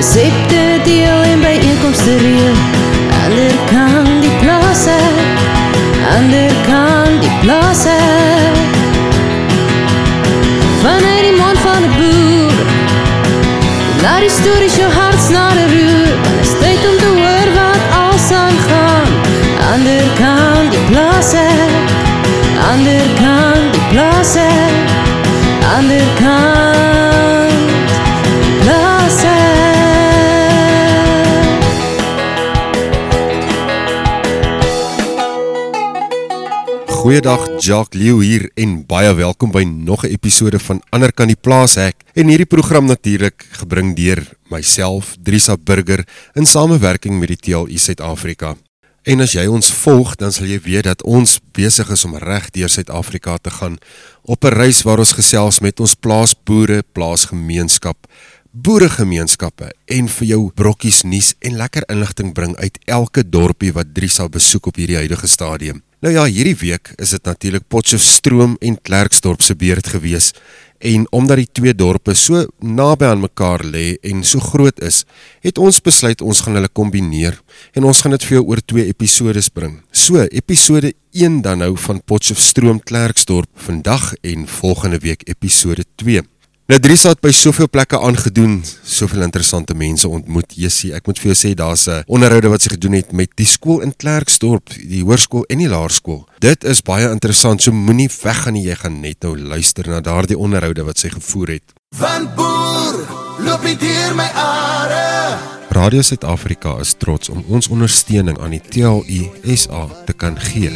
Resepte deel en bijeenkomsten reël. Ander kan die plaas ander kan die plaas. Vanuit die mond van die boer, laat die stories jou hart snare roer. Dan is tyd om te hoor wat als aangaan. Ander kan die plaas ander kan die plaas hek, Goeiedag, Jacques Leo hier en baie welkom by nog 'n episode van Ander kan die plaas hek. En hierdie program natuurlik gebring deur myself, Drisa Burger in samewerking met die TLU Suid-Afrika. En as jy ons volg, dan sal jy weet dat ons besig is om reg deur Suid-Afrika te gaan op 'n reis waar ons gesels met ons plaasboere, plaasgemeenskap, boeregemeenskappe en vir jou brokkies nuus en lekker inligting bring uit elke dorpie wat Drisa besoek op hierdie huidige stadium. Nou ja, hierdie week is dit natuurlik Potchefstroom en Klerksdorp se beurt gewees en omdat die twee dorpe so naby aan mekaar lê en so groot is, het ons besluit ons gaan hulle kombineer en ons gaan dit vir jou oor twee episodes bring. So, episode 1 dan nou van Potchefstroom Klerksdorp vandag en volgende week episode 2. Nou Dries het by soveel plekke aangedoen, soveel interessante mense ontmoet. Jessie, ek moet vir jou sê daar's 'n onderhoude wat sy gedoen het met die skool in Klerksdorp, die hoërskool en die laerskool. Dit is baie interessant. So moenie weggaan nie, jy gaan net nou luister na daardie onderhoude wat sy gevoer het. Van boer, loop nie deur my are. Radio Suid-Afrika is trots om ons ondersteuning aan die TLU SA te kan gee.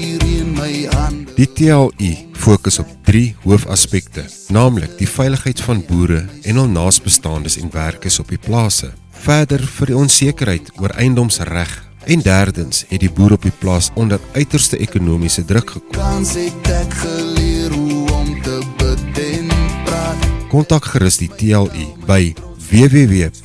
Die TLU fokus op drie hoofaspekte, naamlik die veiligheid van boere en hul naasbestaandes en werkers op die plase. Verder vir die onsekerheid oor eiendomsreg en derdens het die boer op die plaas onder uiterste ekonomiese druk gekom. Kans het ek geleer hoe om te bid en praat. Kontak gerus die TLU by www.tlu.co.za.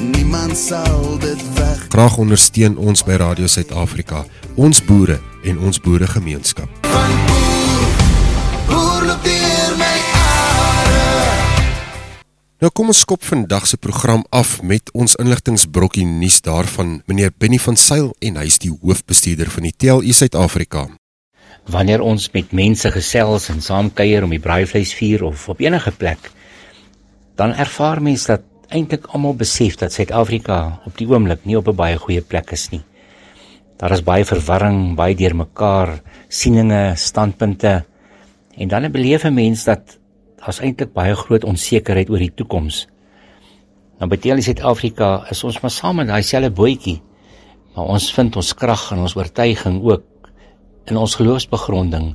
Niemand sal dit weg. Graag ondersteun ons by Radio Suid-Afrika, ons boere en ons boeregemeenskap. Boer, boer loop deur my. Nou kom ons skop vandag se program af met ons inligtingsbrokkie nuus daarvan meneer Benny van Sail en hy is die hoofbestuurder van die TLU Suid-Afrika. Wanneer ons met mense gesels en saam kuier om die braaivleisvuur of op enige plek dan ervaar mense dat eintlik almal besef dat Suid-Afrika op die oomblik nie op 'n baie goeie plek is nie. Daar is baie verwarring, baie deurmekaar sieninge, standpunte en dan 'n mens dat daar's eintlik baie groot onsekerheid oor die toekoms. Nou by TLU Suid-Afrika is ons maar saam in daai selfde bootjie. Maar ons vind ons krag en ons oortuiging ook in ons geloofsbegronding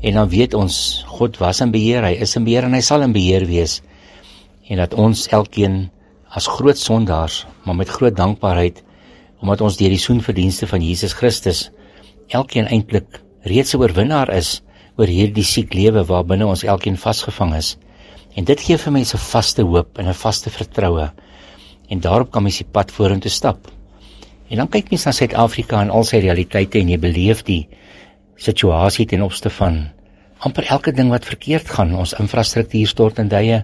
en dan weet ons God was in beheer, hy is in beheer en hy sal in beheer wees. En dat ons elkeen as groot sondaars, maar met groot dankbaarheid omdat ons deur die soenverdienste van Jesus Christus elkeen eintlik reeds 'n oorwinnaar is oor hierdie siek lewe waarbinne ons elkeen vasgevang is. En dit gee vir mense vaste hoop en 'n vaste vertroue. En daarop kan mens die pad vorentoe stap. En dan kyk mens na Suid-Afrika en al sy realiteite en jy beleef die situasie ten opsigte van amper elke ding wat verkeerd gaan. Ons infrastruktuur stort in duie.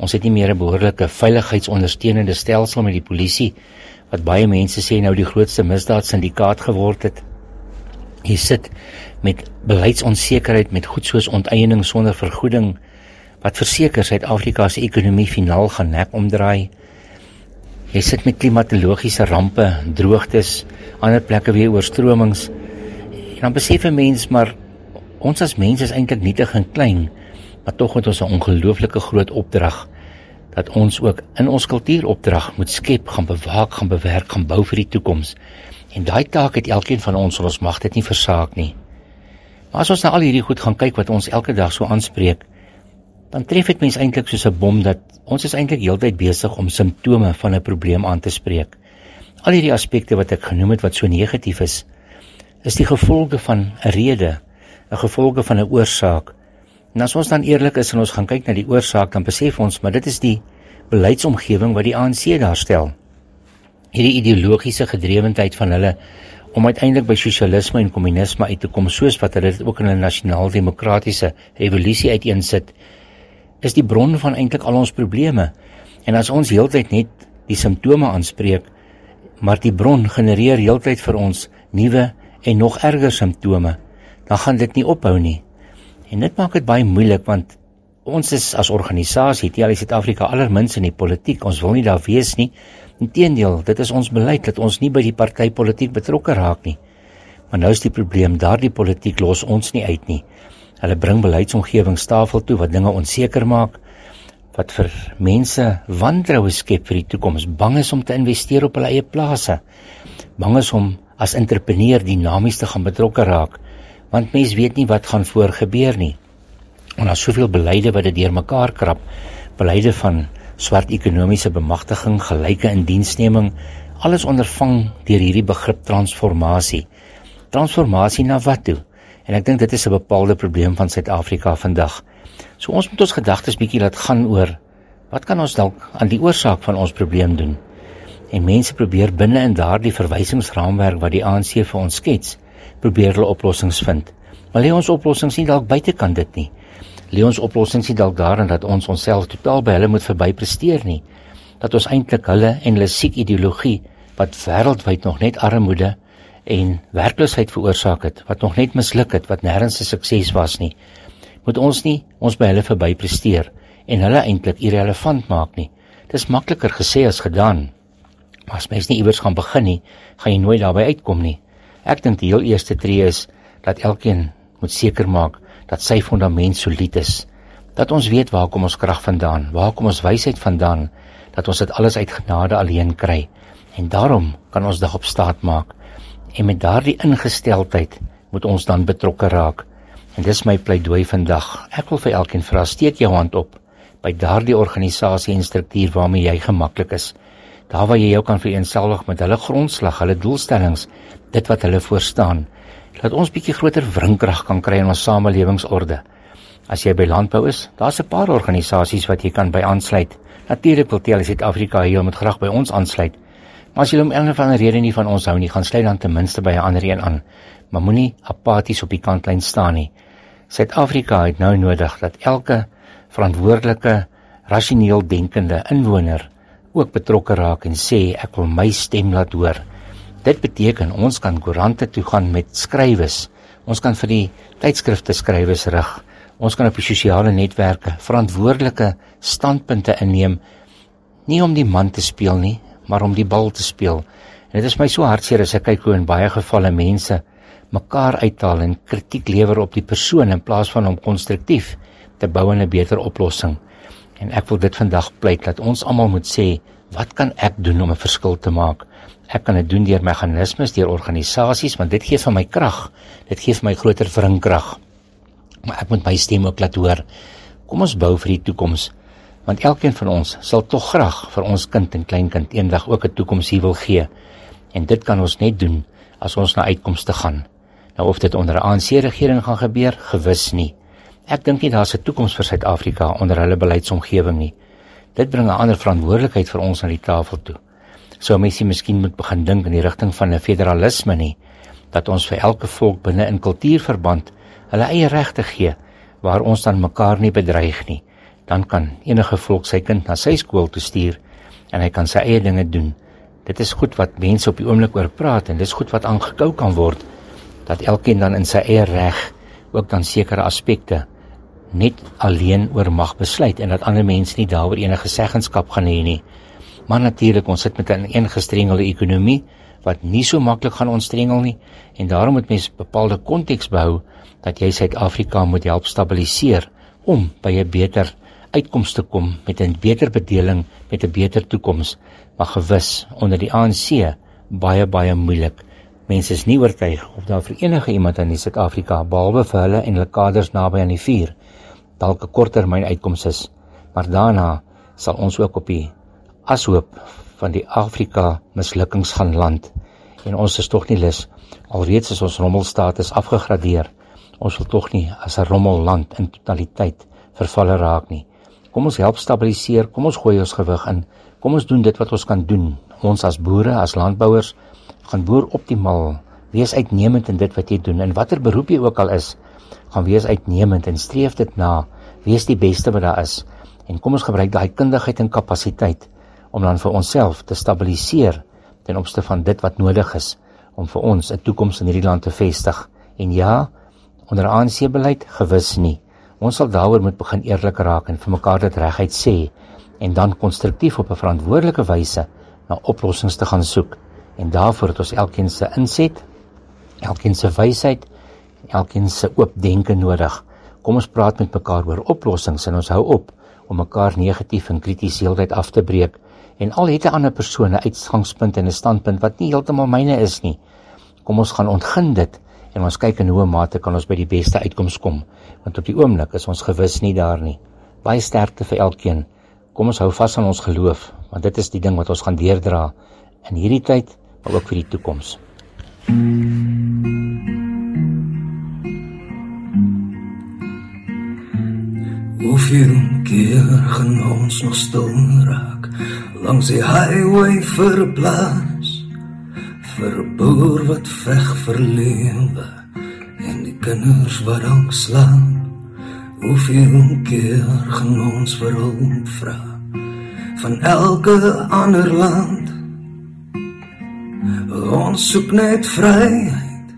Ons het nie meer 'n behoorlike veiligheidsondersteunende stelsel met die polisie wat baie mense sê nou die grootste misdaadsyndikaat geword het. Jy sit met beleidsonsekerheid met goed soos onteiening sonder vergoeding wat verseker Suid-Afrika se ekonomie finaal gaan nek omdraai. Jy sit met klimatologiese rampe, droogtes, ander plekke weer oorstromings. En dan besef 'n mens maar ons as mense is eintlik nietig en klein, maar tog het ons 'n ongelooflike groot opdrag dat ons ook in ons kultuuropdrag moet skep, gaan bewaak, gaan bewerk, gaan bou vir die toekoms. En daai taak het elkeen van ons, ons mag dit nie versaak nie. Maar as ons na al hierdie goed gaan kyk wat ons elke dag so aanspreek, dan tref dit mens eintlik soos 'n bom dat ons is eintlik heeltyd besig om simptome van 'n probleem aan te spreek. Al hierdie aspekte wat ek genoem het wat so negatief is, is die gevolge van 'n rede, 'n gevolge van 'n oorsaak. En as ons dan eerlik is en ons gaan kyk na die oorsaak, dan besef ons maar dit is die beleidsomgewing wat die ANC daar stel. Hierdie ideologiese gedrewendheid van hulle om uiteindelik by sosialisme en kommunisme uit te kom soos wat hulle dit ook in 'n nasionaal demokratiese revolusie uiteensit is die bron van eintlik al ons probleme. En as ons heeltyd net die simptome aanspreek, maar die bron genereer heeltyd vir ons nuwe en nog erger simptome, dan gaan dit nie ophou nie. En dit maak dit baie moeilik want ons is as organisasie teen Suid-Afrika allermins in die politiek. Ons wil nie daar wees nie. Inteendeel, dit is ons beleid dat ons nie by die partytetiek betrokke raak nie. Maar nou is die probleem, daardie politiek los ons nie uit nie. Hulle bring beleidsomgewingstafel toe wat dinge onseker maak, wat vir mense wantroue skep vir die toekoms, bang is om te investeer op hulle eie plase. Bang is om as entrepreneur dinamies te gaan betrokke raak, want mens weet nie wat gaan voor gebeur nie. En daar's soveel beleide wat dit deurmekaar krap, beleide van swart ekonomiese bemagtiging, gelyke indiensneming, alles ondervang deur hierdie begrip transformasie. Transformasie na wat toe? En ek dink dit is 'n bepaalde probleem van Suid-Afrika vandag. So ons moet ons gedagtes bietjie laat gaan oor wat kan ons dalk aan die oorsaak van ons probleem doen? En mense probeer binne in daardie verwysingsraamwerk wat die ANC vir ons skets, probeer hulle oplossings vind. Maar lê ons oplossings nie dalk buitekant dit nie. Lê ons oplossings nie dalk daarin dat ons onsself totaal by hulle moet verbypresteer nie. Dat ons eintlik hulle en hulle siek ideologie wat wêreldwyd nog net armoede en werkloosheid veroorsaak het wat nog net misluk het wat nêrens 'n sukses was nie moet ons nie ons by hulle verby presteer en hulle eintlik irrelevant maak nie dis makliker gesê as gedaan maar as mens nie iewers gaan begin nie gaan jy nooit daarby uitkom nie ek dink die heel eerste tree is dat elkeen moet seker maak dat sy fondament solied is dat ons weet waar kom ons krag vandaan waar kom ons wysheid vandaan dat ons dit alles uit genade alleen kry en daarom kan ons daarop staat maak En met daardie ingesteldheid moet ons dan betrokke raak. En dis my pleidooi vandag. Ek wil vir elkeen vra, steek jou hand op by daardie organisasie en struktuur waarmee jy gemaklik is. Daar waar jy jou kan vereenselwig met hulle grondslag, hulle doelstellings, dit wat hulle voorstaan. Laat ons bietjie groter wrinkrag kan kry in ons samelewingsorde. As jy by landbou is, daar's 'n paar organisasies wat jy kan by aansluit. Natuurlik wil Tel Suid-Afrika hier met graag by ons aansluit. Maar as jy om enige van die rede nie van ons hou nie, gaan sluit dan ten minste by 'n ander een aan. Maar moenie apaties op die kantlyn staan nie. Suid-Afrika het nou nodig dat elke verantwoordelike, rasioneel denkende inwoner ook betrokke raak en sê ek wil my stem laat hoor. Dit beteken ons kan koerante toe gaan met skrywes. Ons kan vir die tydskrifte skrywes rig. Ons kan op die sosiale netwerke verantwoordelike standpunte inneem nie om die man te speel nie, maar om die bal te speel. En dit is my so hartseer as ek kyk hoe in baie gevalle mense mekaar uithaal en kritiek lewer op die persoon in plaas van om konstruktief te bou aan 'n beter oplossing. En ek wil dit vandag pleit dat ons almal moet sê, wat kan ek doen om 'n verskil te maak? Ek kan dit doen deur meganismes, deur organisasies, want dit gee vir my krag. Dit gee vir my groter wringkrag. Maar ek moet my stem ook laat hoor. Kom ons bou vir die toekoms want elkeen van ons sal tog graag vir ons kind en kleinkind eendag ook 'n toekoms hier wil gee. En dit kan ons net doen as ons na uitkomste gaan. Nou of dit onder 'n ANC regering gaan gebeur, gewis nie. Ek dink nie daar's 'n toekoms vir Suid-Afrika onder hulle beleidsomgewing nie. Dit bring 'n ander verantwoordelikheid vir ons aan die tafel toe. Sou mense miskien moet begin dink in die rigting van 'n federalisme nie, dat ons vir elke volk binne in kultuurverband hulle eie regte gee waar ons dan mekaar nie bedreig nie dan kan enige volk sy kind na sy skool toe stuur en hy kan sy eie dinge doen. Dit is goed wat mense op die oomblik oor praat en dis goed wat aangekou kan word dat elkeen dan in sy eie reg ook dan sekere aspekte net alleen oor mag besluit en dat ander mense nie daaroor enige seggenskap gaan hê nie. Maar natuurlik ons sit met 'n ingestrengelde ekonomie wat nie so maklik gaan ontstrengel nie en daarom moet mens bepaalde konteks behou dat jy Suid-Afrika moet help stabiliseer om by 'n beter uitkomste kom met 'n beter bedeling, met 'n beter toekoms, maar gewis onder die ANC baie baie moeilik. Mense is nie oortuig of daar vir enige iemand in Suid-Afrika behalwe vir hulle en hulle kaders naby aan die vuur dalk 'n korttermyn uitkoms is, maar daarna sal ons ook op die ashoop van die Afrika mislukkings gaan land en ons is tog nie lus alreeds is ons rommelstatus afgegradeer ons wil tog nie as 'n rommelland in totaliteit vervalle raak nie Kom ons help stabiliseer, kom ons gooi ons gewig in. Kom ons doen dit wat ons kan doen. Ons as boere, as landbouers gaan boer optimaal wees uitnemend in dit wat jy doen en watter beroep jy ook al is, gaan wees uitnemend en streef dit na Wees die beste wat daar is en kom ons gebruik daai kundigheid en kapasiteit om dan vir onsself te stabiliseer ten opsigte van dit wat nodig is om vir ons 'n toekoms in hierdie land te vestig. En ja, onder ANC beleid gewis nie. Ons sal daaroor moet begin eerlik raak en vir mekaar dit reguit sê en dan konstruktief op 'n verantwoordelike wyse na oplossings te gaan soek. En daarvoor het ons elkeen se inset, elkeen se wysheid, elkeen se oop denke nodig. Kom ons praat met mekaar oor oplossings en ons hou op om mekaar negatief en krities heeltyd af te breek en al het 'n ander persoon 'n uitgangspunt en 'n standpunt wat nie heeltemal myne is nie. Kom ons gaan ontgin dit en ons kyk in hoe mate kan ons by die beste uitkoms kom want op die oomblik is ons gewis nie daar nie. Baie sterkte vir elkeen. Kom ons hou vas aan ons geloof want dit is die ding wat ons gaan deurdra in hierdie tyd maar ook vir die toekoms. Gaan ons nog stil raak langs die highway vir 'n plaas vir 'n boer wat veg vir lewe en die kinders wat dalk slaap Hoeveel keer gaan ons vir hulp vra van elke ander land? Ons soek net vryheid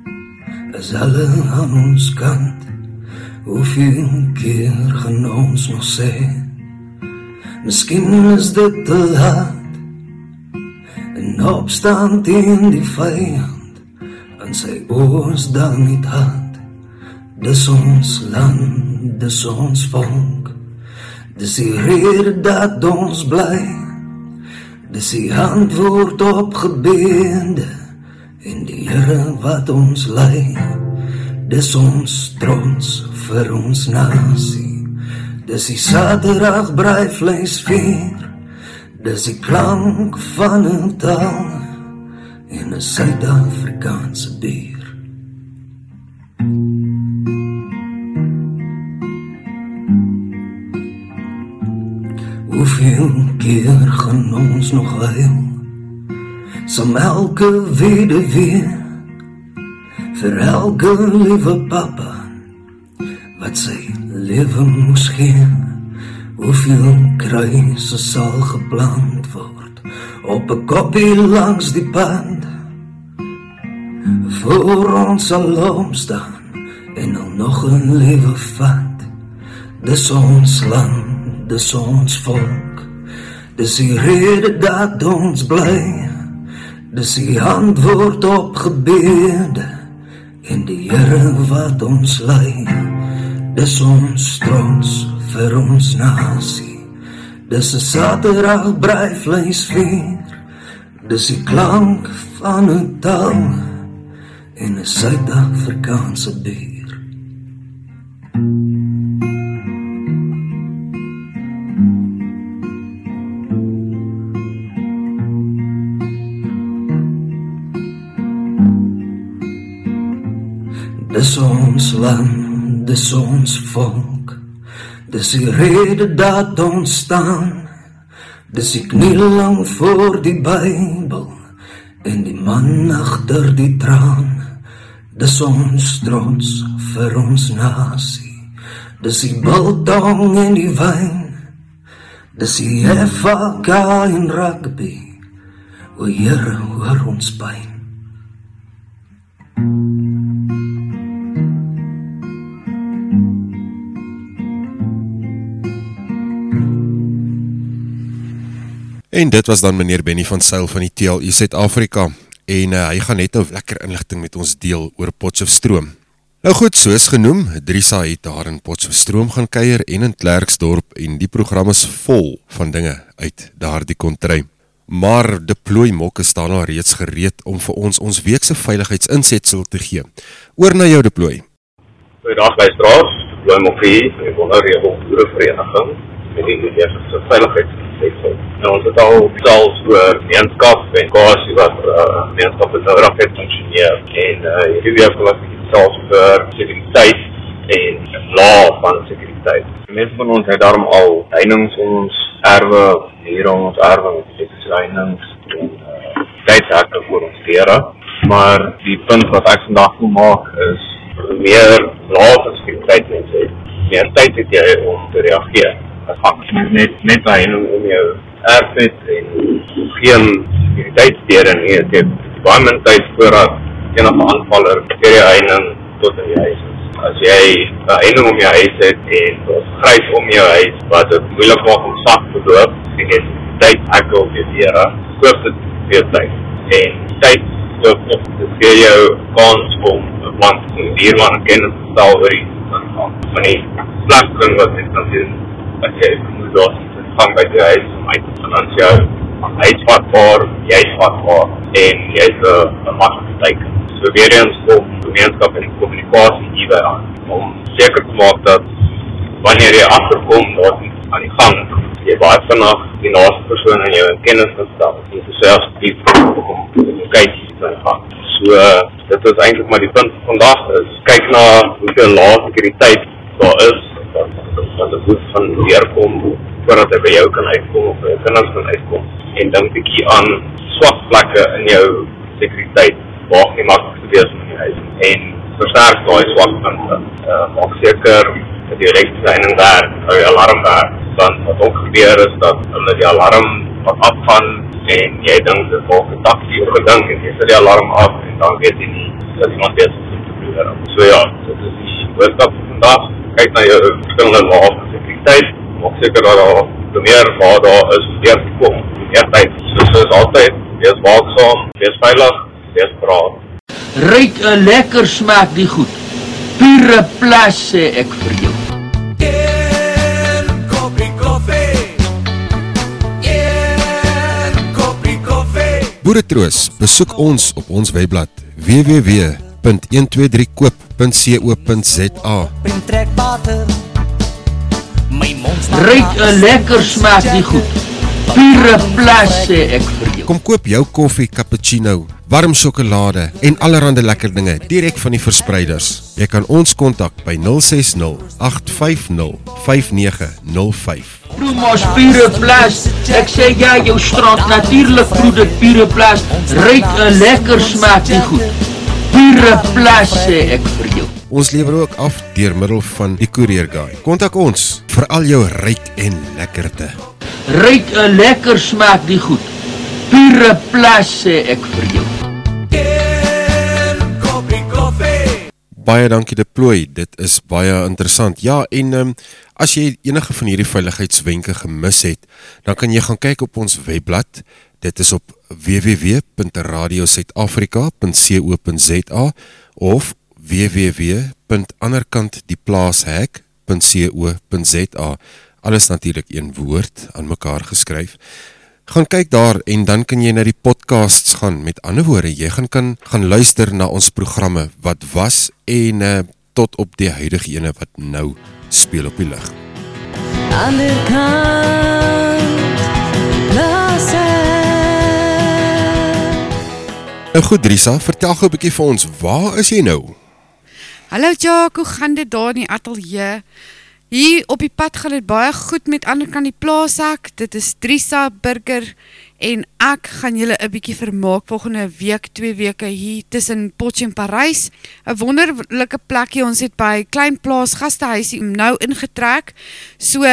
as hulle aan ons kant. Hoeveel keer gaan ons nog sê Miskien is dit te laat. En opstaan teen die vyand En sy oors dan nie had Dis ons land, dis ons volk. Dis die rede dat ons bly. Dis die antwoord op gebede En die Here wat ons lei. Dis ons trots vir ons nasie. Dis die Saterdag braai vleis vier. Dis die klank van 'n taal in 'n Suid-Afrikaanse bier. Hoeveel keer gaan ons nog huil? Som elke weer weer vir elke liewe papa wat sy lewe moes gee hoeveel kruise sal geplant word. Op 'n koppie langs die pad voor ons sal opstaan en al nog 'n lewe vat. Dis ons land dis ons volk dis die rede dat ons bly. Dis die antwoord op gebede en die Here wat ons lei dis ons trots vir ons nasie. Dis 'n Saterdag braai vleis vier. Dis die klank van 'n taal en 'n Suid-Afrikaanse bier Dis ons land, dis ons volk. Dis die rede dat ons staan. Dis die knielang voor die Bybel en die man agter die traan. Dis ons trots vir ons nasie. Dis die biltong en die wyn. Dis die FK en rugby. O Here, hoor ons pyn. En dit was dan meneer Benny van Sail van die TLU Suid-Afrika en uh, hy gaan net nou lekker inligting met ons deel oor Potchefstroom. Nou goed, soos genoem, Drisa het daar in Potchefstroom gaan kuier en in Klerksdorp en die program is vol van dinge uit daardie kontry. Maar deploy mokke staan al reeds gereed om vir ons ons weekse veiligheidsinsetsel te gee. Oor na jou deploy. Goeiedag luisteraars, deploy mokke hier van die Wonderregel Boerevereniging met die weekse veiligheidsinsetsel En ons het al selfs oor gemeenskap en kwessie wat uh, gemeenskap nodig het funksioneer. En uh, hierdie week wil ek selfs oor sekuriteit en law van sekuriteit. Mense van ons het daarom al heininge ons erwe, hier ons erwe met sekuriteitsheininge en uh, tydsakke vir ons deure. Maar die punt wat ek vandag wil maak is meer law van sekuriteit mense meer tyd het jy om te reageer. Gaan net net by en om jou erf het en geen sekuriteitsdere nie. Jy het baie min tyd voordat enige aanvaller deur die heining tot in die huis is. As jy 'n heining om jou huis het en grys om jou huis wat dit moeilik maak om sak te loop, en jy tyd ek wil weer deure, koop dit weer tyd. En tyd loop op. Dit gee jou kans om 'n plant te dierman kennis te stel oor die van die plek wat dit kan doen. As jy moet daar gaan by die huis om uit te gaan jou hy's vatbaar, jy's vatbaar en jy's 'n maklike teken. So weer eens om gemeenskap en kommunikasie hierby aan om seker te maak dat wanneer jy agterkom daar aan die gang jy baie vinnig die naaste persoon in jou kennis gestel en selfs die om kyk te gaan. So dit is eintlik maar die punt vandag is kyk na hoeveel lae sekuriteit daar is wat wat die hoef van weerkom voordat hy by jou kan uitkom of by jou kinders kan uitkom en dink bietjie aan swak plekke in jou sekuriteit waar jy maklik te wees in die huis en versterk daai swak punte. Uh, maak seker dat die elektriese heining werk, hou die alarm werk. Want wat ook gebeur is dat hulle die alarm wat afgaan en jy dink dit volg 'n taxi of gedink en jy sit die alarm af en dan weet jy nie dat iemand besig is om te probeer. So ja, dit is die van vandag. Kyk na jou verskillende lae sekuriteit maak seker dat daar meer waar daar is weer kom. Eertyd, soos is altyd, wees waaksaam, wees veilig, wees braaf. Ryk 'n lekker smaak die goed. Pure plas sê ek vir jou. Een kopie koffie. Een kopie koffie. Boeretroos, besoek ons op ons webblad www.123koop.co.za. en trek water. My mond staan Ryk 'n lekker smaak die goed. Pure plas sê ek vir jou. Kom koop jou koffie, cappuccino, warm sjokolade en allerlei lekker dinge direk van die verspreiders. Jy kan ons kontak by 060 850 5905. Proe mos pure plas. Ek sê ja, jou strand natuurlik proe dit pure plas. Ryk 'n lekker smaak die goed. Pure plas sê ek vir jou. Ons lewer ook af deur middel van die Courier Guy. Kontak ons vir al jou ryk en lekkerte. Ryk 'n lekker smaak die goed. Pure plas sê ek vir jou. Baie dankie deploy. Dit is baie interessant. Ja, en um, as jy enige van hierdie veiligheidswenke gemis het, dan kan jy gaan kyk op ons webblad. Dit is op www.radiosuidafrika.co.za of www.anderkantdieplaashek.co.za. Alles natuurlik een woord aan mekaar geskryf. Gaan kyk daar en dan kan jy na die podcasts gaan. Met ander woorde, jy gaan kan gaan luister na ons programme wat was en uh, tot op die huidige ene wat nou speel op die lig. Ander kant Nou goed Drisa, vertel gou 'n bietjie vir ons, waar is jy nou? Hallo Jacques, hoe gaan dit daar in die ateljee? Hier op die pad gaan dit baie goed met ander kan die plaashek. Dit is Drisa Burger en ek gaan julle 'n bietjie vermaak volgende week, twee weke hier tussen Potch en Parys. 'n Wonderlike plekkie. Ons het by klein plaas gastehuisie nou ingetrek. So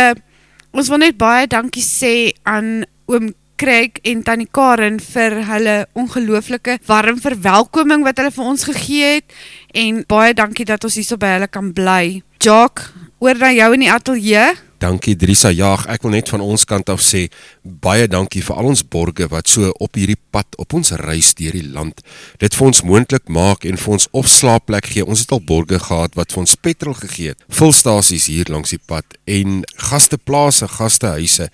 ons wil net baie dankie sê aan oom Craig en Tannie Karen vir hulle ongelooflike warm verwelkoming wat hulle vir ons gegee het en baie dankie dat ons hierso by hulle kan bly. Jock, oor na jou in die ateljee. Dankie Drisa Jaag. Ek wil net van ons kant af sê baie dankie vir al ons borge wat so op hierdie pad op ons reis deur die land dit vir ons moontlik maak en vir ons opslaapplek gee. Ons het al borge gehad wat vir ons petrol gegee het. Vulstasies hier langs die pad en gasteplase, gastehuise.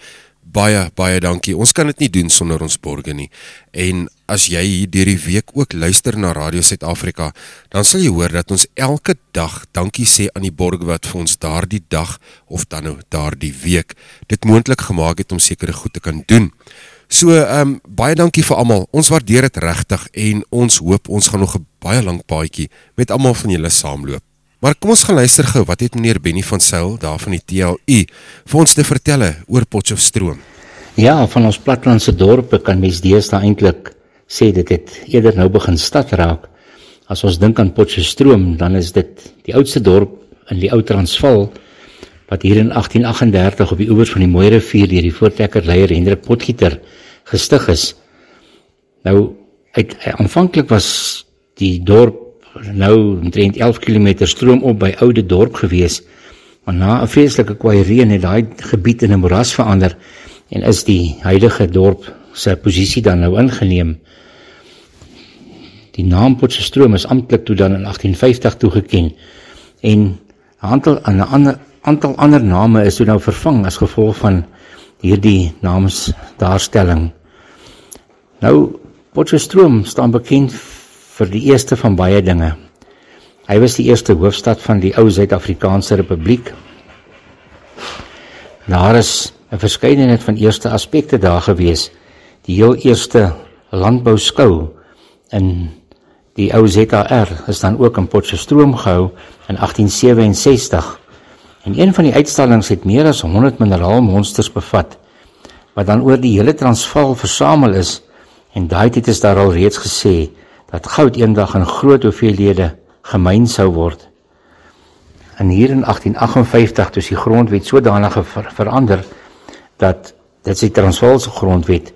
Baie baie dankie. Ons kan dit nie doen sonder ons borge nie. En as jy hier deur die week ook luister na Radio Suid-Afrika, dan sal jy hoor dat ons elke dag dankie sê aan die borge wat vir ons daardie dag of dan nou daardie week dit moontlik gemaak het om sekere goed te kan doen. So ehm um, baie dankie vir almal. Ons waardeer dit regtig en ons hoop ons gaan nog 'n baie lang paadjie met almal van julle saamloop. Maar kom ons gaan luister gou wat het meneer Benny van Sail daar van die TLU vir ons te vertel oor Potchefstroom. Ja, van ons platlandse dorpe kan mens deesdae eintlik sê dit het eerder nou begin stad raak. As ons dink aan Potchefstroom, dan is dit die oudste dorp in die ou Transvaal wat hier in 1838 op die oewers van die Mooi rivier deur die voortrekker leier Hendrik Potgieter gestig is. Nou uit aanvanklik was die dorp nou omtrent 11 km stroom op by Oude Dorp gewees. Maar na 'n vreeslike kwaai reën het daai gebied in 'n moeras verander en is die huidige dorp se posisie dan nou ingeneem. Die naam Potchefstroom is amptelik toe dan in 1850 toegeken en 'n aantal 'n ander aantal ander name is toe nou vervang as gevolg van hierdie naamsdaarstelling. Nou Potchefstroom staan bekend vir die eerste van baie dinge. Hy was die eerste hoofstad van die ou Suid-Afrikaanse Republiek. Daar is 'n verskeidenheid van eerste aspekte daar gewees. Die heel eerste landbou skou in die ou ZAR is dan ook in Potchefstroom gehou in 1867. En een van die uitstallings het meer as 100 mineraalmonsters bevat wat dan oor die hele Transvaal versamel is en daai tyd is daar al reeds gesê dat goud eendag in groot hoeveelhede gemyn sou word. En hier in 1858 toe die grondwet sodanig ver verander dat dit se Transvaalse grondwet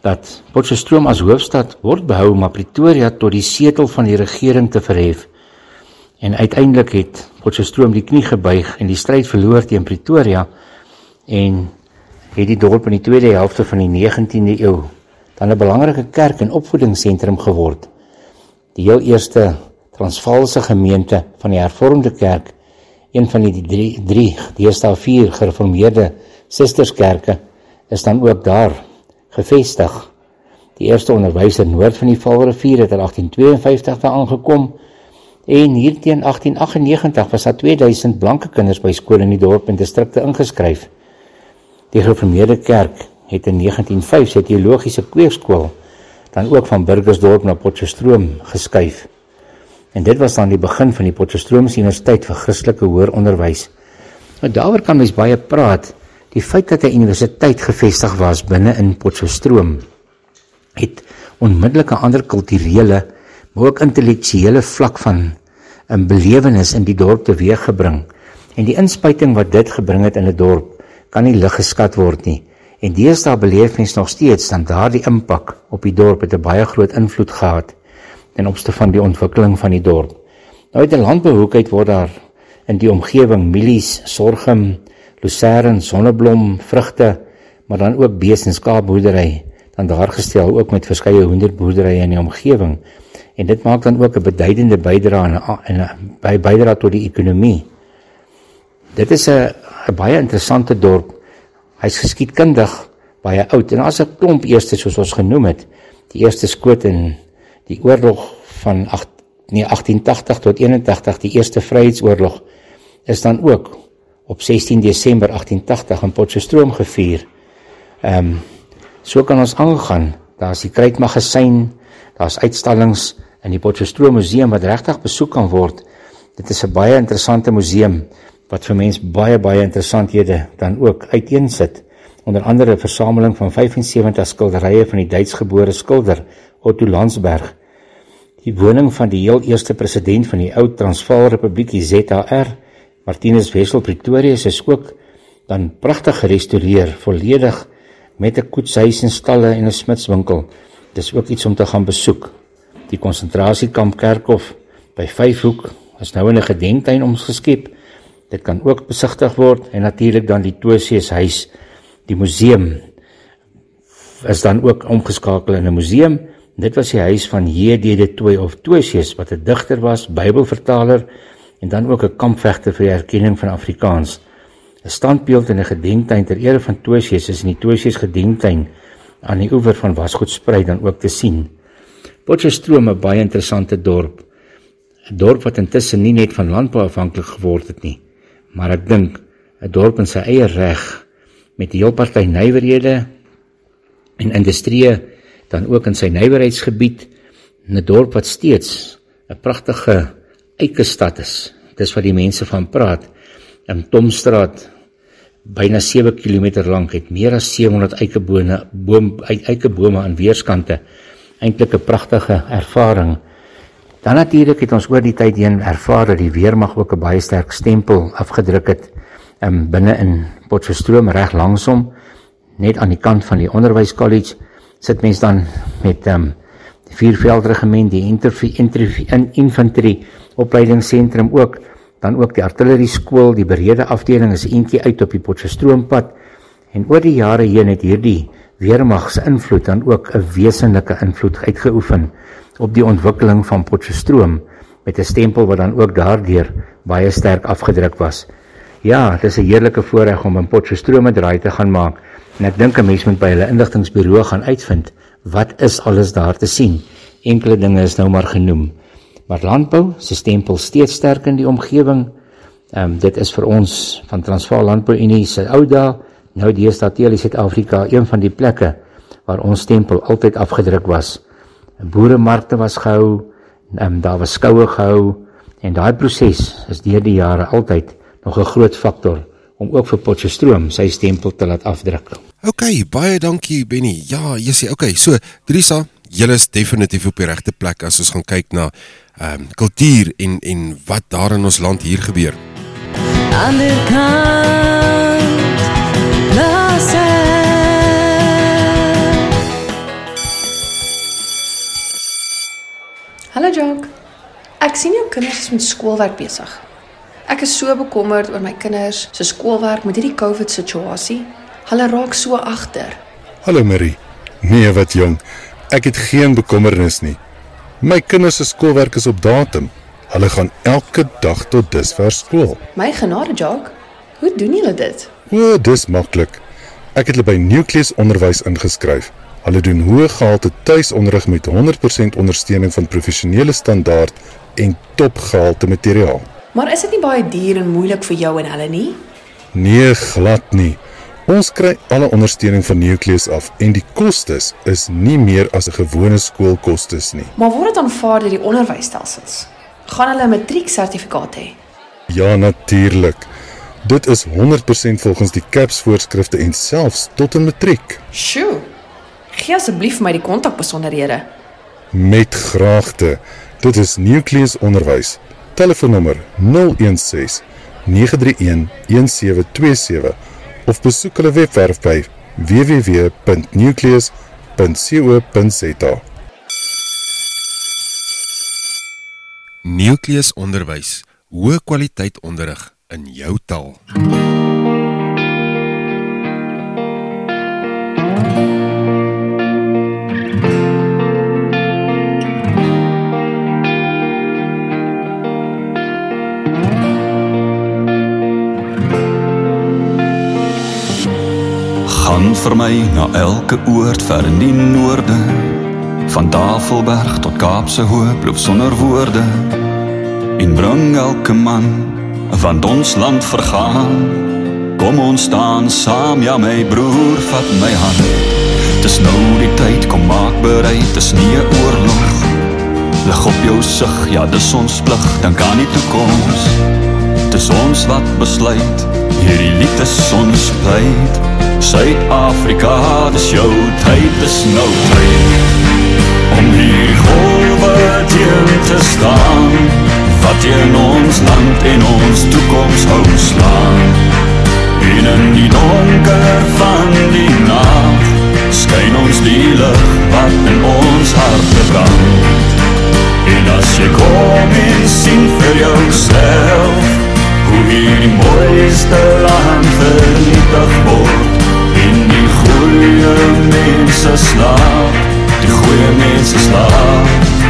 dat Potchefstroom as hoofstad word behou maar Pretoria tot die setel van die regering te verhef. En uiteindelik het Potchefstroom die knie gebuig en die stryd verloor teen Pretoria en het die dorp in die tweede helfte van die 19de eeu dan 'n belangrike kerk en opvoedingsentrum geword. Die heel eerste Transvaalse gemeente van die Hervormde Kerk, een van die drie drie deesdae vier gereformeerde susterskerke, is dan ook daar gevestig. Die eerste onderwyser noord van die Vaalrivier het in 1852 daar aangekom en hier teen 1898 was daar 2000 blanke kinders by skole in die dorp en distrikte ingeskryf. Die gereformeerde kerk het in 1905 sy teologiese kweekskool dan ook van Burgersdorp na Potchefstroom geskuif. En dit was dan die begin van die Potchefstroomse Universiteit vir Christelike Hoër Onderwys. Nou daaroor kan mens baie praat. Die feit dat 'n universiteit gevestig was binne in Potchefstroom het onmiddellik 'n ander kulturele, maar ook intellektuele vlak van 'n belewenis in die dorp teweeggebring. En die inspuiting wat dit gebring het in 'n dorp kan nie lig geskat word nie. En deesdae beleef mens nog steeds dan daardie impak op die dorp het 'n baie groot invloed gehad ten opsigte van die ontwikkeling van die dorp. Nou uit 'n landbehoekheid word daar in die omgewing mielies, sorghum, lucerne, sonneblom, vrugte, maar dan ook bees en skaapboerdery dan daar gestel ook met verskeie hoenderboerderye in die omgewing. En dit maak dan ook 'n beduidende bydrae aan 'n by bydra tot die ekonomie. Dit is 'n baie interessante dorp. Hy's geskiedkundig baie oud en daar's 'n klomp eerste soos ons genoem het. Die eerste skoot in die oorlog van 8 nee 1880 tot 81 die eerste vryheidsoorlog is dan ook op 16 Desember 1880 in Potchefstroom gevier. Ehm um, so kan ons aangaan. Daar's die kruitmagasyn, daar's uitstallings in die Potchefstroom museum wat regtig besoek kan word. Dit is 'n baie interessante museum wat vir mense baie baie interessanthede dan ook uiteensit. Onder andere 'n versameling van 75 skilderye van die Duitsgebore skilder Otto Landsberg. Die woning van die heel eerste president van die ou Transvaal Republiek, die ZAR, Martinus Wessel Pretorius is ook dan pragtig gerestoreer, volledig met 'n koetshuis en stalle en 'n smidswinkel. Dis ook iets om te gaan besoek. Die konsentrasiekamp Kerkhof by Vyfhoek is nou in 'n gedenktuin omgeskep. Dit kan ook besigtig word en natuurlik dan die Toosies huis, die museum is dan ook omgeskakel in 'n museum. Dit was die huis van J.D. de Tooi of Toosies wat 'n digter was, Bybelvertaler en dan ook 'n kampvegter vir die erkenning van Afrikaans. 'n Standbeeld en 'n gedenktuin ter ere van Toosies is in die Toosies gedenktuin aan die oewer van Wasgoedspruit dan ook te sien. Potchefstroom 'n baie interessante dorp. 'n Dorp wat intussen nie net van landbou afhanklik geword het nie, maar ek dink 'n dorp in sy eie reg met heel party nywerhede en industrie dan ook in sy nywerheidsgebied 'n dorp wat steeds 'n pragtige eike stad is. Dis wat die mense van praat. In Tomstraat byna 7 km lank het meer as 700 eikebome boom eikebome aan weerskante. Eintlik 'n pragtige ervaring. Dan natuurlik het ons oor die tyd heen ervaar dat die weermag ook 'n baie sterk stempel afgedruk het um, binne in Potchefstroom reg langsom net aan die kant van die onderwyskollege sit mense dan met um, die vierveldregiment die infantry opleidingsentrum ook dan ook die artillerie skool die berede afdeling is eentjie uit op die Potchefstroompad en oor die jare heen het hierdie weermag se invloed dan ook 'n wesenlike invloed uitgeoefen op die ontwikkeling van Potchefstroom met 'n stempel wat dan ook daardeur baie sterk afgedruk was. Ja, dit is 'n heerlike voorreg om in Potchefstroom 'n draai te gaan maak en ek dink 'n mens moet by hulle inligtingbureau gaan uitvind wat is alles daar te sien. Enkele dinge is nou maar genoem. Maar landbou se stempel steeds sterk in die omgewing. Ehm um, dit is vir ons van Transvaal Landbou Unie se ou dae nou die Statiel Suid-Afrika een van die plekke waar ons stempel altyd afgedruk was. Boeremarkte was gehou, um, daar was skoue gehou en daai proses is deur die jare altyd nog 'n groot faktor om ook vir Potchefstroom sy stempel te laat afdruk. OK, baie dankie Benny. Ja, jy sê OK, so Drisa, julle is definitief op die regte plek as ons gaan kyk na ehm um, kultuur en en wat daar in ons land hier gebeur. Ander kant Hallo Jock. Ek sien jou kinders is met skoolwerk besig. Ek is so bekommerd oor my kinders se skoolwerk met hierdie COVID situasie. Hulle raak so agter. Hallo Marie. Nee, wat jong. Ek het geen bekommernis nie. My kinders se skoolwerk is op datum. Hulle gaan elke dag tot dusver skool. My genade Jock. Hoe doen julle dit? O, dis maklik. Ek het hulle by Nucleus Onderwys ingeskryf. Hulle doen hoë gehalte tuisonderrig met 100% ondersteuning van professionele standaard en topgehalte materiaal. Maar is dit nie baie duur en moeilik vir jou en hulle nie? Nee, glad nie. Ons kry alle ondersteuning van Nucleus af en die kostes is nie meer as 'n gewone skoolkostes nie. Maar word dit aanvaar deur die onderwysstelsels? Gaan hulle 'n matrieksertifikaat hê? Ja, natuurlik. Dit is 100% volgens die CAPS voorskrifte en selfs tot 'n matriek. Sjoe. Gee asseblief my die kontakbesonderhede. Met graagte. Dit is Nucleus Onderwys. Telefoonnommer 016 931 1727 of besoek hulle webwerf by www.nucleus.co.za. Nucleus Onderwys, hoë kwaliteit onderrig in jou taal. Gaan vir my na elke oord ver in die noorde. Van Tafelberg tot Kaapse Hoop loop sonder woorde. En bring elke man want ons land vergaan. Kom ons staan saam ja my broer vat my hand. Dis nou die tyd kom maak bereid dis nie 'n oorlog. Lig op jou sig ja dis ons plig dan kan nie toekoms dis ons wat besluit hierdie lied is ons pleit Suid-Afrika, dis jou tyd, dis nou tyd om hier golwe teen te staan. Wat in ons land en ons toekoms hou slaan. En in die donker van die nacht skyn ons die licht wat in ons harte brand en as jy kom en sien vir jouself hoe hier die mooiste land vernietig word goeie mense slaap, die goeie mense slaap.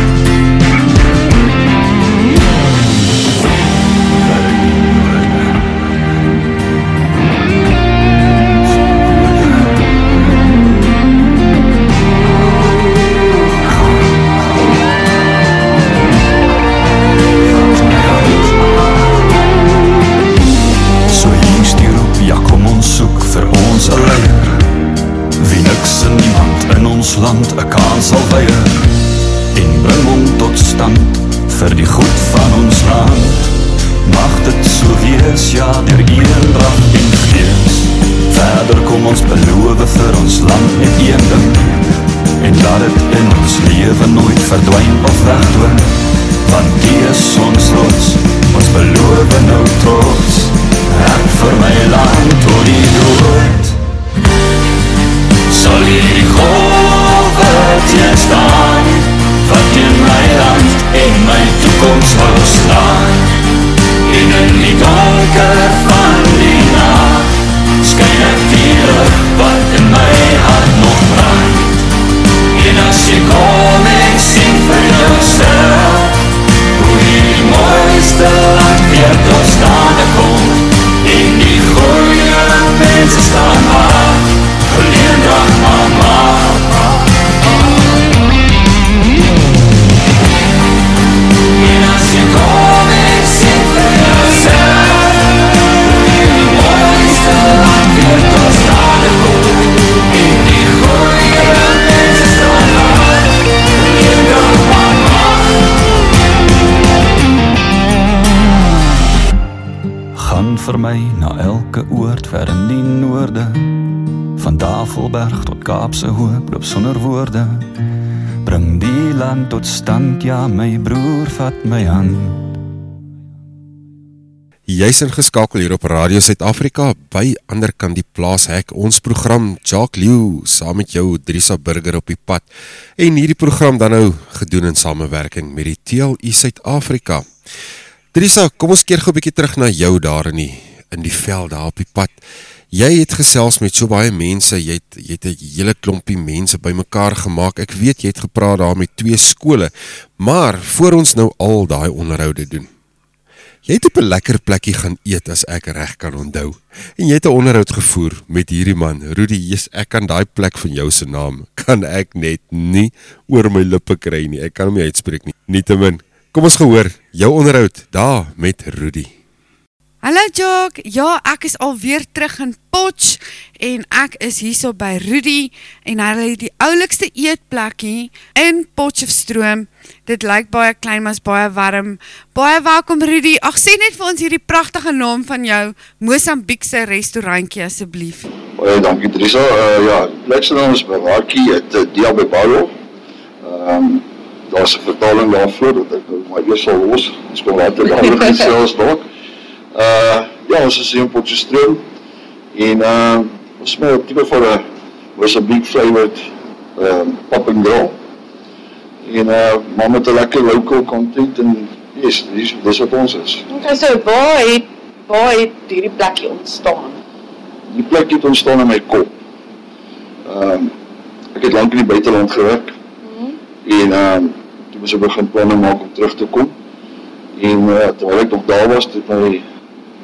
God 'n kans sal weier en bring hom tot stand vir die goed van ons land. Mag dit so wees, ja, deur eendrag en gees. Verder kom ons beloof vir ons land net een ding. En laat dit in ons lewe nooit verdwyn of wegdoen want die is ons rots ons beloof nou trots. Ek vir my land tot die dood. Sal die God teen staan Wat teen my land en my toekomst wil slaan En in die donker van die nacht Skyn ek die lucht wat in my hart nog brand En as jy kom en sien vir jouself Hoe jy die mooiste land weer doorstaan Tafelberg tot Kaapse Hoop loop sonder woorde Bring die land tot stand, ja my broer vat my hand Jy's ingeskakel hier op Radio Suid-Afrika by ander kant die plaashek ons program Jacques Lew saam met jou Drisa Burger op die pad en hierdie program dan nou gedoen in samewerking met die TLU Suid-Afrika. Drisa, kom ons keer gou 'n bietjie terug na jou daar in die in die veld daar op die pad. Jy het gesels met so baie mense, jy het jy het 'n hele klompie mense bymekaar gemaak. Ek weet jy het gepraat daar met twee skole. Maar voor ons nou al daai onderhoude doen. Jy het op 'n lekker plekkie gaan eet as ek reg kan onthou. En jy het 'n onderhoud gevoer met hierdie man, Rudy. Jesus, ek kan daai plek van jou se naam kan ek net nie oor my lippe kry nie. Ek kan nie uitspreek nie. Nietemin, kom ons gehoor jou onderhoud daar met Rudy. Hallo Jock, ja ek is alweer terug in Potch en ek is hierso by Rudy en hy het die oulikste eetplekkie in Potchefstroom. Dit lyk baie klein maar is baie warm. Baie welkom Rudy. Ag sê net vir ons hierdie pragtige naam van jou Mosambiekse restaurantjie asseblief. Baie dankie Teresa. Uh, ja, plek se naam is Bawaki, het uh, Diabe Baro. Ehm um, daar's 'n vertaling daarvoor dat ek nou maar eers sal los. Ons kom later daaroor gesels dalk. Uh ja, ons is hier in Potchefstroom en uh ons smaak 'n tipe van 'n was 'n big flavored ehm um, pop and grill. En uh maar met 'n lekker local content en yes, dis dis wat ons is. Okay, so waar het waar het hierdie plekkie ontstaan? Die plek het ontstaan in my kop. Ehm um, ek het lank in die buiteland gewerk. Mhm. En ehm um, toe moes ek begin planne maak om terug te kom. En uh, terwyl ek nog daar was, het my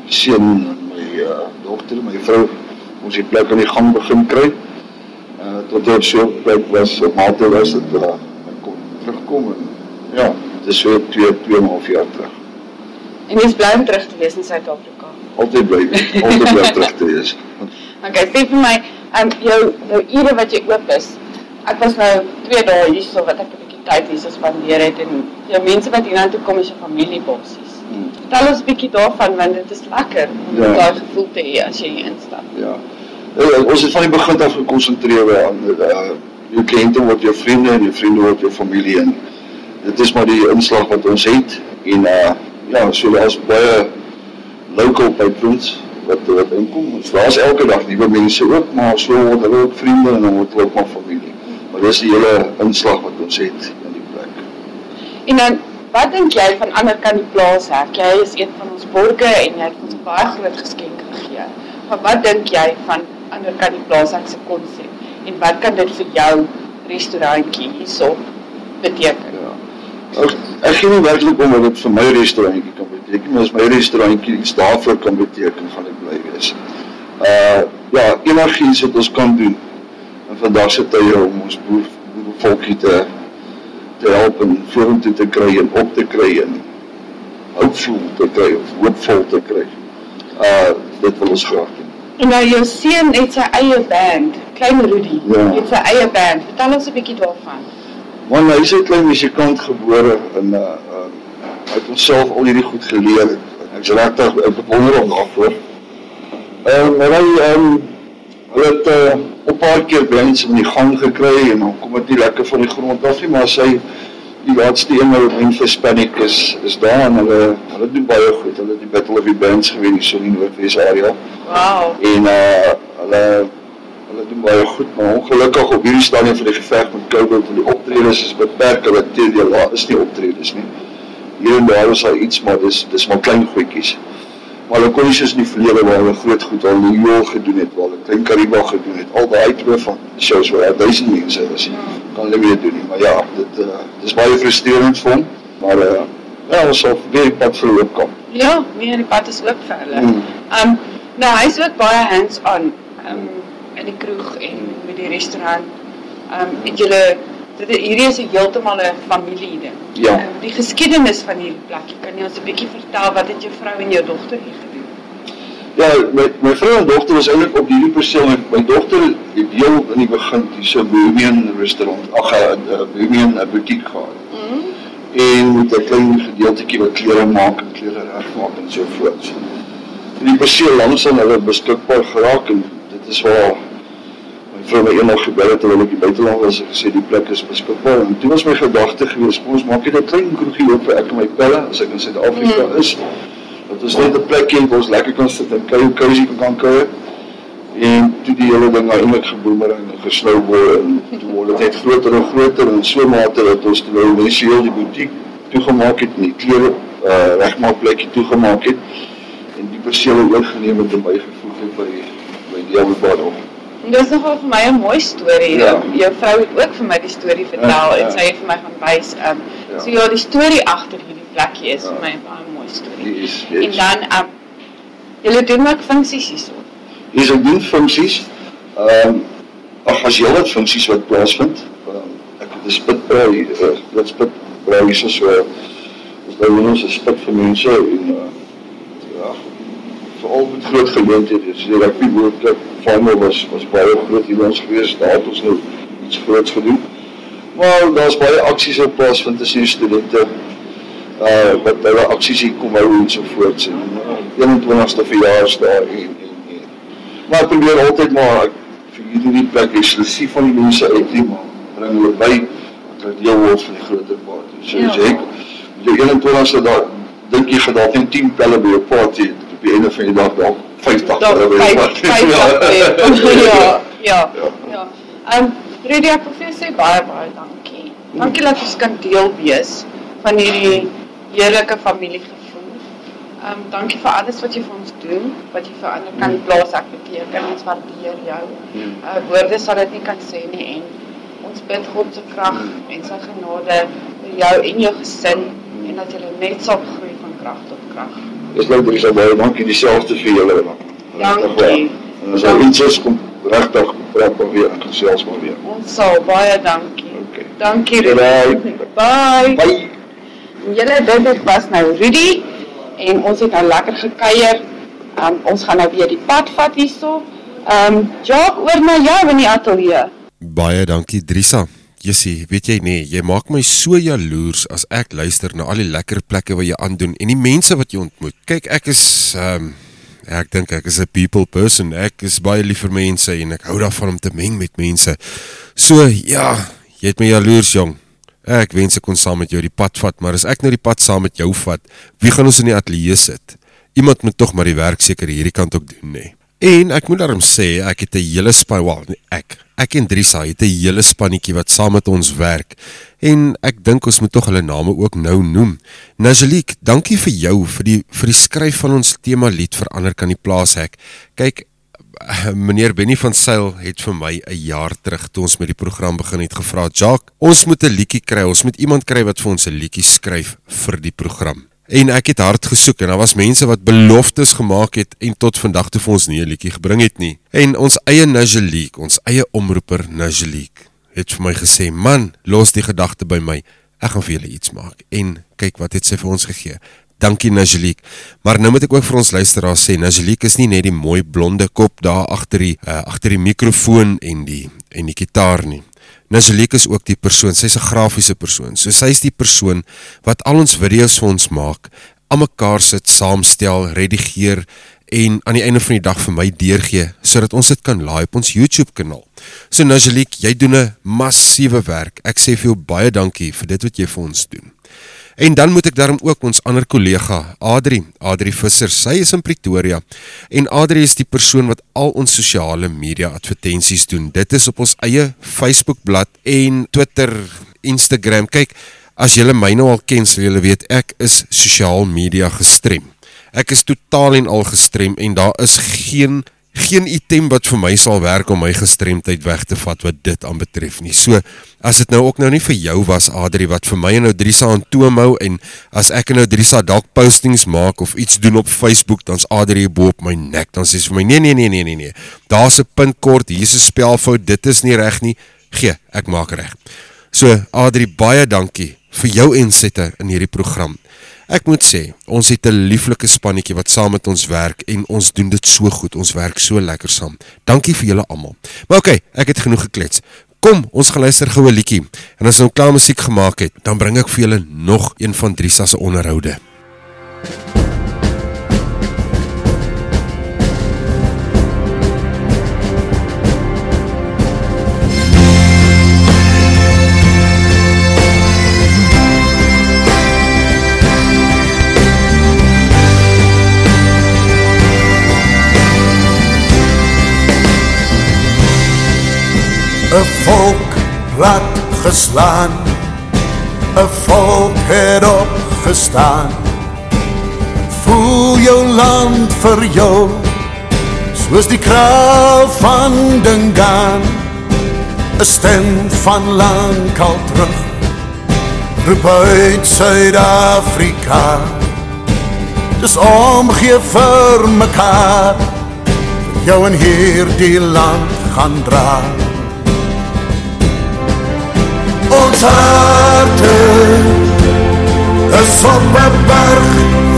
seun en my uh, dogter, my vrou, ons die plek aan die gang begin kry. Uh, tot ek so plek was, op mate was het, uh, kon terugkom en ja, het is so 2, 2,5 jaar terug. En jy is bly om terug te wees in Suid-Afrika. Altyd bly, altyd bly terug te wees. Okay, sê vir my, um, jou jou ure wat jy oop is. Ek was nou 2 dae hierso wat ek 'n bietjie tyd hierso spandeer het en jou mense wat hiernatoe kom is 'n familiebossie. Hmm. Vertel ons 'n bietjie daarvan want dit is lekker om Ja. daai gevoel te hê as jy hier instap. Ja. Uh, ons het van die begin af gekonsentreer aan uh, jou kliënte word jou vriende en jou vriende word jou familie en dit is maar die inslag wat ons het en uh, ja, so daar's baie local patrons wat wat inkom. Ons daar's elke dag nuwe mense ook, maar so word hulle ook vriende en dan word hulle ook maar familie. Maar dis die hele inslag wat ons het in die plek. En dan wat dink jy van ander kan die plaas hek? Jy is een van ons borge en jy het ons baie groot geskenk gegee. Maar wat dink jy van ander kan die plaas hek se konsep? En wat kan dit vir jou restaurantjie hierso beteken? Ek, ek gee nie werklik om wat dit vir my restaurantjie kan beteken, maar as my restaurantjie iets daarvoor kan beteken, gaan ek bly wees. Uh ja, enigiets wat ons kan doen in vandag se tye om ons boer boervolkie te te help en vorentoe te kry en op te kry en hoopvol te kry of hoopvol te kry. Uh dit wil ons graag doen. En nou jou seun het sy eie band, Klein Rudy. Ja. Het sy eie band. Vertel ons 'n bietjie daarvan. Man, hy is 'n klein musikant gebore en uh, uh hy het homself al hierdie goed geleer. Ek's regtig ek bewonder hom daarvoor. Ehm uh, hy ehm um, hulle het uh, op 'n paar keer bands in die gang gekry en dan kom dit nie lekker van die grond af nie, maar sy die laatste een wat Memphis Panic is is daar en hulle hulle doen baie goed. Hulle het die Battle of the Bands gewen hier so in die Noordwes area. Wow. En uh hulle hulle doen baie goed, maar ongelukkig op hierdie stadium van die geveg met COVID en die optredes is beperk, hulle teendeel daar is nie optredes nie. hier en daar is daar iets, maar dis dis maar klein goedjies. Maar hulle kon nie soos in die verlede waar hulle groot goed al New York gedoen het, waar hulle klein Kariba gedoen het. Al daai tipe van shows waar daar duisend mense is. Kan hulle weer doen nie. Maar ja, dit uh, dis baie frustrerend vir hom. Maar uh, ja, ons sal weer die pad verloop kom. Ja, nee, die pad is ook vir hulle. Hmm. Um nou hy's ook baie hands-on um in die kroeg en met die restaurant. Um het julle dit hierdie is 'n heeltemal 'n familie ding. Ja. Um, die geskiedenis van hierdie plekkie. Kan jy ons 'n bietjie vertel wat het jou vrou en jou dogter hier gedoen? Ja, my my vrou en dogter was eintlik op hierdie perseel. My, my dogter het deel in die begin die so Bohemian restaurant, ag 'n Bohemian 'n butiek gehad. Mm. En met 'n klein gedeeltjie wat klere maak en klere regmaak en so voort. En die perseel langs aan hulle beskikbaar geraak en dit is waar vrou my eendag gebel het terwyl ek in buiteland was en gesê die plek is beskikbaar. En toe was my gedagte gewees, kom ons maak net 'n klein kroegie oop vir ek en my pelle as ek in Suid-Afrika Mm. is. Dat ons net 'n plekjie het waar ons lekker kan sit en kuier cozy kan kuier. En toe die hele ding eintlik geboomerang en gesnowball en toe word dit net groter en groter en so mate dat ons toe nou initieel die butiek toegemaak het en die klere uh, regmaak plekjie toegemaak het en die perseel oorgeneem het en bygevoeg het by by die ou bar. En Dit is nogal vir my 'n mooi storie. Ja. Jou vrou het ook vir my die storie vertel Ja, ja. en sy het vir my gaan wys. Um, Ja. So ja, die storie agter hierdie plekkie is vir my 'n baie mooi storie. Die is En dan um, julle doen ook funksies hierso. Hier is doen funksies. Ehm um, ag as jy wat funksies wat plaasvind. Um, ek het 'n spitbraai, uh, dit spitbraai hier so so. Ons nou ons 'n spit vir mense en uh, ja, veral met groot geleenthede. So die rugby World Cup final was was baie groot hier ons gewees. Daar het ons nou iets groots gedoen. Maar daar's baie aksies op plaasvind tussen die studente uh wat hulle aksies hier kom hou en so voort. En uh, 21ste verjaarsdag en, en, en maar ek probeer altyd maar ek vir hierdie plek eksklusief van die mense uit die maar bring hulle by dat hulle deel word van die groter party. So Ja. as jy die 21ste dag dink jy gaan dalk net 10 pelle by 'n party op die einde van die dag dalk 50 pelle by 'n Vyf party. vyf Ja. ja, ja, ja. Um Rudy, ek wil vir jou sê baie baie dankie. Dankie dat ons kan deel wees van hierdie heerlike familiegevoel. Um dankie vir alles wat jy vir ons doen, wat jy vir ander kan plaas ek beteken. Ons waardeer jou. Uh woorde sal dit nie kan sê nie en ons bid God se krag en sy genade vir jou en jou gesin en dat julle net sal groei van krag tot krag. Dis nou baie baie dankie dieselfde vir julle. Dankie. En as daar iets is kom regtig praat maar weer en gesels maar weer. Ons sal baie dankie. Okay. Dankie Bye. Rudy. Bye. Bye. Julle dit was nou Rudy en ons het nou lekker gekuier. Um, ons gaan nou weer die pad vat hierso. Ehm um, Jacques oor na jou in die ateljee. Baie dankie Drisa. Jessie, weet jy nee, jy maak my so jaloers as ek luister na al die lekker plekke wat jy aandoen en die mense wat jy ontmoet. Kyk, ek is ehm um, ek dink ek is 'n people person. Ek is baie lief vir mense en ek hou daarvan om te meng met mense. So ja, jy het my jaloers jong. Ek wens ek kon saam met jou die pad vat, maar as ek nou die pad saam met jou vat, wie gaan ons in die ateljee sit? Iemand moet tog maar die werk seker hierdie kant ook doen, nê. En ek moet daarom sê, ek het 'n hele span, wel, ek, ek en Drisa het 'n hele spannetjie wat saam met ons werk. En ek dink ons moet tog hulle name ook nou noem. Najalik, dankie vir jou vir die vir die skryf van ons tema lied vir ander kan die plaas hek. Kyk, eh, meneer Benny van Sail het vir my 'n jaar terug toe ons met die program begin het gevra, "Jacques, ons moet 'n liedjie kry. Ons moet iemand kry wat vir ons 'n liedjie skryf vir die program." En ek het hard gesoek en daar was mense wat beloftes gemaak het en tot vandag toe vir ons nie 'n liedjie gebring het nie. En ons eie Najalik, ons eie omroeper Najalik, het vir my gesê, "Man, los die gedagte by my. Ek gaan vir julle iets maak." En kyk wat het sy vir ons gegee. Dankie Najalik. Maar nou moet ek ook vir ons luisteraars sê, Najalik is nie net die mooi blonde kop daar agter die uh, agter die mikrofoon en die en die gitaar nie. Najalik is ook die persoon, sy's 'n grafiese persoon. So sy's die persoon wat al ons video's vir ons maak, aan mekaar sit, saamstel, redigeer en aan die einde van die dag vir my deurgee sodat ons dit kan laai op ons YouTube kanaal. So Najalik, jy doen 'n massiewe werk. Ek sê vir jou baie dankie vir dit wat jy vir ons doen. En dan moet ek daarom ook ons ander kollega, Adri, Adri Visser, sy is in Pretoria. En Adri is die persoon wat al ons sosiale media advertensies doen. Dit is op ons eie Facebook bladsy en Twitter, Instagram. Kyk, As julle my nou al ken, sal julle weet ek is sosiaal media gestrem. Ek is totaal en al gestrem en daar is geen geen item wat vir my sal werk om my gestremdheid weg te vat wat dit aan betref nie. So as dit nou ook nou nie vir jou was Adri wat vir my en nou Drisa aan toom hou en as ek en nou Drisa dalk postings maak of iets doen op Facebook dan's Adri bo op my nek dan sê sy vir my nee nee nee nee nee nee. Daar's 'n punt kort, hier's 'n spelfout, dit is nie reg nie. Gee, ek maak reg. So Adri baie dankie vir jou insette in hierdie program. Ek moet sê, ons het 'n lieflike spannetjie wat saam met ons werk en ons doen dit so goed. Ons werk so lekker saam. Dankie vir julle almal. Maar okay, ek het genoeg geklets. Kom, ons gaan luister gou 'n liedjie. En as ons nou klaar musiek gemaak het, dan bring ek vir julle nog een van Drisa se onderhoude. Een volk wat geslaan, een volk het opgestaan. Voel jou land vir jou, soos die kraal van Dingaan. Een stem van lang al terug, roep uit Suid-Afrika. Dis omgee vir mekaar, jou en hier die land gaan draag. Ons harte is op 'n berg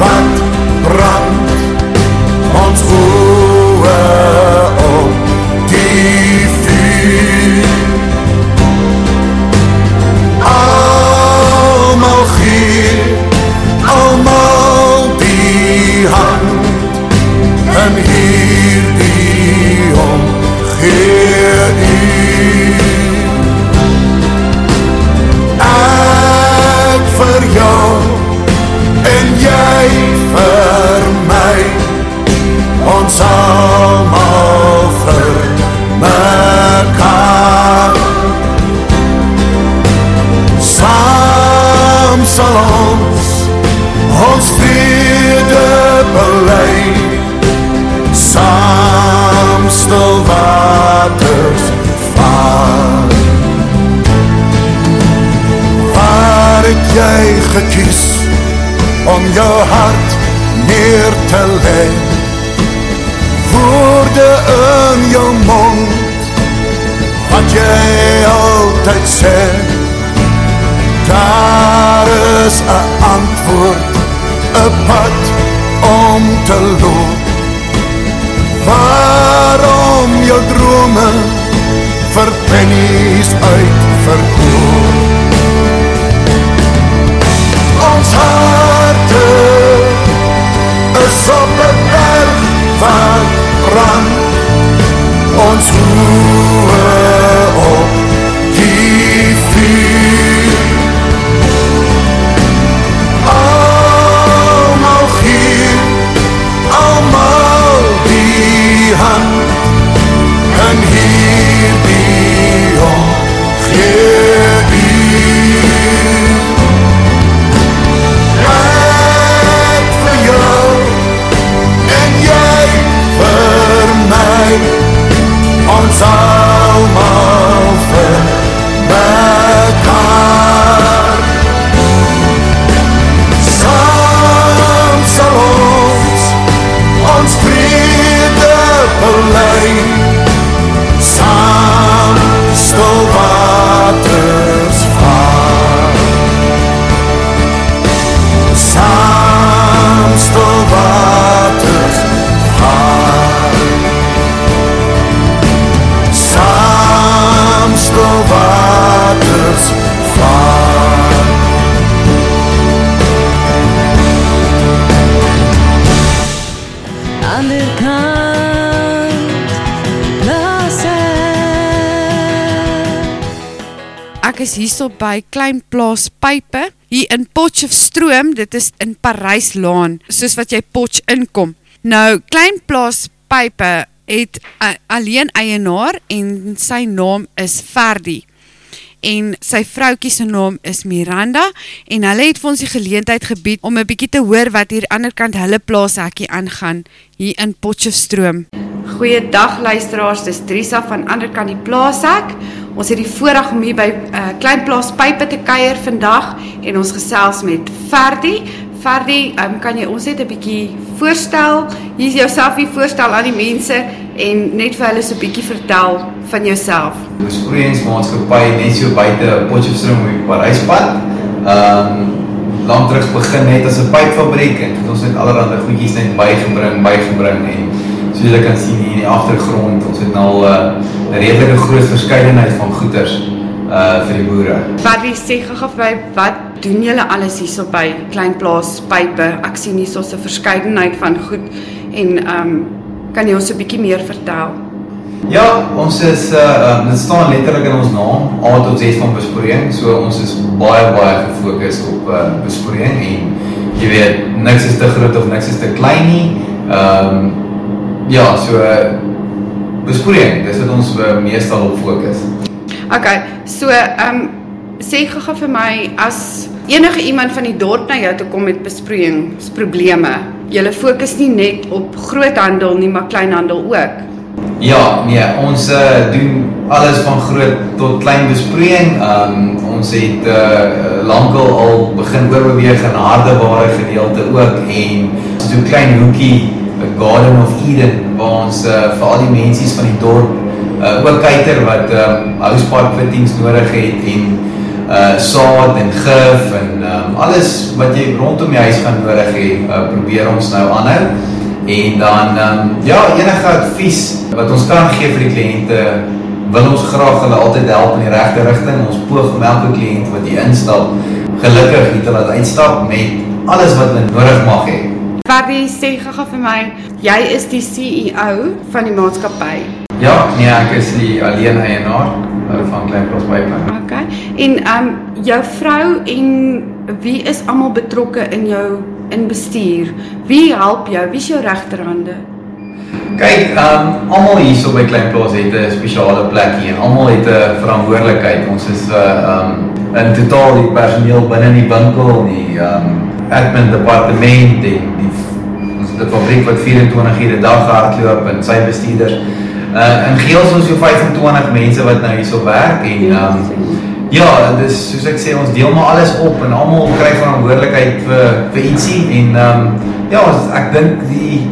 wat brand ons oë almal vir mekaar saam sal ons ons vrede belei saam stil waters vaar waar het jy gekies om jou hart neer te lê woorde in jou mond. Wat jy altyd sê daar is 'n antwoord 'n pad om te loop waarom jou drome vir pennies uitverkoop brand ons hoë hierso by Klein Plaas Pype hier in Potchefstroom, dit is in Paryslaan, soos wat jy Potch inkom. Nou Klein Plaas Pype het 'n alleen eienaar en sy naam is Ferdi. en sy vroukie se naam is Miranda en hulle het vir ons die geleentheid gebied om 'n bietjie te hoor wat hier ander kant hulle plaashekkie aangaan hier in Potchefstroom. Goeiedag luisteraars, dis Drisa van ander kant die plaashek. Ons het die voorreg om hier by uh, Klein Plaas Pype te kuier vandag en ons gesels met Ferdi. Ferdi, um, kan jy ons net 'n bietjie voorstel? Hier is jouself hier voorstel aan die mense en net vir hulle so 'n bietjie vertel van jouself. Besproeiingsmaatskappy net so buite Potchefstroom die Paryspad. Ehm um, lank terug begin net as 'n pypfabriek en het ons net allerlei goedjies net bygebring, bygebring en soos julle kan sien hier in die agtergrond, ons het nou 'n uh, redelike groot verskeidenheid van goederes uh vir die boere. Wat wie sê gou vir my, wat doen julle alles hierso by Klein Plaas Pype? Ek sien hierso 'n verskeidenheid van goed en ehm um, kan jy ons 'n bietjie meer vertel? Ja, ons is uh dit staan letterlik in ons naam, A tot Z van besproeiing. So ons is baie baie gefokus op uh besproeiing en jy weet, niks is te groot of niks is te klein nie. Ehm um, ja, so besproeiing, dis wat ons uh, meestal op fokus. Okay, so ehm um, sê gou vir my as enige iemand van die dorp na jou toe kom met besproeiingsprobleme. Julle fokus nie net op groothandel nie, maar kleinhandel ook. Ja, nee, ons uh, doen alles van groot tot klein besproeiing. Um ons het uh, lankal al begin oorbeweeg in hardeware gedeelte ook en so 'n klein hoekie, 'n Garden of Eden waar ons uh, vir al die mensies van die dorp uh, ook kyker wat um housepark fittings nodig het en uh saad en gif en um alles wat jy rondom die huis gaan nodig hê, uh, probeer ons nou aanhou. En dan um ja, enige advies wat ons kan gee vir die kliënte, wil ons graag hulle altyd help in die regte rigting. Ons poog om elke kliënt wat hier instap, gelukkig te laat uitstap met alles wat hulle nodig mag hê. Fabie, sê gou vir my, jy is die CEO van die maatskappy. Ja, nee, ek is die alleen eienaar van Klein Plaas Pype. Okay. En um jou vrou en wie is almal betrokke in jou in bestuur? Wie help jou? Wie is jou regterhande? Kyk, um almal hierso by Klein Plaas het 'n spesiale plek hier en almal het 'n verantwoordelikheid. Ons is 'n uh, um in totaal die personeel binne in die winkel, die um admin departement en die 'n fabriek wat 24 ure 'n dag hardloop en sy bestuurders. Uh in geheel is ons so 25 mense wat nou hierso werk en um ja, dit is soos ek sê ons deel maar alles op en almal kry verantwoordelikheid vir vir ietsie en um ja, ek dink die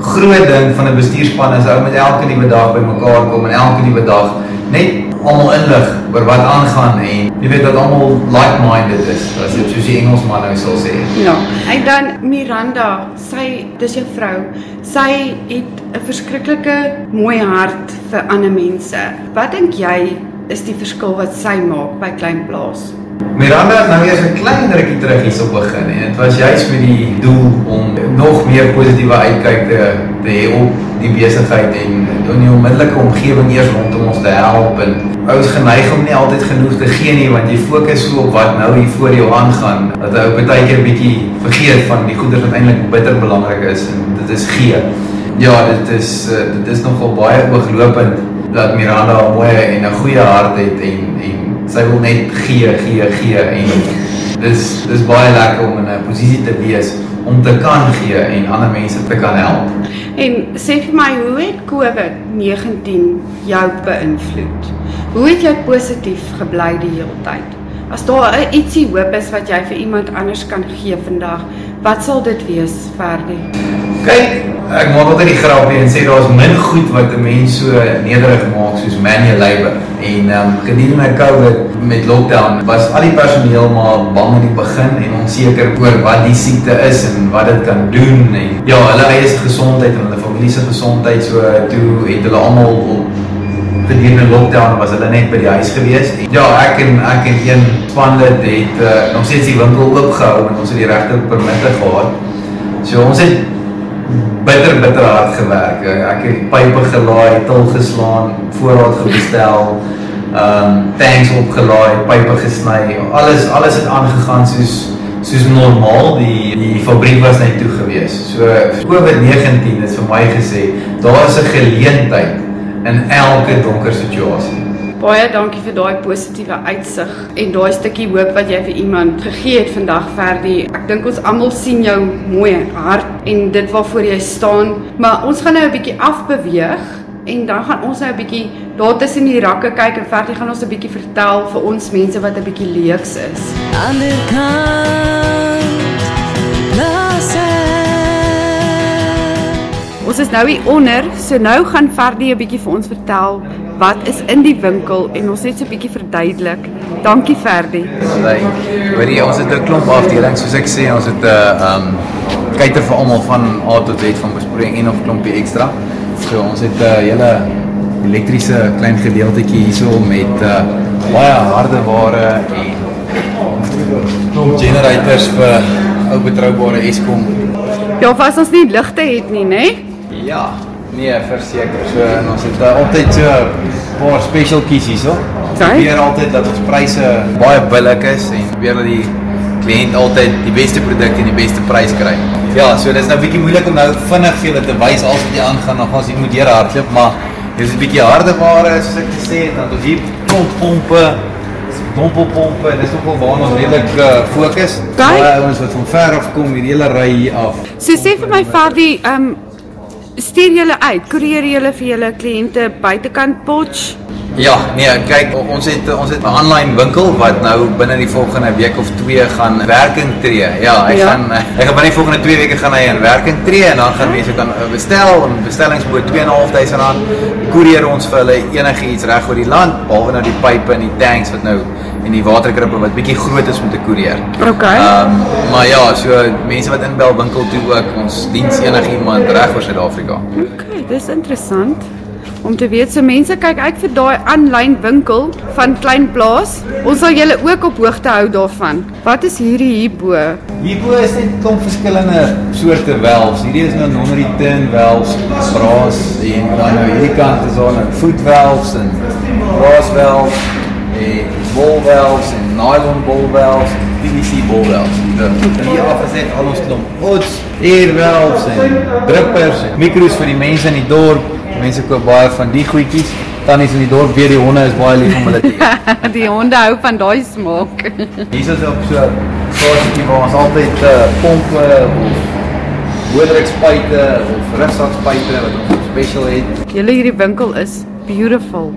groot ding van 'n bestuurspan is ou met elke nuwe dag bymekaar kom en elke nuwe dag net almal inlig oor wat aangaan en jy weet dat almal like-minded is as dit soos die Engelsman nou sal sê. Ja. En dan Miranda, sy dis jou vrou. Sy het 'n verskriklike mooi hart vir ander mense. Wat dink jy is die verskil wat sy maak by Klein Plaas? Miranda het nou eers 'n klein rukkie terug hierso begin en dit was juist met die doel om nog meer positiewe uitkyk te te hê op die besigheid en in die onmiddellike omgewing eers rondom ons te help en ouens geneig om nie altyd genoeg te gee nie want jy fokus so op wat nou hier voor jou aangaan dat jy baie keer 'n bietjie vergeet van die goeie wat eintlik bitter belangrik is en dit is gee. Ja, dit is dit is nogal baie ooglopend dat Miranda 'n mooi en 'n goeie hart het en en sy wil net gee, gee, gee en dis dis baie lekker om in 'n posisie te wees om te kan gee en ander mense te kan help. En sê vir my, hoe het COVID-19 jou beïnvloed? Hoe het jy positief gebly die hele tyd? As daar ietsie hoop is wat jy vir iemand anders kan gee vandag, wat sal dit wees, Ferdi? Kyk, ek maak altyd die grapie en sê daar's min goed wat 'n mens so nederig maak soos manual labour. En ehm um, gedurende COVID met lockdown was al die personeel maar bang in die begin en onseker oor wat die siekte is en wat dit kan doen en ja, hulle eie gesondheid en hulle familie se gesondheid so toe het hulle almal op gedurende lockdown was hulle net by die huis gewees. En ja, ek en ek en een spanlid het uh, nog steeds die winkel oopgehou en ons het die regte permitte gehad. So ons het bitter bitter hard gewerk. Ek het pype gelaai, til geslaan, voorraad gebestel, ehm um, tanks opgelaai, pype gesny. Alles alles het aangegaan soos soos normaal. Die die fabriek was net toe gewees. So COVID-19 het vir my gesê, daar is 'n geleentheid in elke donker situasie. Baie dankie vir daai positiewe uitsig en daai stukkie hoop wat jy vir iemand gegee het vandag Verdie. Ek dink ons almal sien jou mooi hart en dit waarvoor jy staan, maar ons gaan nou 'n bietjie afbeweeg en dan gaan ons nou 'n bietjie daar tussen die rakke kyk en Verdie gaan ons 'n bietjie vertel vir ons mense wat 'n bietjie leeks is. Anderkant plaas Ons is nou hier onder, so nou gaan Verdie 'n bietjie vir ons vertel wat is in die winkel en ons net so 'n bietjie verduidelik. Dankie Verdie. Like, hoorie, ons het 'n klomp afdelings soos ek sê, ons het 'n uh, um kyker vir almal van A tot Z van besproeiing en of klompie ekstra. So ons het 'n uh, hele elektriese klein gedeeltetjie hierso met uh, baie harde ware en klomp generators vir ou betroubare Eskom. Ja, as ons nie ligte het nie, né? Ja, nee, verseker. So en ons het uh, altyd so 'n paar special kies hierso. Ons probeer altyd dat ons pryse baie billik is en probeer dat die kliënt altyd die beste produk en die beste prys kry. Ja, so dis nou bietjie moeilik om nou vinnig vir julle te wys als wat jy aangaan, dan gaan ons hier moet deur hardloop, maar dis 'n bietjie harde ware soos ek gesê het, dan ons hier klomp pompe dompelpompe, dis nogal waarna ons redelik uh, fokus. Baie ouens wat van ver af kom, hierdie hele ry hier af. So sê vir my Verdie, ehm um, stuur julle uit, koerier julle vir julle kliënte buitekant Potch? Ja, nee, kyk, ons het ons het 'n aanlyn winkel wat nou binne die volgende week of 2 gaan werking tree. Ja, hy Ja. gaan hy gaan binne die volgende 2 weke gaan hy in werking tree en dan gaan mense kan eh, bestel en bestellings bo R2.500 koerier ons vir hulle enigiets reg oor die land behalwe nou die pype en die tanks wat nou en die waterkrippe wat bietjie groot is om te koerier. Okay. Ehm um, maar ja, so mense wat inbel winkel toe ook, ons diens enigiemand reg oor Suid-Afrika. Okay, dis interessant om te weet so mense kyk uit vir daai aanlyn winkel van Klein Plaas. Ons sal julle ook op hoogte hou daarvan. Wat is hierdie hierbo? Hierbo is net klomp verskillende soorte wells. Hierdie is nou non-return wells, braas en dan nou hierdie kant is daar nou foot wells en braas en ball wells en nylon ball wells en PVC ball wells. So, hier af is net al ons klomp odds, air wells en drippers en mikros vir die mense in die dorp. Mense koop baie van die goedjies. Tannies in die dorp weet die honde is baie lief om hulle te eet. die honde hou van daai smaak. Hier is op so 'n stasietjie waar ons altyd uh, pompe of boordrukspuite of rugsakspuite wat ons special het. Julle hierdie winkel is beautiful.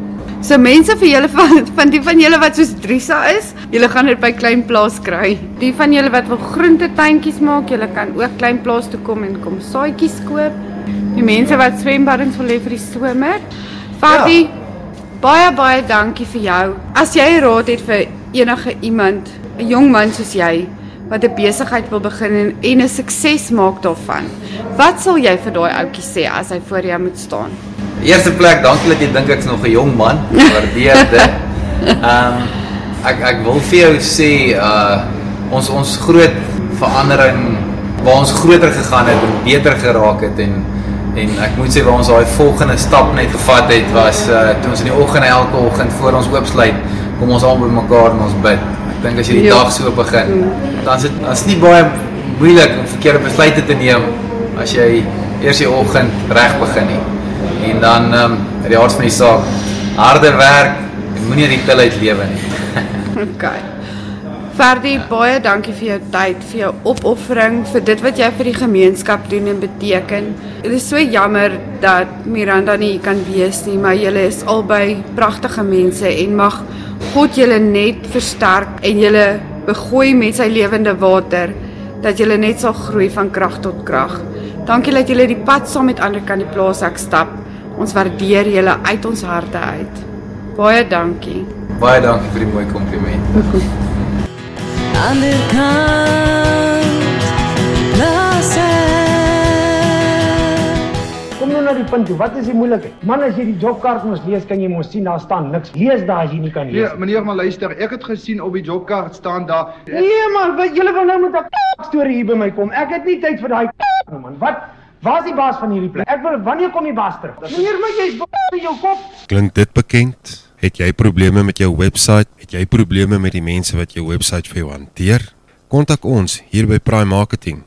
So mense vir julle van van die van julle wat soos Drisa is, julle gaan dit by Klein Plaas kry. Die van julle wat wil groentetuintjies maak, julle kan ook Klein Plaas toe kom en kom saaitjies koop. Die mense wat swembaddens wil hê vir die somer. Fabie, ja. baie baie dankie vir jou. As jy raad het vir enige iemand, 'n jong man soos jy wat 'n besigheid wil begin en, en 'n sukses maak daarvan. Wat sal jy vir daai ouetjie sê as hy voor jou moet staan? Eerste plek, dankie dat jy dink ek's nog 'n jong man. Waardeer dit. Ehm ek ek wil vir jou sê uh ons ons groot verandering waar ons groter gegaan het en beter geraak het en en ek moet sê waar ons daai volgende stap net gevat het was uh toe ons in die oggend elke oggend voor ons oopsluit kom ons almal bymekaar en ons bid. Ek dink as jy die Ja. dag so begin, dan is dit dit nie baie moeilik om verkeerde besluite te neem as jy eers die oggend reg begin nie. En dan ehm um, die hart van die saak, harde werk en moenie die til uit lewe nie. OK. Ferdie, baie dankie vir jou tyd, vir jou opoffering, vir dit wat jy vir die gemeenskap doen en beteken. Dit is so jammer dat Miranda nie kan wees nie, maar julle is albei pragtige mense en mag God julle net versterk en julle begooi met sy lewende water dat julle net sal groei van krag tot krag. Dankie dat julle die pad saam met ander kan die plaas ek stap. Ons waardeer julle uit ons harte uit. Baie dankie. Baie dankie vir die mooi kompliment. Ander kant Kom nou na die punt toe. Wat is die moeilikheid? Man, as jy die jobkaart mos lees, kan jy mos sien daar staan niks. Lees daar as jy nie kan lees. Nee, meneer, maar luister, ek het gesien op die jobkaart staan daar Nee man, wat julle wil nou met 'n storie hier by my kom. Ek het nie tyd vir daai man. Wat? Waar's die baas van hierdie plek? Ek wil wanneer kom die baas terug? Meneer, maar jy's in jou kop. Klink dit bekend? Het jy probleme met jou webwerf? Het jy probleme met die mense wat jou webwerf vir jou hanteer? Kontak ons hier by Prime Marketing.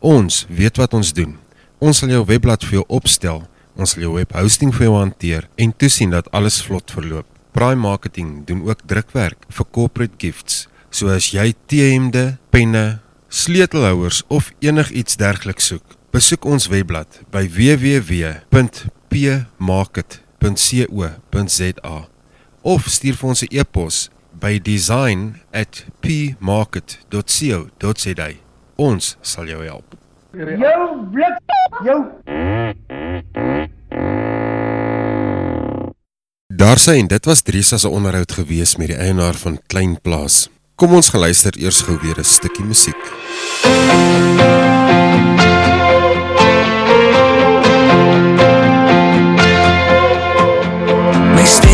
Ons weet wat ons doen. Ons sal jou webblad vir jou opstel, ons sal jou webhosting vir jou hanteer en toesien dat alles vlot verloop. Prime Marketing doen ook drukwerk vir corporate gifts. So as jy T-hemde, penne, sleutelhouers of enigiets dergeliks soek, besoek ons webblad by www.pmarket.co.za of stuur vir ons 'n e-pos by design@pmarket.co.za. Ons sal jou help. Jou blik, jou Daar sê en dit was Drisa se onderhoud gewees met die eienaar van Klein Plaas. Kom ons geluister eers gou weer 'n stukkie musiek. My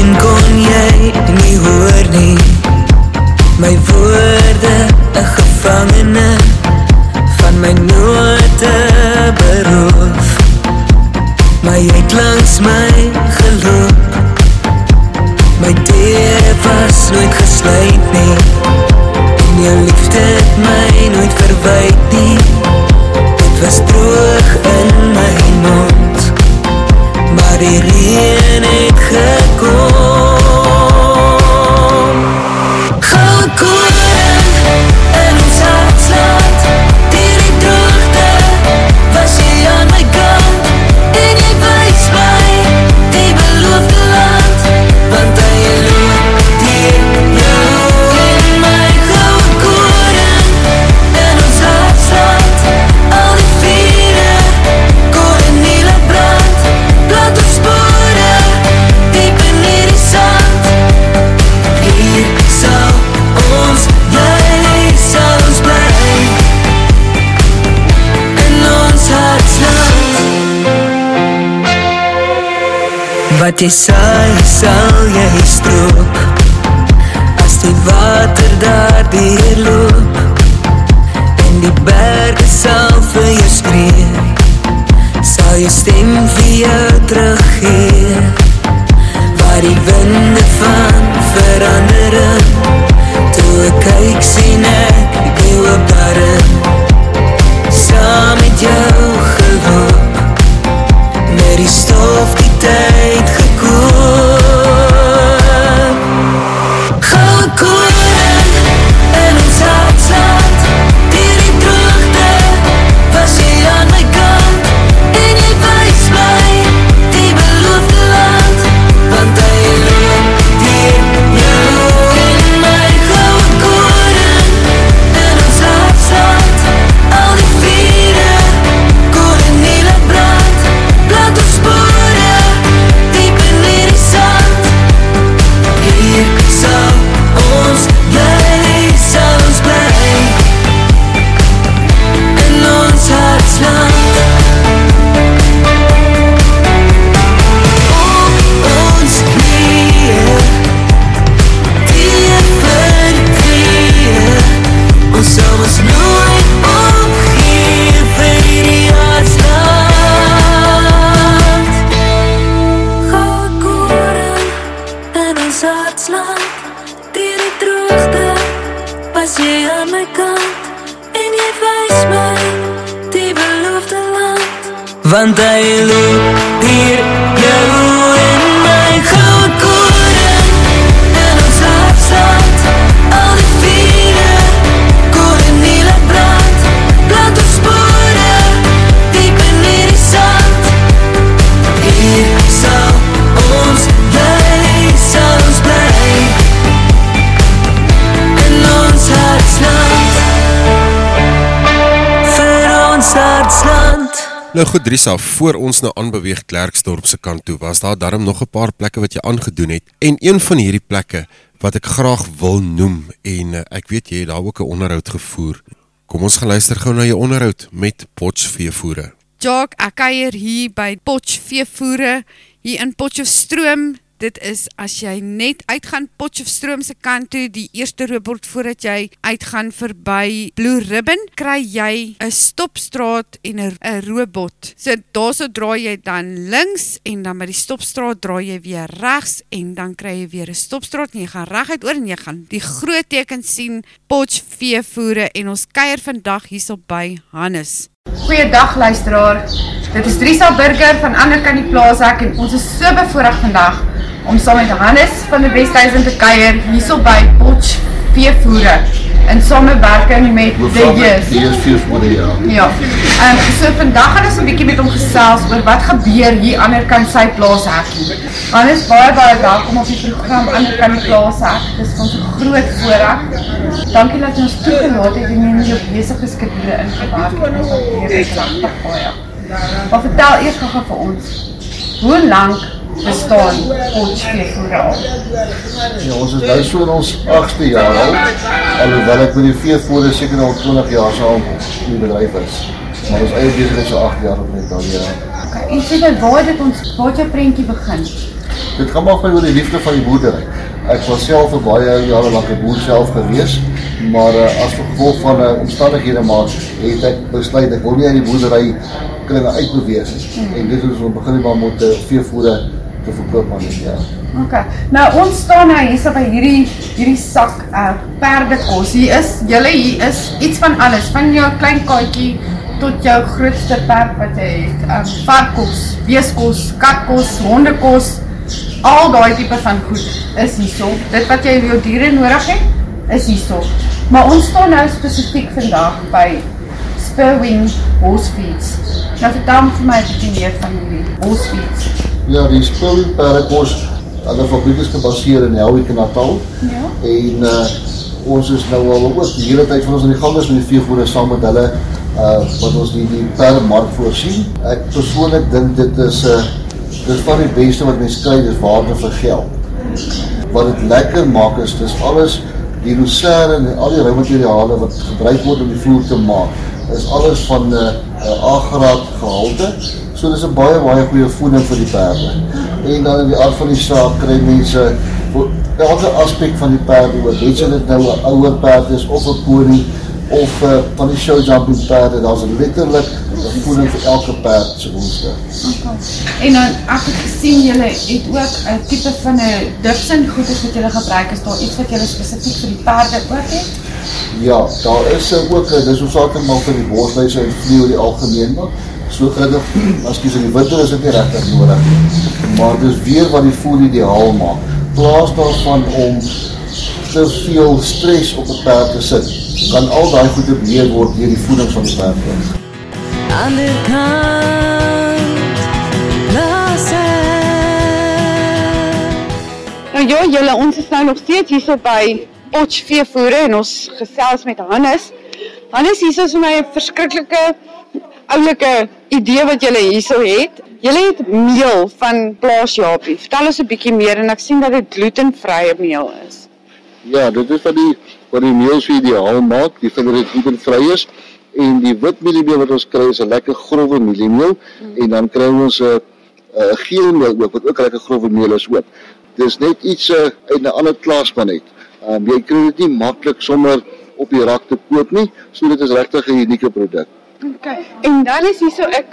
stem kon jy nie hoor nie? My woorde 'n gevangene van my note beroof. Maar jy het langs my geloop. My deur was nooit gesluit nie. En jou liefde het my nooit verwyd nie. Dit was droog in my mond Maar die reën het gekom. Goue Saai, sal jy stroop As die water daar deurloop En die berge sal vir jou skree Sal jou stem vir jou teruggee Waar die winde van verandering Toe ek kyk sien ek op daarin Saam met jou geloop Met die stof die tyd gekoop Nou goed Drisa, voor ons nou aanbeweeg Klerksdorp se kant toe, was daar darm nog 'n paar plekke wat jy aangedoen het en een van hierdie plekke wat ek graag wil noem en uh, ek weet jy het daar ook 'n onderhoud gevoer. Kom ons gaan luister gou na jou onderhoud met Potchefstroom. Jock, ek kuier hier by Potchefstroom hier in Potchefstroom. Dit is as jy net uitgaan Potchefstroom se kant toe, die eerste roebord voordat jy uitgaan verby Blue Ribbon, kry jy 'n stopstraat en 'n robot. So daarso draai jy dan links en dan by die stopstraat draai jy weer regs en dan kry jy weer 'n stopstraat en jy gaan reguit oor en jy gaan die groot teken sien Potchefstroom en ons kuier vandag hierso by Hannes. Goeiedag luisteraar. Dit is Drisa Burger van ander kan die plaas ek en ons is so bevoorreg vandag om saam met Hannes van die Westhuizen te kuier hierso by Potch Veevoere in samewerking met The Years. Die is veevoere, ja. Ja. En so vandag gaan ons 'n bietjie met hom gesels oor wat gebeur hier ander kan sy plaas hekkie. Hannes baie baie welkom op die program kan die plaas hek. Dis vir ons 'n groot voorreg. Dankie dat jy ons toegelaat het en in jou besige skedule ingewerk het. Ons waardeer dit regtig baie. Maar vertel eers gou vir ons. Hoe lank bestaan Potch Veevoere al? Ja, ons is nou so in ons 8ste jaar al. Alhoewel ek met die veevoere seker al 20 jaar sal in die bedryf is. Maar ons eie besigheid so 8 jaar op net al ja. Okay, en sê net waar het dit ons waar jou prentjie begin? Dit gaan maar oor die liefde van die boerdery. Ek was self vir baie jare lank 'n boer self gewees, maar uh, as gevolg van uh, omstandighede maar het ek besluit ek wil nie uit die boerdery kringe uitbeweeg nie. Hmm. En dit is ons begin maar met uh, veevoere te verkoop aan die ja. Okay. Nou ons staan nou hier so by hierdie hierdie sak uh perdekos. Hier is julle hier is iets van alles, van jou klein katjie tot jou grootste perd wat jy het. Um varkkos, beeskos, katkos, hondekos, al daai tipe van goed is hierso. Dit wat jy vir jou diere nodig het, is hierso. Maar ons staan nou spesifiek vandag by Spurwing Horse Feeds. Nou vertel vir my 'n bietjie meer van hierdie horse feeds. Ja, die spulling perdekos, hulle fabriek is gebaseer in Helwik en Natal. Ja. En uh ons is nou al ook die hele tyd van ons aan die gang is met die veevoere saam met hulle uh wat ons die die perdemark voorsien. Ek persoonlik dink dit is 'n uh, dis van die beste wat mens kry, dis waarde vir geld. Wat dit lekker maak is dis alles die lucerne en al die roumateriale wat gebruik word om die vloer te maak is alles van 'n uh, uh, A-graad gehalte. So dis 'n baie baie goeie voeding vir die perde. En dan in die aard van die saak kry mense elke aspek van die perde, wat dit nou 'n ouer perd is of 'n pony of uh, van die show jumping perde, daar's letterlik 'n voeding vir elke perd se behoefte. En dan ek het gesien julle het ook 'n tipe van 'n dipsin goeders wat julle gebruik. Is daar iets wat julle spesifiek vir die perde ook het? Ja, daar is uh, ook uh, dis ons altyd maar vir die bosluise en vliee oor die algemeen maar so gedig, ekskuus in die winter is dit nie regtig nodig nie. Maar dis weer wat die voer ideaal maak. Plaas daarvan om te veel stres op 'n perd te sit, kan al daai goede beheer word deur die voeding van die perd. Aan de kant, plaas Nou ja, julle ons is nou nog steeds hierso by Potch veevoere en ons gesels met Hannes. Hannes, hier is vir my 'n verskriklike oulike idee wat julle hierso het. Julle het meel van plaas Japie. Vertel ons 'n bietjie meer en ek sien dat dit glutenvrye meel is. Ja, dit is wat die wat die meel so ideaal maak, die vind dit glutenvry is en die wit mieliemeel wat ons kry is 'n lekker grove mieliemeel mm. en dan kry ons 'n 'n geel meel ook wat ook lekker grove meel is ook. Dis net iets uh, uit 'n ander klas van net. Um, jy kry dit nie maklik sommer op die rak te koop nie, so dit is regtig 'n unieke produk. Okay. En dan is hier so 'n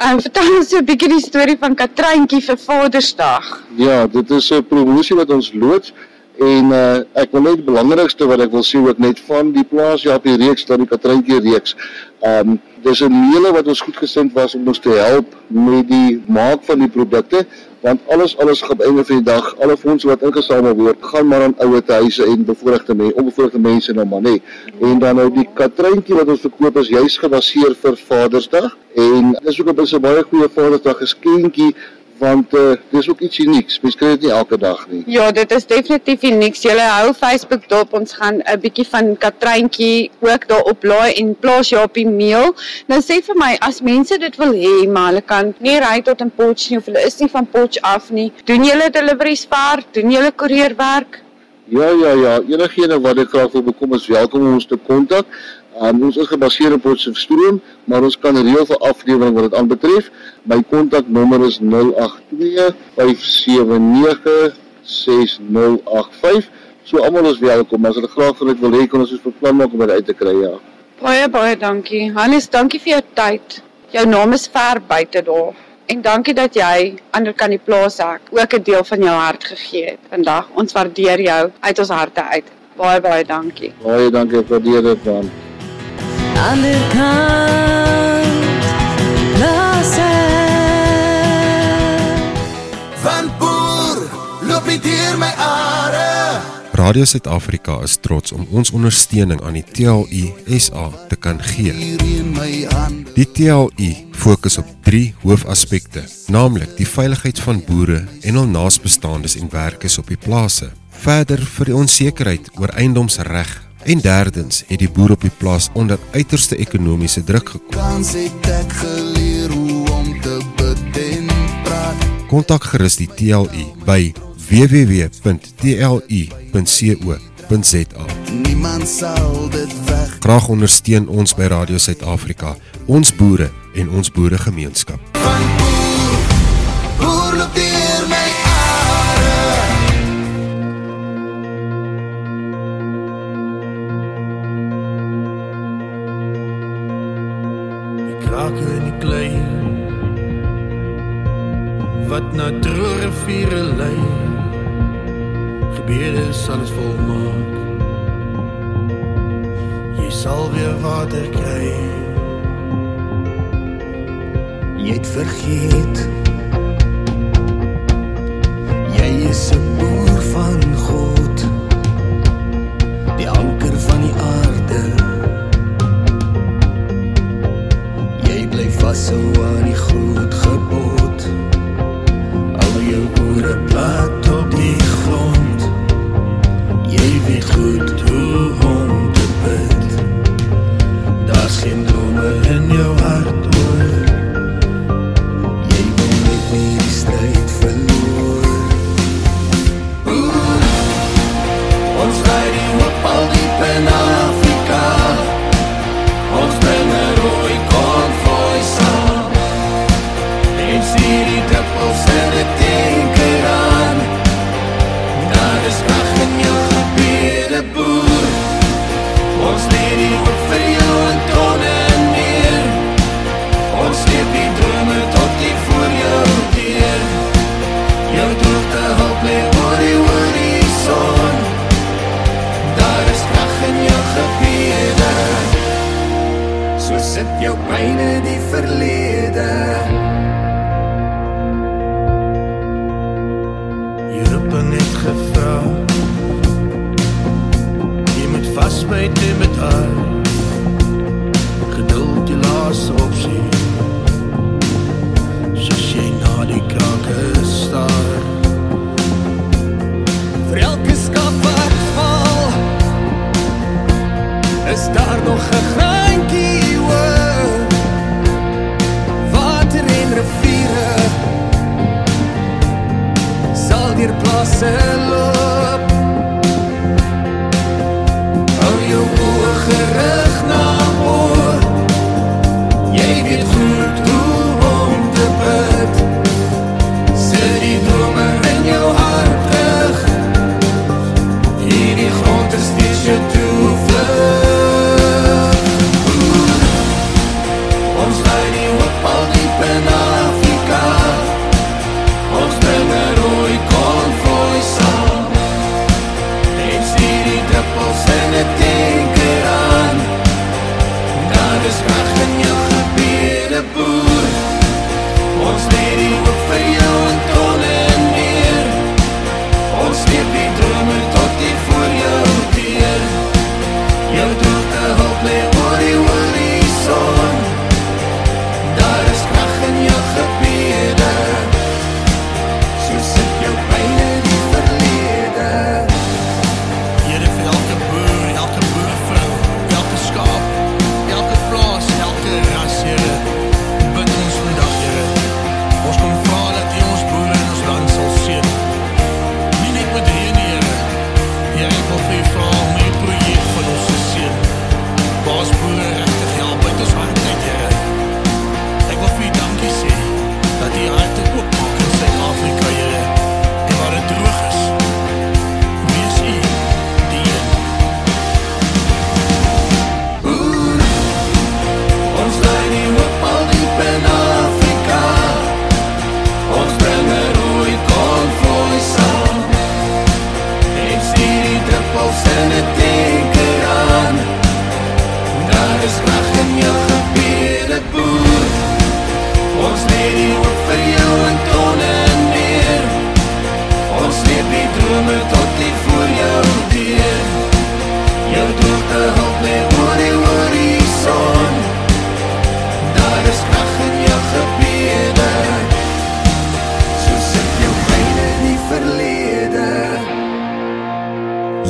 katreintjie. En vertel ons so 'n bietjie die storie van katreintjie vir Vadersdag. Ja, dit is 'n promosie wat ons loods en uh, ek wil net die belangrikste wat ek wil sê ook net van die plaas Japie reeks tot die Katreintjie reeks. Ehm um, dis 'n meele wat ons goedgesind was om ons te help met die maak van die produkte want alles alles gaan einde van die dag. Alle fondse wat ingesamel word gaan maar aan ouer huise en bevoorregte mense onbevoorregte mense nou maar nê en dan nou die katreintjie wat ons verkoop is juis gebaseer vir Vadersdag. En dis ook 'n baie baie goeie Vadersdag geskenkie want uh, dis ook iets unieks. Mens kry dit nie elke dag nie. Ja, dit is definitief unieks. Julle hou Facebook dop. Ons gaan 'n bietjie van Katreintjie ook daar oplaai en plaas Japie meel. Nou sê vir my, as mense dit wil hê, maar hulle kan nie ry tot in Potch nie of hulle is nie van Potch af nie. Doen julle deliveries ver? Doen julle koerierwerk? Ja, ja, ja. Enigene wat dit graag wil bekom is welkom om ons te kontak. Um, ons is gebaseer op Potchefstroom, maar ons kan reël vir aflewering wat dit aanbetref. My kontaknommer is 082 579 6085. So almal is welkom. As hulle graag dit wil hê, kan ons dit beplan maak om dit uit te kry, ja. Baie baie dankie. Hannes, dankie vir jou tyd. Jou naam is ver buite daar. En dankie dat jy ander kan die plaas hek ook 'n deel van jou hart gegee het vandag. Ons waardeer jou uit ons harte uit. Baie baie dankie. Baie dankie vir dit dan. Ander kant plaas ek Van boer loop nie deur my are Radio Suid-Afrika is trots om ons ondersteuning aan die TLU SA te kan gee. Die TLU fokus op drie hoofaspekte, naamlik die veiligheid van boere en hul naasbestaandes en werkers op die plase. Verder vir die onsekerheid oor eiendomsreg en derdens het die boer op die plaas onder uiterste ekonomiese druk gekom. Kans het ek geleer hoe om te bid en praat Kontak gerus die TLU by www.tlu.co.za. Niemand sal dit weg Graag ondersteun ons by Radio Suid-Afrika, ons boere en ons boeregemeenskap. Boer loop deur Wat na droë riviere lei. Gebede sal het volmaak. Jy sal weer water kry. Jy het vergeet. Jy is 'n boer van God. Die anker van tot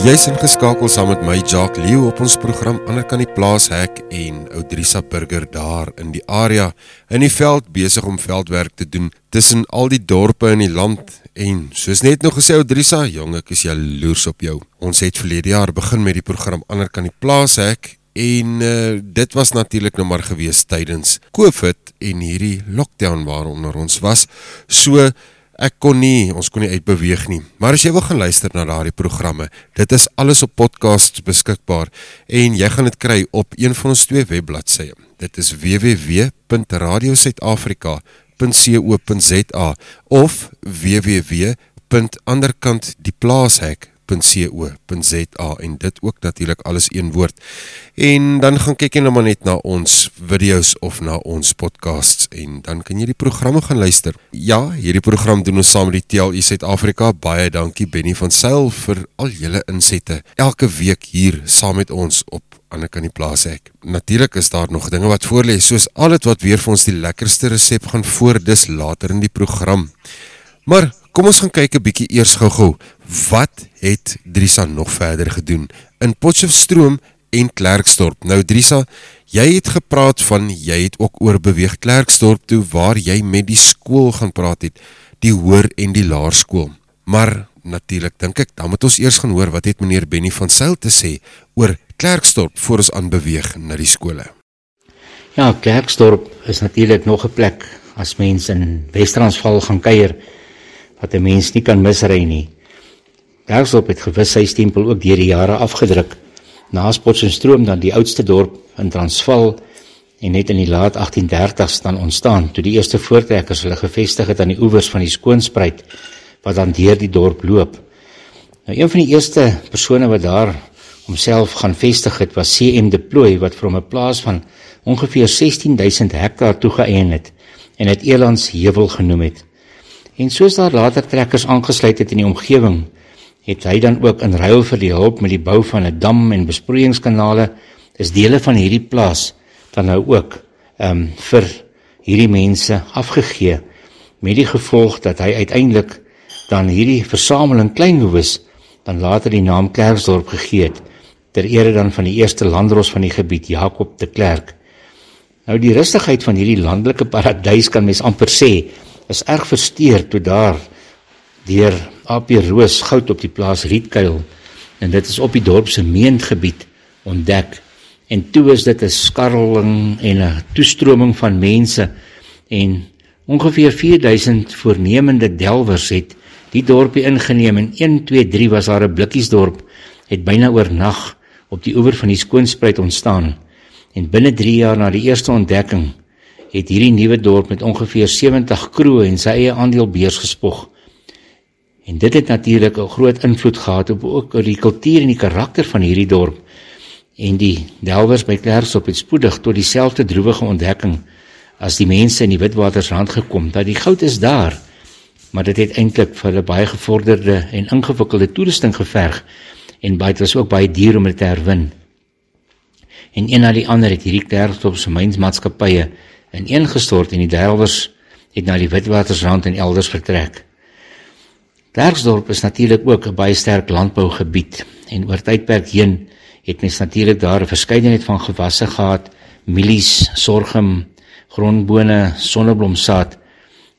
Jy's ingeskakel saam met my Jacques Leeu op ons program Ander kan die plaas hek en Oudrisa Burger daar in die area in die veld besig om veldwerk te doen tussen al die dorpe in die land en soos net nog gesê Oudrisa, jong ek is jaloers op jou. Ons het verlede jaar begin met die program Ander kan die plaas hek en uh, dit was natuurlik nou maar gewees tydens COVID en hierdie lockdown waaronder ons was. So Ek kon nie, ons kon nie uitbeweeg nie. Maar as jy wil gaan luister na daardie programme, dit is alles op podcasts beskikbaar en jy gaan dit kry op een van ons twee webbladsye. Dit is www.radiosuidafrika.co.za of www.anderkantdieplaashek www.co.za en dit ook natuurlik alles een woord. En dan gaan kyk jy nou maar net na ons video's of na ons podcasts en dan kan jy die programme gaan luister. Ja, hierdie program doen ons saam met die TLU Suid-Afrika. Baie dankie Benny van Sail vir al julle insette. Elke week hier saam met ons op ander kan die plaas ek. Natuurlik is daar nog dinge wat voor lê, soos al dit wat weer vir ons die lekkerste resep gaan voor dis later in die program. Maar kom ons gaan kyk 'n bietjie eers gou-gou. Wat het Drisa nog verder gedoen in Potchefstroom en Klerksdorp? Nou Drisa, jy het gepraat van jy het ook oorbeweeg Klerksdorp toe waar jy met die skool gaan praat het, die hoër en die laerskool. Maar natuurlik dink ek dan moet ons eers gaan hoor wat het meneer Benny van Sail te sê oor Klerksdorp voor ons aanbeweeg na die skole. Ja, Klerksdorp is natuurlik nog 'n plek as mens in Wes-Transvaal gaan kuier wat 'n mens nie kan misry nie. Klerksdorp het gewis sy stempel ook deur die jare afgedruk. Na Potchefstroom dan die oudste dorp in Transvaal en net in die laat 1830s dan ontstaan toe die eerste voortrekkers hulle gevestig het aan die oewers van die Skoonspruit wat dan deur die dorp loop. Nou een van die eerste persone wat daar homself gaan vestig het was CM de Plooi wat hom 'n plaas van ongeveer 16000 hektaar toegeëien het en dit Elands Heuwel genoem het. En soos daar later trekkers aangesluit het in die omgewing, het hy dan ook in ruil vir die hulp met die bou van 'n dam en besproeiingskanale is dele van hierdie plaas dan nou ook ehm um, vir hierdie mense afgegee met die gevolg dat hy uiteindelik dan hierdie versameling kleinhoewes dan later die naam Klerksdorp gegee het ter ere dan van die eerste landros van die gebied Jakob de Klerk. Nou die rustigheid van hierdie landelike paradys kan mens amper sê is erg versteur toe daar deur AP Roos goud op die plaas Rietkuil en dit is op die dorp se meentgebied ontdek. En toe is dit 'n skarreling en 'n toestroming van mense en ongeveer 4000 voornemende delwers het die dorpie ingeneem en 1 2 3 was daar 'n blikkiesdorp het byna oornag op die oewer van die Skoonspruit ontstaan. En binne 3 jaar na die eerste ontdekking het hierdie nuwe dorp met ongeveer 70 kroe en sy eie aandeel beurs gespog En dit het natuurlik 'n groot invloed gehad op ook oor die kultuur en die karakter van hierdie dorp. En die delwers by Klerksdorp het spoedig tot dieselfde droewige ontdekking as die mense in die Witwatersrand gekom dat die goud is daar. Maar dit het eintlik vir hulle baie gevorderde en ingewikkelde toerusting geverg en baie was ook baie duur om dit te herwin. En een na die ander het hierdie Klerksdorp se mynsmaatskappye ineengestort en die delwers het na die Witwatersrand en elders vertrek. Klerksdorp is natuurlik ook 'n baie sterk landbougebied en oor tydperk heen het mens natuurlik daar 'n verskeidenheid van gewasse gehad, mielies, sorghum, grondbone, sonneblomsaad.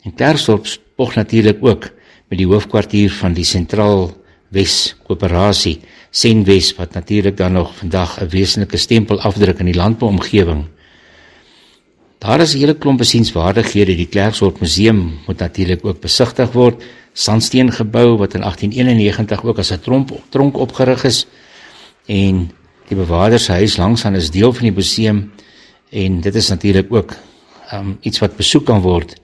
En Klerksdorp spog natuurlik ook met die hoofkwartier van die Sentraal Wes Koöperasie, Senwes wat natuurlik dan nog vandag 'n wesenlike stempel afdruk in die landbouomgewing. Daar is 'n hele klomp besienswaardighede. Die Klerksdorp Museum moet natuurlik ook besigtig word sandsteen gebou wat in 1891 ook as 'n tronk tronk opgerig is en die bewaarder se huis langs aan is deel van die museum en dit is natuurlik ook um, iets wat besoek kan word.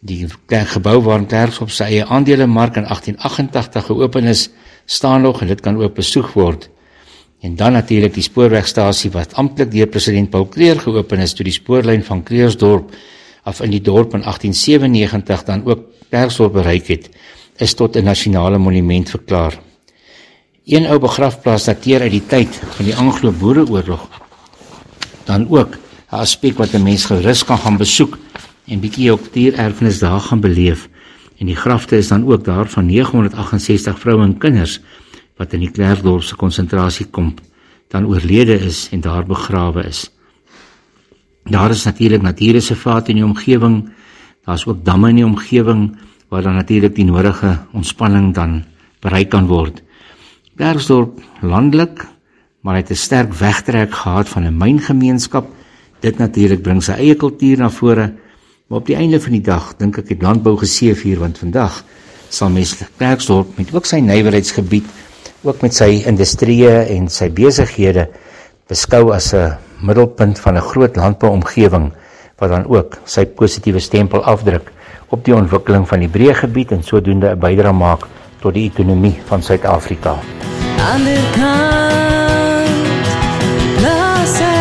Die gebou waar Klerks op sy eie aandelemark in 1888 geopen is, staan nog en dit kan ook besoek word. En dan natuurlik die spoorwegstasie wat amptelik deur president Paul Kruger geopen is toe die spoorlyn van Krugersdorp af in die dorp in 1897 dan ook Klerksdorp bereik het, is tot 'n nasionale monument verklaar. Een ou begrafplaas dateer uit die tyd van die Anglo-Boereoorlog. Dan ook 'n aspek wat 'n mens gerus kan gaan besoek en bietjie op diererfenis daar gaan beleef. En die grafte is dan ook daar van 968 vroue en kinders wat in die Klerksdorp se konsentrasiekamp dan oorlede is en daar begrawe is. Daar is natuurlik natuurreservate in die omgewing. Daar's ook damme in die omgewing waar dan natuurlik die nodige ontspanning dan bereik kan word. Klerksdorp landelik, maar hy het 'n sterk wegtrek gehad van 'n myngemeenskap. Dit natuurlik bring sy eie kultuur na vore. Maar op die einde van die dag dink ek het landbou geseef hier want vandag sal mens Klerksdorp met ook sy nywerheidsgebied, ook met sy industrieë en sy besighede beskou as 'n middelpunt van 'n groot landbouomgewing wat dan ook sy positiewe stempel afdruk op die ontwikkeling van die breë gebied en sodoende 'n bydrae maak tot die ekonomie van Suid-Afrika. Ander kant Plaza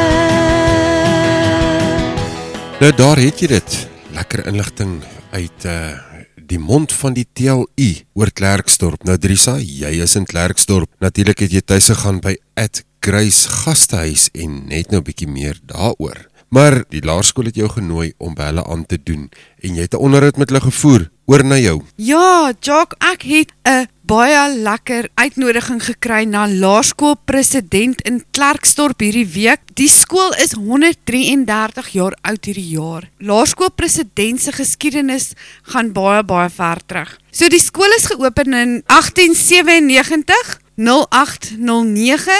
Nou daar het jy dit. Lekker inligting uit uh die mond van die TLU oor Klerksdorp. Nou Drisa, jy is in Klerksdorp. Natuurlik het jy tuis gegaan by Ed Grace Gastehuis en net nou 'n bietjie meer daaroor. Maar die laerskool het jou genooi om by hulle aan te doen en jy het 'n onderhoud met hulle gevoer. Oor na jou. Ja, Jock, ek het 'n baie lekker uitnodiging gekry na Laerskool President in Klerksdorp hierdie week. Die skool is 133 jaar oud hierdie jaar. Laerskool President se geskiedenis gaan baie baie ver terug. So die skool is geopen in 1897 0809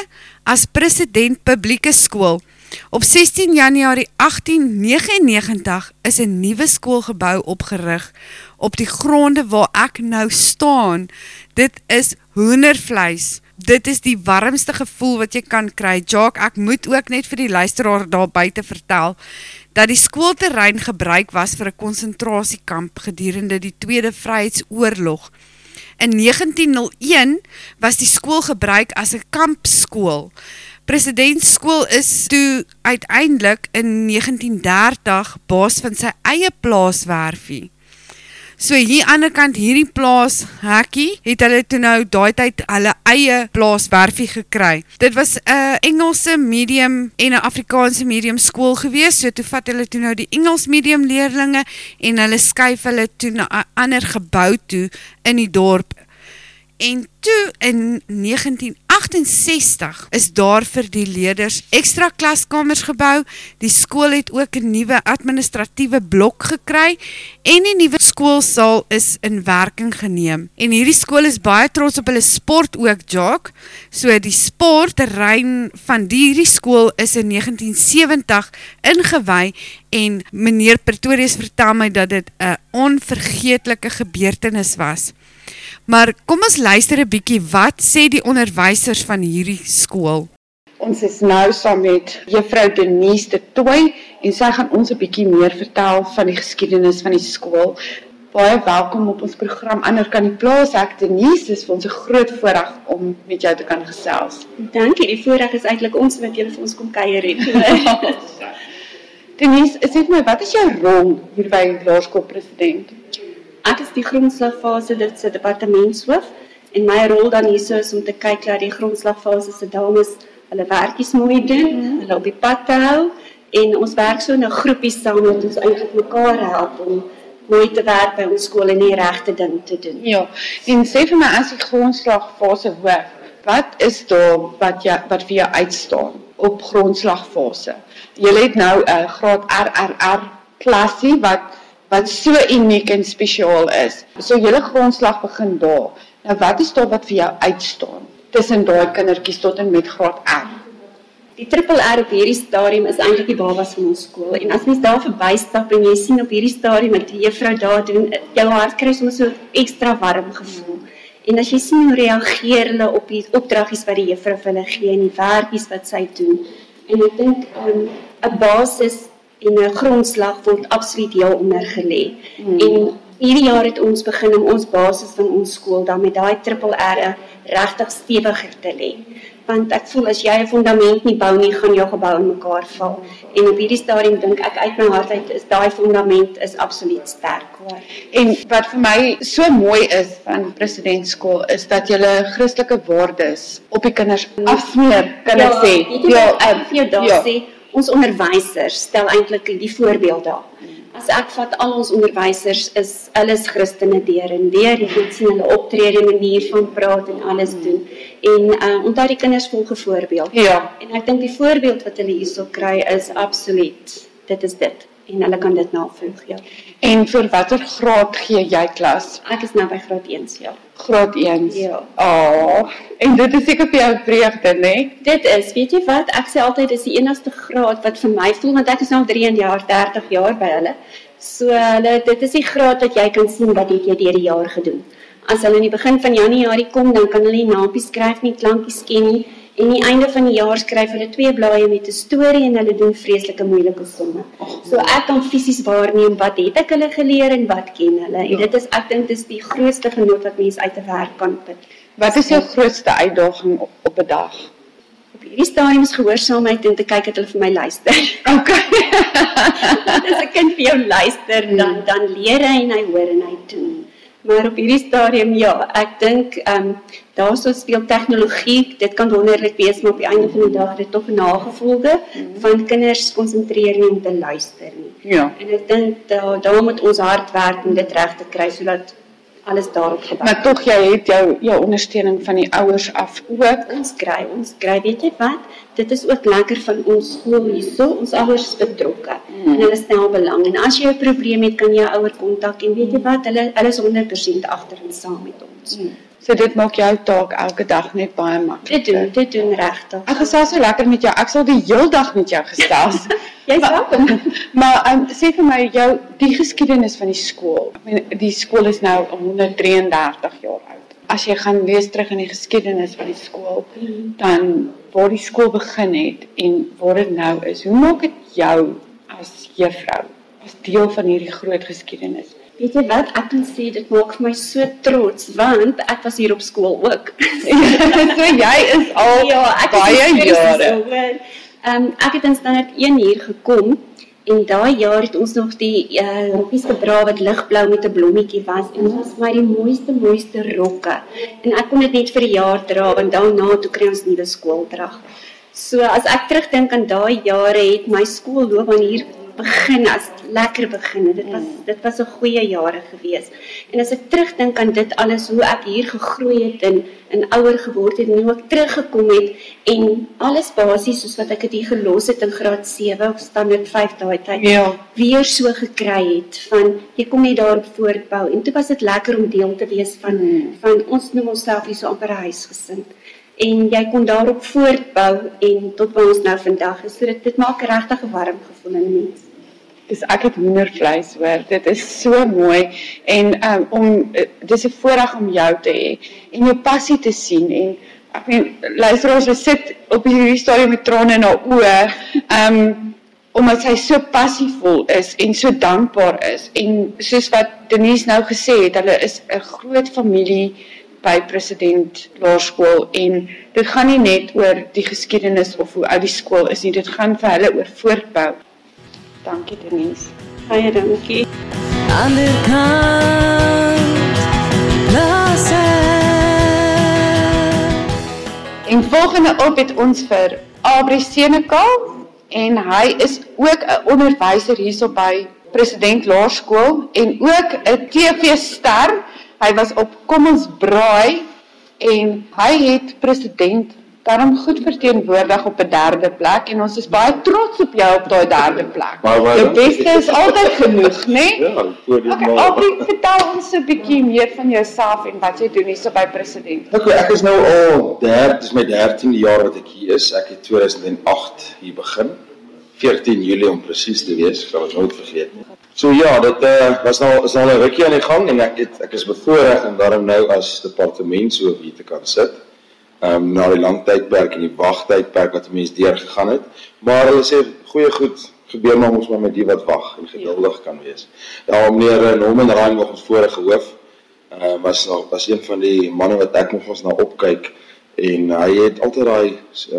as President Publieke Skool. Op 16 Januarie 1899 is 'n nuwe skoolgebou opgerig op die gronde waar ek nou staan. Dit is hoendervleis. Dit is die warmste gevoel wat jy kan kry. Jock, ek moet ook net vir die luisteraar daar buite vertel dat die skoolterrein gebruik was vir 'n konsentrasiekamp gedurende die Tweede Vryheidsoorlog. In 1901 was die skool gebruik as 'n kampskool. Presidentskool is toe uiteindelik in 1930 baas van sy eie plaaswerfie. So hier aan die kant hierdie plaas hekkie, het hulle toe nou daai tyd hulle eie plaaswerfie gekry. Dit was 'n uh, Engelse medium en 'n Afrikaanse medium skool gewees, so toe vat hulle toe nou die Engels medium leerlinge en hulle skuif hulle toe na 'n ander gebou toe in die dorp. En toe in 1968 is daar vir die leerders extra klaskamers gebou. Die skool het ook 'n nuwe administratiewe blok gekry en die nuwe skoolsaal is in werking geneem. En hierdie skool is baie trots op hulle sport ook, Jock. So die sportterrein van hierdie skool is in 1970 ingewy en meneer Pretorius vertel my dat dit 'n onvergeetlike gebeurtenis was. Maar kom ons luister 'n bietjie wat sê die onderwysers van hierdie skool. Ons is nou saam met Juffrou Denise de Tooi en sy gaan ons 'n bietjie meer vertel van die geskiedenis van die skool. Baie welkom op ons program Ander kan die plaas ek Denise, dis vir ons 'n groot voorreg om met jou te kan gesels. Dankie, die voorreg is eintlik ons wat julle vir ons kom kuier het. Denise, sê vir my, wat is jou rol hier by Laerskool President? Ek is die grondslagfase dit se departementshoof en my rol dan hierso is om te kyk dat die grondslagfase se dames hulle werkies mooi doen, mm -hmm. hulle op die pad te hou en ons werk so in 'n groepie saam wat ons eintlik mekaar help om mooi te werk by ons skool en die regte ding te doen. Ja. En sê vir my as die grondslagfase hoof, wat is daar wat jy wat vir jou uitstaan op grondslagfase? Jy het nou 'n uh, graad RRR klasie wat wat so uniek en spesiaal is. So julle grondslag begin daar. Nou wat is daar wat vir jou uitstaan tussen daai kindertjies tot en met graad R? Die triple R op hierdie stadium is eintlik die babas van ons skool en as mens daar verbystap en jy sien op hierdie stadium wat die juffrou daar doen, jou hart kry soms so ekstra warm gevoel. En as jy sien hoe reageer hulle op die opdraggies wat die juffrou vir hulle gee en die werkies wat sy doen. En ek dink ehm, 'n um, basis en 'n grondslag word absoluut heel onder gelê. Hmm. En hierdie jaar het ons begin om ons basis van ons skool dan met daai triple R regtig stewiger te lê. want ek voel as jy 'n fondament nie bou nie, gaan jou gebou in mekaar val. En op hierdie stadium dink ek uit my hart uit is daai fondament is absoluut sterk. En wat vir my so mooi is van presidentskool is dat jy Christelike waardes op die kinders afsmeer, kan ek sê. Ja, jy wat ek vir jou daar sê? Ons onderwysers stel eintlik die voorbeeld daar. As ek vat al ons onderwysers is alles Christene deur en deur. Jy moet sien hulle optrede, manier van praat en alles doen. En uh onthou die kinders volg 'n voorbeeld. Ja. En ek dink die voorbeeld wat hulle hierso kry is absoluut. Dit is dit en hulle kan dit navolg, ja. En vir watter graad gee jy klas? Ek is nou by graad 1, ja. Graad 1. Ja. Oh, en dit is seker vir jou vreugde, né? Nee? Dit is, weet jy wat? Ek sê altyd dis die enigste graad wat vir my voel want ek is nou al 3 jaar, 30 jaar by hulle. So hulle dit is die graad wat jy kan sien wat het jy deur die jaar gedoen. As hulle in die begin van Januarie kom, dan kan hulle nie naampies skryf nie, klankies ken nie. En aan die einde van die jaar skryf hulle twee blaaie met 'n storie en hulle doen vreeslike moeilike somme. So ek kan fisies waarneem wat het ek hulle geleer en wat ken hulle. En dit is ek dink dis die grootste genot wat mens uit 'n werk kan put. Wat is jou grootste uitdaging op, op 'n dag? Op hierdie stadium is gehoorsaamheid en te kyk dat hulle vir my luister. Okay. As 'n kind vir jou luister, dan dan leer hy en hy hoor en hy doen. Maar op hierdie stadium ja, ek dink ehm um, daarso speel tegnologie, dit kan wonderlik wees, maar op die einde van die dag het dit tog nagevolge van kinders konsentreer nie om te luister nie. Ja. En ek dink daar daar moet ons hard werk om dit reg te kry sodat alles daarop gebou. Maar tog jy het jou jou ondersteuning van die ouers af ook. Ons kry, ons kry, weet jy wat? Dit is ook lekker van ons skool hierso. Ons ouers is betrokke mm. en hulle stel belang. En as jy 'n probleem het, kan jy jou ouer kontak en weet jy wat? Hulle hulle is 100% agter en saam met ons. Mm. So dit maak jou taak elke dag net baie makliker. Dit doen, dit doen regtig. Ek gesels so lekker met jou. Ek sal die heel dag met jou gesels. Jy's welkom. Maar um, sê vir my jou die geskiedenis van die skool. Ek meen die skool is nou 133 jaar oud. As jy gaan lees terug in die geskiedenis van die skool, dan waar die skool begin het en waar dit nou is. Hoe maak dit jou as juffrou as deel van hierdie groot geskiedenis? Weet jy wat? Ek kan sê dit maak vir my so trots want ek was hier op skool ook. so jy is al ja, baie jare. Ehm um, ek het in standaard 1 hier gekom en daai jaar het ons nog die uh, rokkies gedra wat ligblou met 'n blommetjie was en dit was my die mooiste mooiste rokke. En ek kon dit net vir 'n jaar dra want daarna toe kry ons nuwe skooldrag. So as ek terugdink aan daai jare het my skoolloopbaan hier begin as lekker begin. Dit was dit was 'n goeie jare gewees. En as ek terugdink aan dit alles hoe ek hier gegroei het en en ouer geword het en hoe ek teruggekom het en alles basies soos wat ek dit hier gelos het in graad 7 of standaard 5 daai tyd Ja. weer so gekry het van jy kom net daarop voortbou en toe was dit lekker om deel te wees van Hmm. van ons noem onsself hier so amper 'n huisgesin en jy kon daarop voortbou en tot waar ons nou vandag is. So dit dit maak regtig 'n warm gevoel in 'n mens. Dis ek het hoendervleis hoor. Dit is so mooi en um, om uh, dis 'n voorreg om jou te hê en jou passie te sien en ek meen luisteraars ons sit op hierdie stadium met trane in haar oë. Um omdat sy so passievol is en so dankbaar is en soos wat Denise nou gesê het, hulle is 'n groot familie by president laerskool en dit gaan nie net oor die geskiedenis of hoe oud die skool is nie, dit gaan vir hulle oor voortbou. Dankie Denise. Baie dankie. Ander kant Plaas En volgende op het ons vir Abri Senekal en hy is ook 'n onderwyser hierso by President Laerskool en ook 'n TV-ster. Hy was op Kom ons braai en hy het president daarom goed verteenwoordig op 'n derde plek en ons is baie trots op jou op daai derde plek. Baie, baie Jou beste is altyd genoeg, né? Nee? Ja, die Okay, maar. Abri, vertel ons 'n bietjie meer van jouself en wat jy doen hierso by president. Okay, ek is nou al derd, dis my 13de jaar wat ek hier is. Ek het 2008 hier begin. 14 Julie om presies te wees, ek sal dit nooit vergeet nie. So ja, dit uh, was nou is nou 'n rukkie aan die gang en ek het ek is bevoorreg om daarom nou as departementshoof hier te kan sit. Ehm um, na die lang tydperk en die wagtydperk wat 'n mens deurgegaan het. Maar hulle sê goeie goed gebeur maar ons maar met die wat wag en geduldig kan wees. Ja, meneer Norman Ryan nog ons vorige hoof uh, was nog was een van die manne wat ek nog ons na opkyk En hy het altyd daai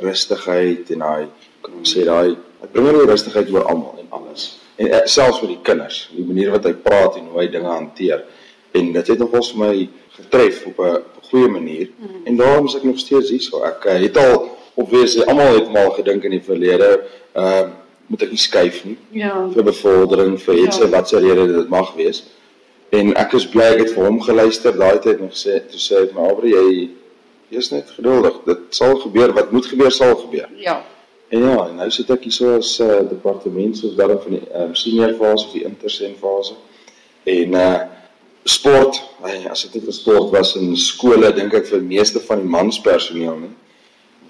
rustigheid en daai kan ons sê daai hy bring net rustigheid oor almal en alles. En eh, selfs met die kinders, die manier wat hy praat en hoe hy dinge hanteer. En dit het nogals vir my getref op 'n goeie manier. Mm. En daarom is ek nog steeds hier so. Ek uh, het al obviously almal het maar gedink in die verlede, ehm uh, moet ek nie skuif nie. Ja. vir bevordering vir iets Ja. wat se rede dit mag wees. En ek is bly ek het vir hom geluister daai tyd toe sê hy vir my Aubrey jy jy's net geduldig. Dit sal gebeur wat moet gebeur sal gebeur. Ja. En ja, en nou sit ek hier so as uh, departementshoof daar van die um, senior fase of die intersent fase. En uh sport, ay, as dit nie vir sport was in skole dink ek vir meeste van die manspersoneel nie.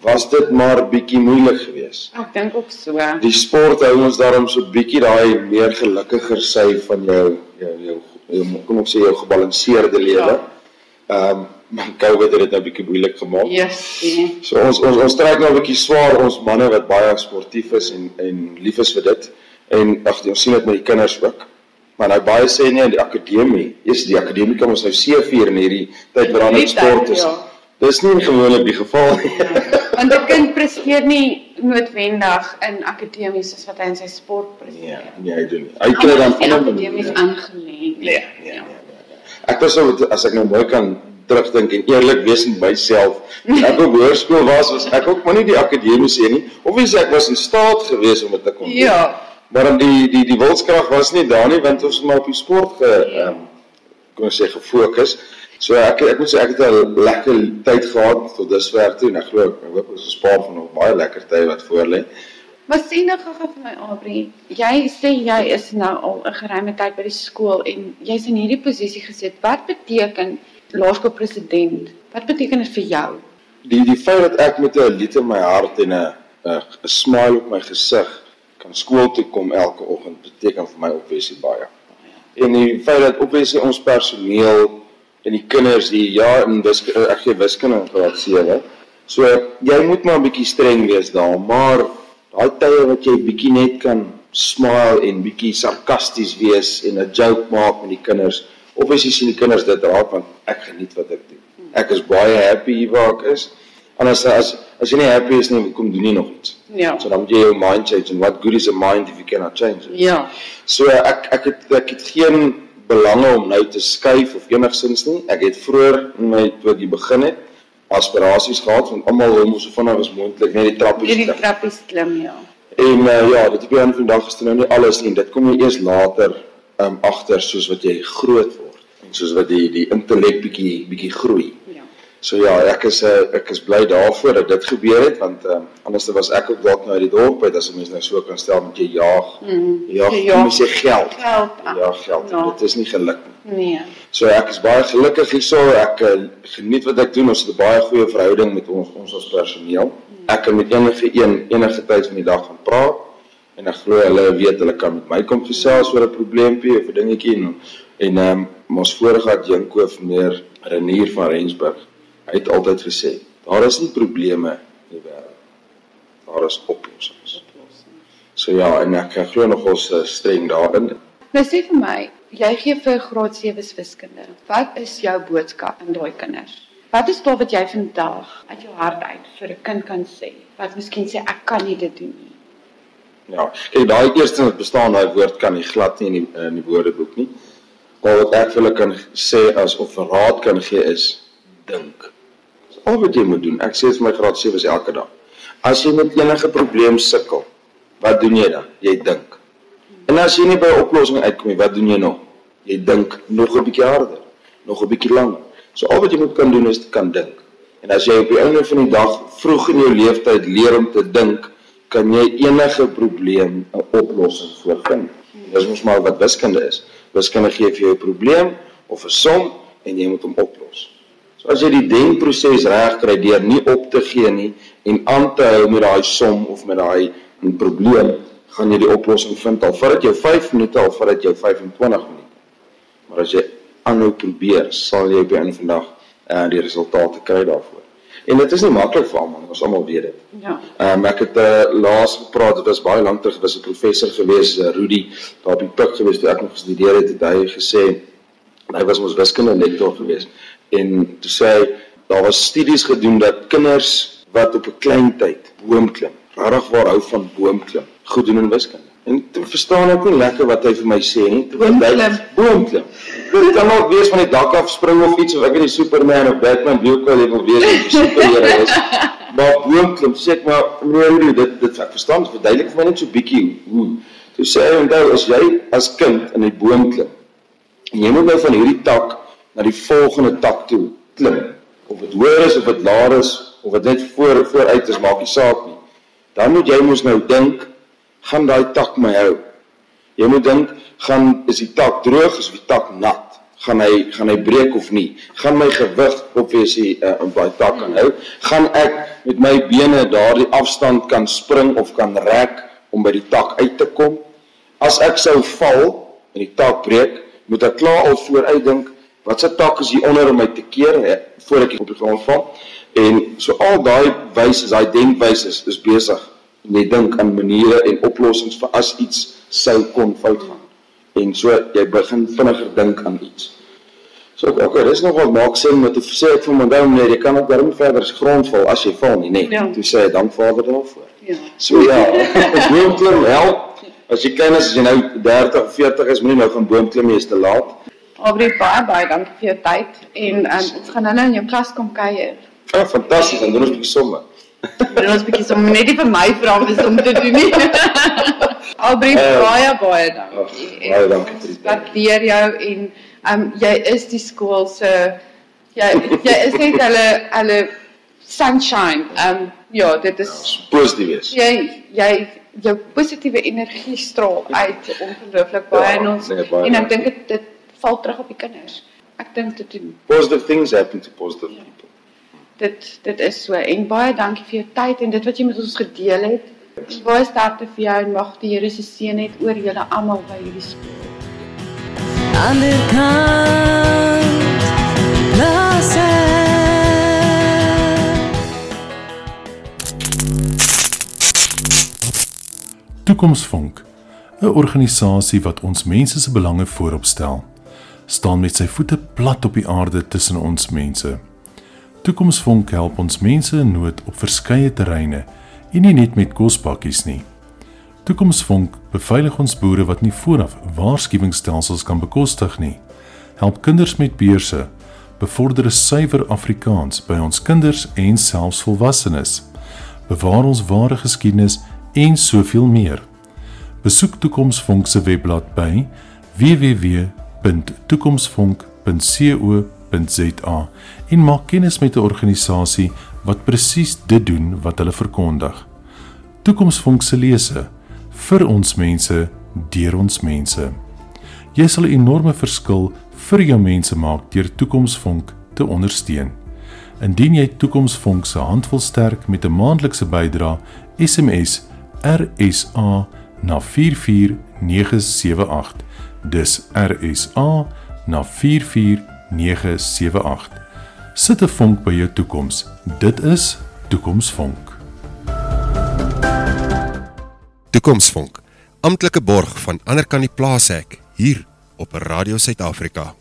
Was dit maar bietjie moeilik geweest. Ek dink ook so. Die sport hou ons daarom so bietjie daai meer gelukkiger sy van jou jou jou, jou kom ons sê jou gebalanseerde lewe. Ehm um, maar COVID het dit nou bietjie moeilik gemaak. Yes. nee. So ons ons ons trek nou 'n bietjie swaar ons manne wat baie sportief is en en lief is vir dit. En ag ons sien dit met die kinders ook. Maar nou baie sê nee die akademie, eers die akademie kom ons nou seevier in hierdie tyd wat daar net sport is. ja. Dis nie gewoonlik die geval nie. Want 'n kind presteer nie noodwendig in akademies soos wat hy in sy sport presteer. Nee, hy doen nie. Hy kry dan ander akademies aangelê. Nee, nee, nee. Ek was so as ek nou mooi kan terugdink en eerlik wees met myself. Toe Ek op hoërskool was, was ek ook maar nie die akademiese een nie. Obviously ek was in staat geweest om dit te kon doen. Ja. Maar die die die wilskrag was nie daar nie want ons het maar op die sport ge ehm kom ons sê gefokus. So ek ek moet sê ek het 'n lekker tyd gehad tot dusver toe en ek glo ek hoop ons spaar van nog baie lekker tye wat voor lê. Maar sê nou gou vir my Aubrey, jy sê jy is nou al 'n geruime tyd by die skool en jy's in hierdie posisie gesit. Wat beteken laerskoolpresident? Wat beteken dit vir jou? Die die feit dat ek met 'n lied in my hart en 'n 'n smile op my gesig kan skool toe kom elke oggend beteken vir my opwesie baie. En die feit dat opwesie ons personeel en die kinders hier ja in wiskunde ek gee wiskunde in graad 7. So jy moet maar 'n bietjie streng wees daar, maar daai tye wat jy bietjie net kan smile en bietjie sarkasties wees en 'n joke maak met die kinders. Obviously sien die kinders dit raak want ek geniet wat ek doen. Ek is baie happy hier waar ek is. Anders as as jy nie happy is nie, hoekom doen jy nog iets? Ja. So dan moet jy jou mind change and what good is a mind if you cannot change it? Ja. So ek ek het ek het geen belange om nou te skuif of enigsins nie. Ek het vroeër in my toe ek begin het aspirasies gehad van almal mos so vinnig as moontlik net die trappies klim. trappies klim ja. En uh, ja, dit op die einde van die dag is dit nou nie alles nie. Dit kom jy eers later um agter soos wat jy groot word en soos wat die die intellek bietjie bietjie groei. So ja, ek is uh, ek is bly daarvoor dat dit gebeur het want um anders was ek ook dalk nou uit die dorp uit as 'n mens nou so kan stel met jy jaag. Mm. Ja, Jy jy sê geld. Geld. ah, Ja, geld. Ja. Dit is nie geluk nie. Nee. So ek is baie gelukkig hierso. Ek uh, geniet wat ek doen. Ons het 'n baie goeie verhouding met ons ons as personeel. Ek kan met enige een enige tyd van die dag gaan praat en ek glo hulle weet hulle kan met my kom gesels oor 'n probleempie of 'n dingetjie en en ehm um, ons vorige adjunkhoof meneer Renier van Rensburg. Hy het altyd gesê, daar is nie probleme in die wêreld. Daar is oplossings. So ja, en ek glo nog ons uh, streng daarin. Nou sê vir my, jy gee vir graad 7 wiskunde. Wat is jou boodskap aan daai kinders? Wat is daar wat jy vandag uit jou hart uit vir 'n kind kan sê? Wat miskien sê ek kan nie dit doen nie. Ja, kyk daai eerste wat bestaan daai woord kan nie glad nie in die in die woordeboek nie. Maar wat ek vir hulle kan sê as of raad kan gee is dink. Al wat jy moet doen. Ek sê vir my graad 7 is elke dag. As jy met enige probleem sukkel, wat doen jy dan? Jy dink. En as jy nie by 'n oplossing uitkom nie, wat doen jy nog? Jy dink nog 'n bietjie harder, nog 'n bietjie langer. So al wat jy moet kan doen is kan dink. En as jy op die einde van die dag vroeg in jou lewenstyd leer om te dink, kan jy enige probleem 'n oplossing voor vind. Dis mos maar wat wiskunde is. Wiskunde gee vir jou 'n probleem of 'n som en jy moet hom oplos. So as jy die denkproses reg kry deur nie op te gee nie en aan te hou met daai som of met daai probleem, gaan jy die oplossing vind al vat dit jou 5 minute al vat dit jou 25 minute. Maar as jy aanhou probeer, sal jy op die einde van die dag uh, die resultate kry daarvoor. En dit is nie maklik vir almal, ons almal weet dit. Ja. Ehm um, ek het uh, laas gepraat, dit was baie lank terug, dit was 'n professor gewees, uh, Rudy, daar op die pik gewees toe ek nog gestudeer het, het hy gesê hy was ons wiskunde lektor gewees. En toe sê hy daar was studies gedoen dat kinders wat op 'n klein tyd boom klim, regtig waar hou van boom klim, goed doen in wiskunde. En toe verstaan ek nie lekker wat hy vir my sê nie. Boomklim. Boomklim. Dit kan ook wees van die dak af spring of iets of ek weet nie Superman of Batman wie ook al jy wil wees of superheld is. Maar boomklim sê ek maar nee, dit dit ek verstaan verduidelik vir my net so bietjie hoe. Toe sê hy onthou as jy as kind in die boom klim en jy moet nou van hierdie tak na die volgende tak toe klim. Of dit hoër is of dit laer is of dit net voor vooruit is maak nie saak nie. Dan moet jy mos nou dink gaan daai tak my hou. Jy moet dink, gaan is die tak droog of die tak nat? Gaan hy gaan hy breek of nie? Gaan my gewig obviously uh, op daai tak kan hou? Gaan ek met my bene daardie afstand kan spring of kan rek om by die tak uit te kom? As ek sou val en die tak breek, moet ek klaar al vooruit dink wat se tak is hier onder om my te keer hè, voor ek op die grond val? En so al daai wyse, daai denkwyse is, is besig en jy dink aan maniere en oplossings vir as iets sou kon fout gaan. En so jy begin vinniger dink aan iets. So ok, okay dis nog wat maak sin met die sê ek vir my onthou nee, jy kan ook daarom verder se grond val as jy val nie, nee. Ja. Toe sê hy dank Vader daarvoor. Ja. So ja, boomklim help. As jy klein is as jy nou 30 of 40 is, moenie nou gaan boomklim jy is te laat. Aubrey baie baie dankie vir jou tyd en um, ons gaan nou in jou klas kom kuier. Ja, fantasties, dan doen ons 'n bietjie somme. En ons bietjie som net nie vir my vra om om te doen nie. Albrecht uh, baie baie dankie. Oh, baie dankie vir dit. Waardeer jou en um jy is die skool se jy jy is net hulle hulle sunshine. Um ja, dit is ja, positief wees. Jy jy jou positiewe energie straal uit ongelooflik baie ja, en ons en ek dink dit dit val terug op die kinders. Ek dink dit doen. Positive things happen to positive ja. people dit dit is so en baie dankie vir jou tyd en dit wat jy met ons gedeel het. Baie sterkte vir jou en mag die Here se seën net oor julle almal by hierdie skool. Ander kant lasse Toekomsfonk 'n organisasie wat ons mense se belange voorop stel staan met sy voete plat op die aarde tussen ons mense. Toekomsfonk help ons mense in nood op verskeie terreine en nie net met kospakkies nie. Toekomsfonk beveilig ons boere wat nie vooraf waarskuwingsstelsels kan bekostig nie. Help kinders met beurse, bevorder suiwer Afrikaans by ons kinders en selfs volwassenes. Bewaar ons ware geskiedenis en soveel meer. Besoek Toekomsfonk se webblad by www.toekomsfonk.co.za www.rsg.za en maak kennis met 'n organisasie wat presies dit doen wat hulle verkondig. Toekomsfonk se lese vir ons mense deur ons mense. Jy sal 'n enorme verskil vir jou mense maak deur Toekomsfonk te ondersteun. Indien jy Toekomsfonk se handvol sterk met 'n maandelikse bydrae SMS RSA na 44978 dis RSA na 44 0978. Sit 'n vonk by jou toekoms. Dit is Toekomsvonk. Toekomsvonk. Amptelike borg van ander kan die plaas hek hier op Radio Suid-Afrika.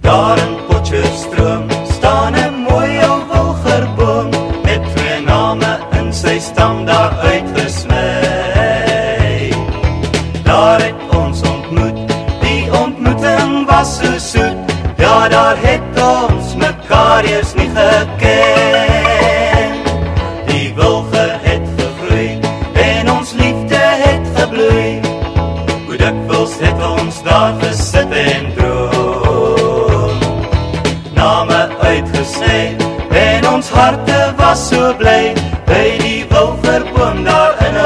Daar stam daar uitgesmy. Daar het ons ontmoet, die ontmoeting was so soet. Ja, daar het ons mekaar eers nie geken. Die wilge het gegroei en ons liefde het gebloei. Hoe dikwels het ons daar gesit en droom. Name uitgesê en ons harte was so bly by die wilverboom daar in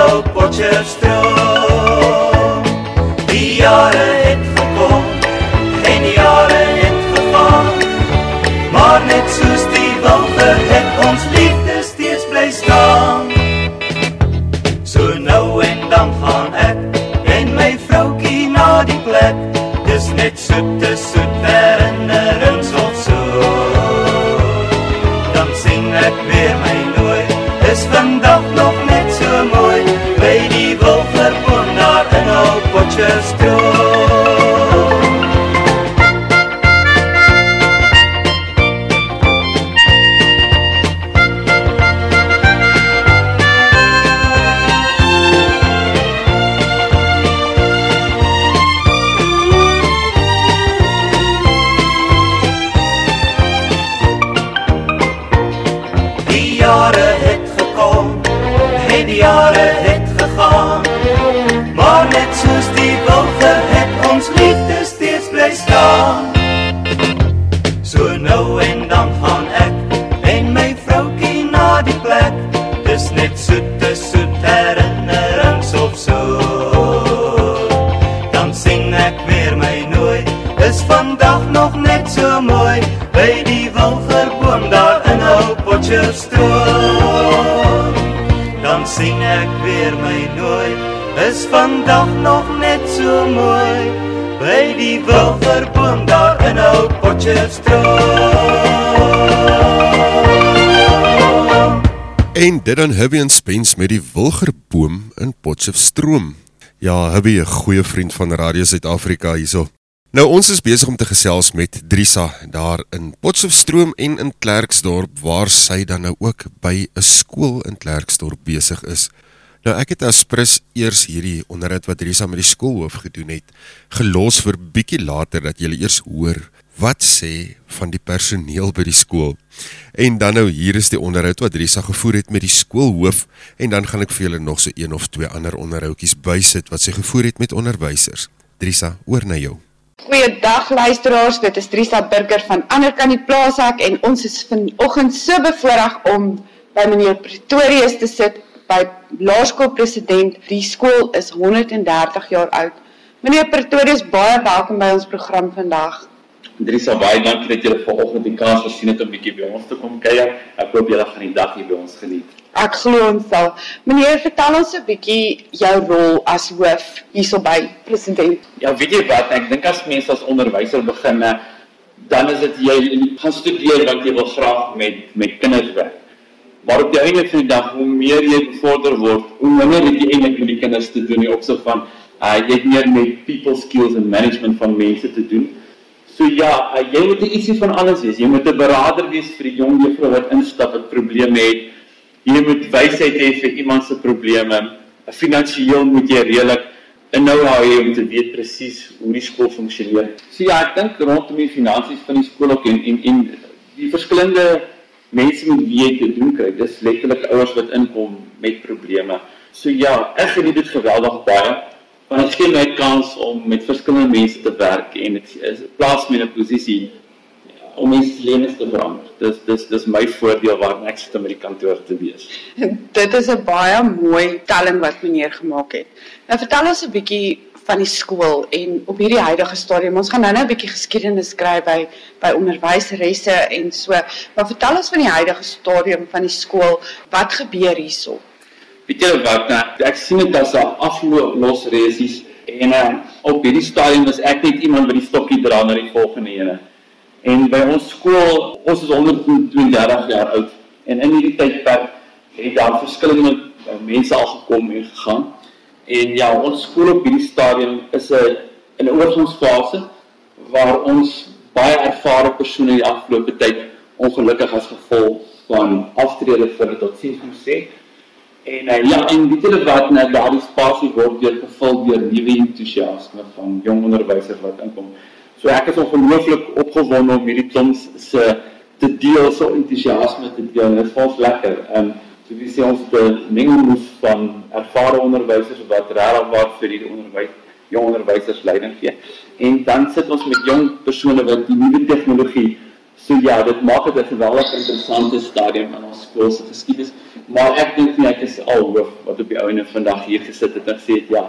my nooi. Is vandag nog net so mooi by die wilgerboom daar in ou Potchefstroom. En dit dan Hubby en Spence met die Wilgerboom in Potchefstroom. Ja, Hubby, 'n goeie vriend van Radio Suid-Afrika hierso. Nou ons is besig om te gesels met Drisa daar in Potchefstroom en in Klerksdorp waar sy dan nou ook by 'n skool in Klerksdorp besig is. Nou ek het as prins eers hierdie onderhoud wat Drisa met die skoolhoof gedoen het, gelos vir bietjie later dat jy eers hoor wat sê van die personeel by die skool. En dan nou hier is die onderhoud wat Drisa gevoer het met die skoolhoof en dan gaan ek vir julle nog so een of twee ander onderhoudjies bysit wat sy gevoer het met onderwysers. Drisa, oor na jou. Goeiedag luisteraars, dit is Trisa Burger van Anderkant die Plaashek en ons is vanoggend so bevoorreg om by meneer Pretorius te sit by laerskoolpresident. Die skool is 130 jaar oud. Meneer Pretorius, baie welkom by ons program vandag. Drisa, baie dankie dat julle vanoggend die kans gesien het om bietjie by ons te kom kuier. Ek hoop julle gaan die dag hier by ons geniet. Ek glo ons sal. Meneer, vertel ons 'n bietjie jou rol as hoof hierso by president. Ja, weet jy wat? Ek dink as mense as onderwyser begin, eh, dan is dit jy gaan studeer want jy wil graag met met kinders werk. Maar op die einde van die dag, hoe meer jy bevorder word, hoe minder het jy eintlik met die kinders te doen in opsig van uh, jy het meer met people skills en management van mense te doen. So ja, uh, jy moet ietsie van alles wees. Jy moet 'n beraader wees vir die jong juffrou wat instap wat probleme het. Jy moet wysheid hê vir iemand se probleme. Finansieel moet jy redelik inhou hê om te weet presies hoe die skool funksioneer. So ja, ek dink rondom die finansies van die skool ook en en, en die verskillende mense met wie jy te doen kry. Dis letterlik ouers wat inkom met probleme. So ja, ek geniet dit geweldig baie. Want dit gee my kans om met verskillende mense te werk en dit is plaas my in 'n posisie om mense lewens te verander. Dis dis dis my voordeel waar ek sit om by die kantoor te wees. Dit is 'n baie mooi telling wat meneer gemaak het. Nou vertel ons 'n bietjie van die skool en op hierdie huidige stadium. Ons gaan nou-nou 'n bietjie geskiedenis skryf by by onderwyseresse en so. Maar vertel ons van die huidige stadium van die skool. Wat gebeur hierso? Weet julle wat, nou, ek sien dit as 'n afloop los resies en uh, op hierdie stadium is ek net iemand wat die stokkie dra na die volgende ene. En by ons skool, ons is 132 jaar oud en in hierdie tydperk het daar verskillende uh, mense al gekom en gegaan. En ja, ons skool op hierdie stadium is 'n 'n oorgangsfase waar ons baie ervare persone die afgelope tyd ongelukkig as gevolg van aftrede vir dit tot sien moet sê. En uh, ja, en weet julle wat, nou daardie spasie word weer gevul deur nuwe entoesiasme van jong onderwysers wat inkom. So ek is ongelooflik opgewonde om hierdie klomp se te deel, so entoesiasme te deel. Dit is ons lekker. Ehm um, so wie sê ons die mengelmoes van ervare onderwysers wat regtig waar vir hierdie onderwys jong onderwysers leiding gee. En dan sit ons met jong persone wat die nuwe tegnologie So ja, dit maak dit 'n geweldig interessante stadium in ons skool se geskiedenis. Maar ek dink nie ek is al hoof wat op die ouene vandag hier gesit het en gesê het ja,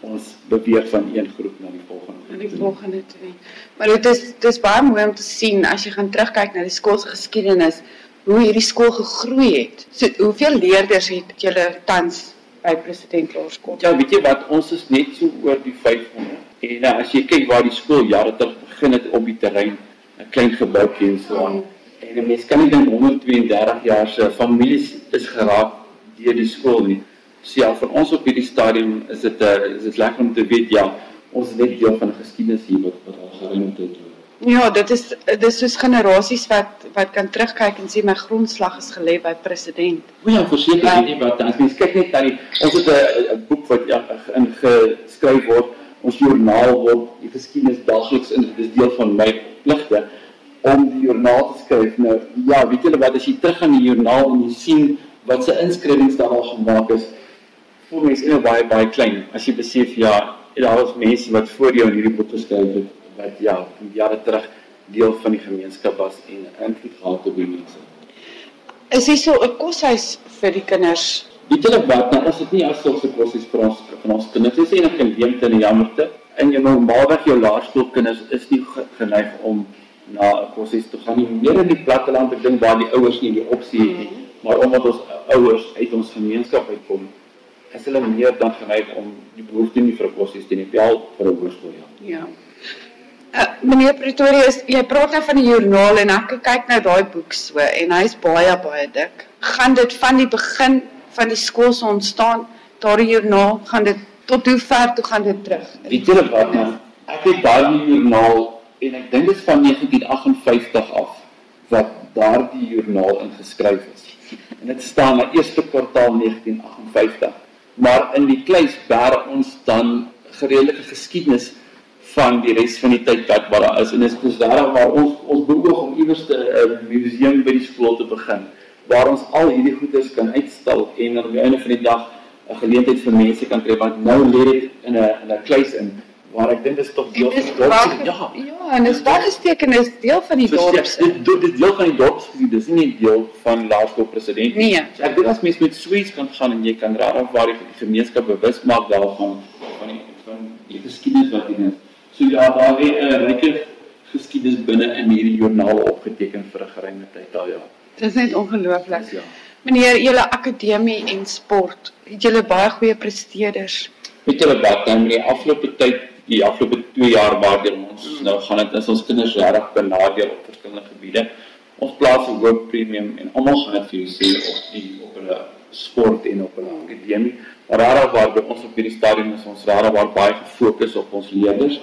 ons beweeg van een groep na die volgende. Na die volgende twee. Maar dit is dit is baie mooi om te sien as jy gaan terugkyk na die skool se geskiedenis hoe hierdie skool gegroei het. So hoeveel leerders het julle tans by president Laerskool? Ja, weet jy wat, ons is net so oor die 500. En uh, as jy kyk waar die skool jare terug begin het op die terrein 'n klein gebouetjie en so aan. En 'n mens kan nie dink 132 jaar se families is geraak deur die skool nie. So ja, vir ons op hierdie stadium is dit 'n uh, is dit lekker om te weet ja, ons is net deel van 'n geskiedenis hier wat wat al geruime tyd loop. Ja, dit is dit is soos generasies wat wat kan terugkyk en sê my grondslag is gelê by president. O ja, verseker nie wat as mens kyk net na die ons het 'n boek wat ja ingeskryf word, ons joernaal word die geskiedenis daagliks in dit is deel van my pligte om die joernaal te skryf. Nou ja, weet julle wat as jy terug gaan in die joernaal en jy sien wat se inskrywings daar al gemaak is, voel mens in 'n baie baie klein as jy besef ja, daar was mense wat voor jou in hierdie boek geskryf het wat ja, jare terug deel van die gemeenskap was en invloed gehad op die mense. Is hier so 'n koshuis vir die kinders? Weet julle wat, nou ons het nie as sulke koshuis vir ons vir ons kinders. Dis enige gemeente en jammerte. In jou normaalweg jou laerskoolkinders is nie geneig om na 'n koshuis te gaan nie. Meer in die platteland, ek dink waar die ouers nie die opsie het nie, maar omdat ons ouers uit ons gemeenskap uitkom, is hulle meer dan geneig om die behoefte nie vir 'n koshuis te hê, wel vir 'n hoërskool ja. Ja. Uh, meneer Pretorius, jy praat nou van die joernaal en ek kyk nou daai boek so en hy's baie baie dik. Gaan dit van die begin van die skool se ontstaan, daardie joernaal, gaan dit tot hoe ver toe gaan dit terug? Weet julle wat nou? Ek het daardie joernaal en ek dink dit is van 1958 af wat daardie joernaal ingeskryf is. En dit staan na eerste kwartaal 1958. Maar in die kluis bær ons dan geredelike geskiedenis van die res van die tyd wat wat daar is en dit is daarom waar ons ons beoog om iewers 'n museum by die skool te begin waar ons al hierdie goedes kan uitstal en aan die einde van die dag 'n geleentheid vir mense kan kry want nou lê dit in 'n in 'n kluis in waar ek dink dit is tog deel van die dorp. Ja. Ja, en is weggesteken is deel van die dorp. Dit dit dit deel van die dorp, dis nie deel van laerskool president nie. So ek dink as mens met suits kan gaan en jy kan raak waar die gemeenskap bewus maak daarvan van die van die geskiedenis wat hier is. So ja, daar lê 'n ryke geskiedenis binne in hierdie joernaal opgeteken vir 'n geruime tyd daai ja. Dit is net ongelooflik. Ja. Meneer, julle akademie en sport, het julle baie goeie presteerders. Weet julle wat, nou in die afgelope tyd, die afgelope 2 jaar waardeur ons mm. nou gaan dit is ons kinders regtig benadeel op verskillende gebiede. Ons plaas 'n hoë premium en almal gaan dit vir julle sê op die op hulle sport en op hulle akademie. Maar regtig waar by ons op hierdie stadium is ons regtig waar baie gefokus op ons leerders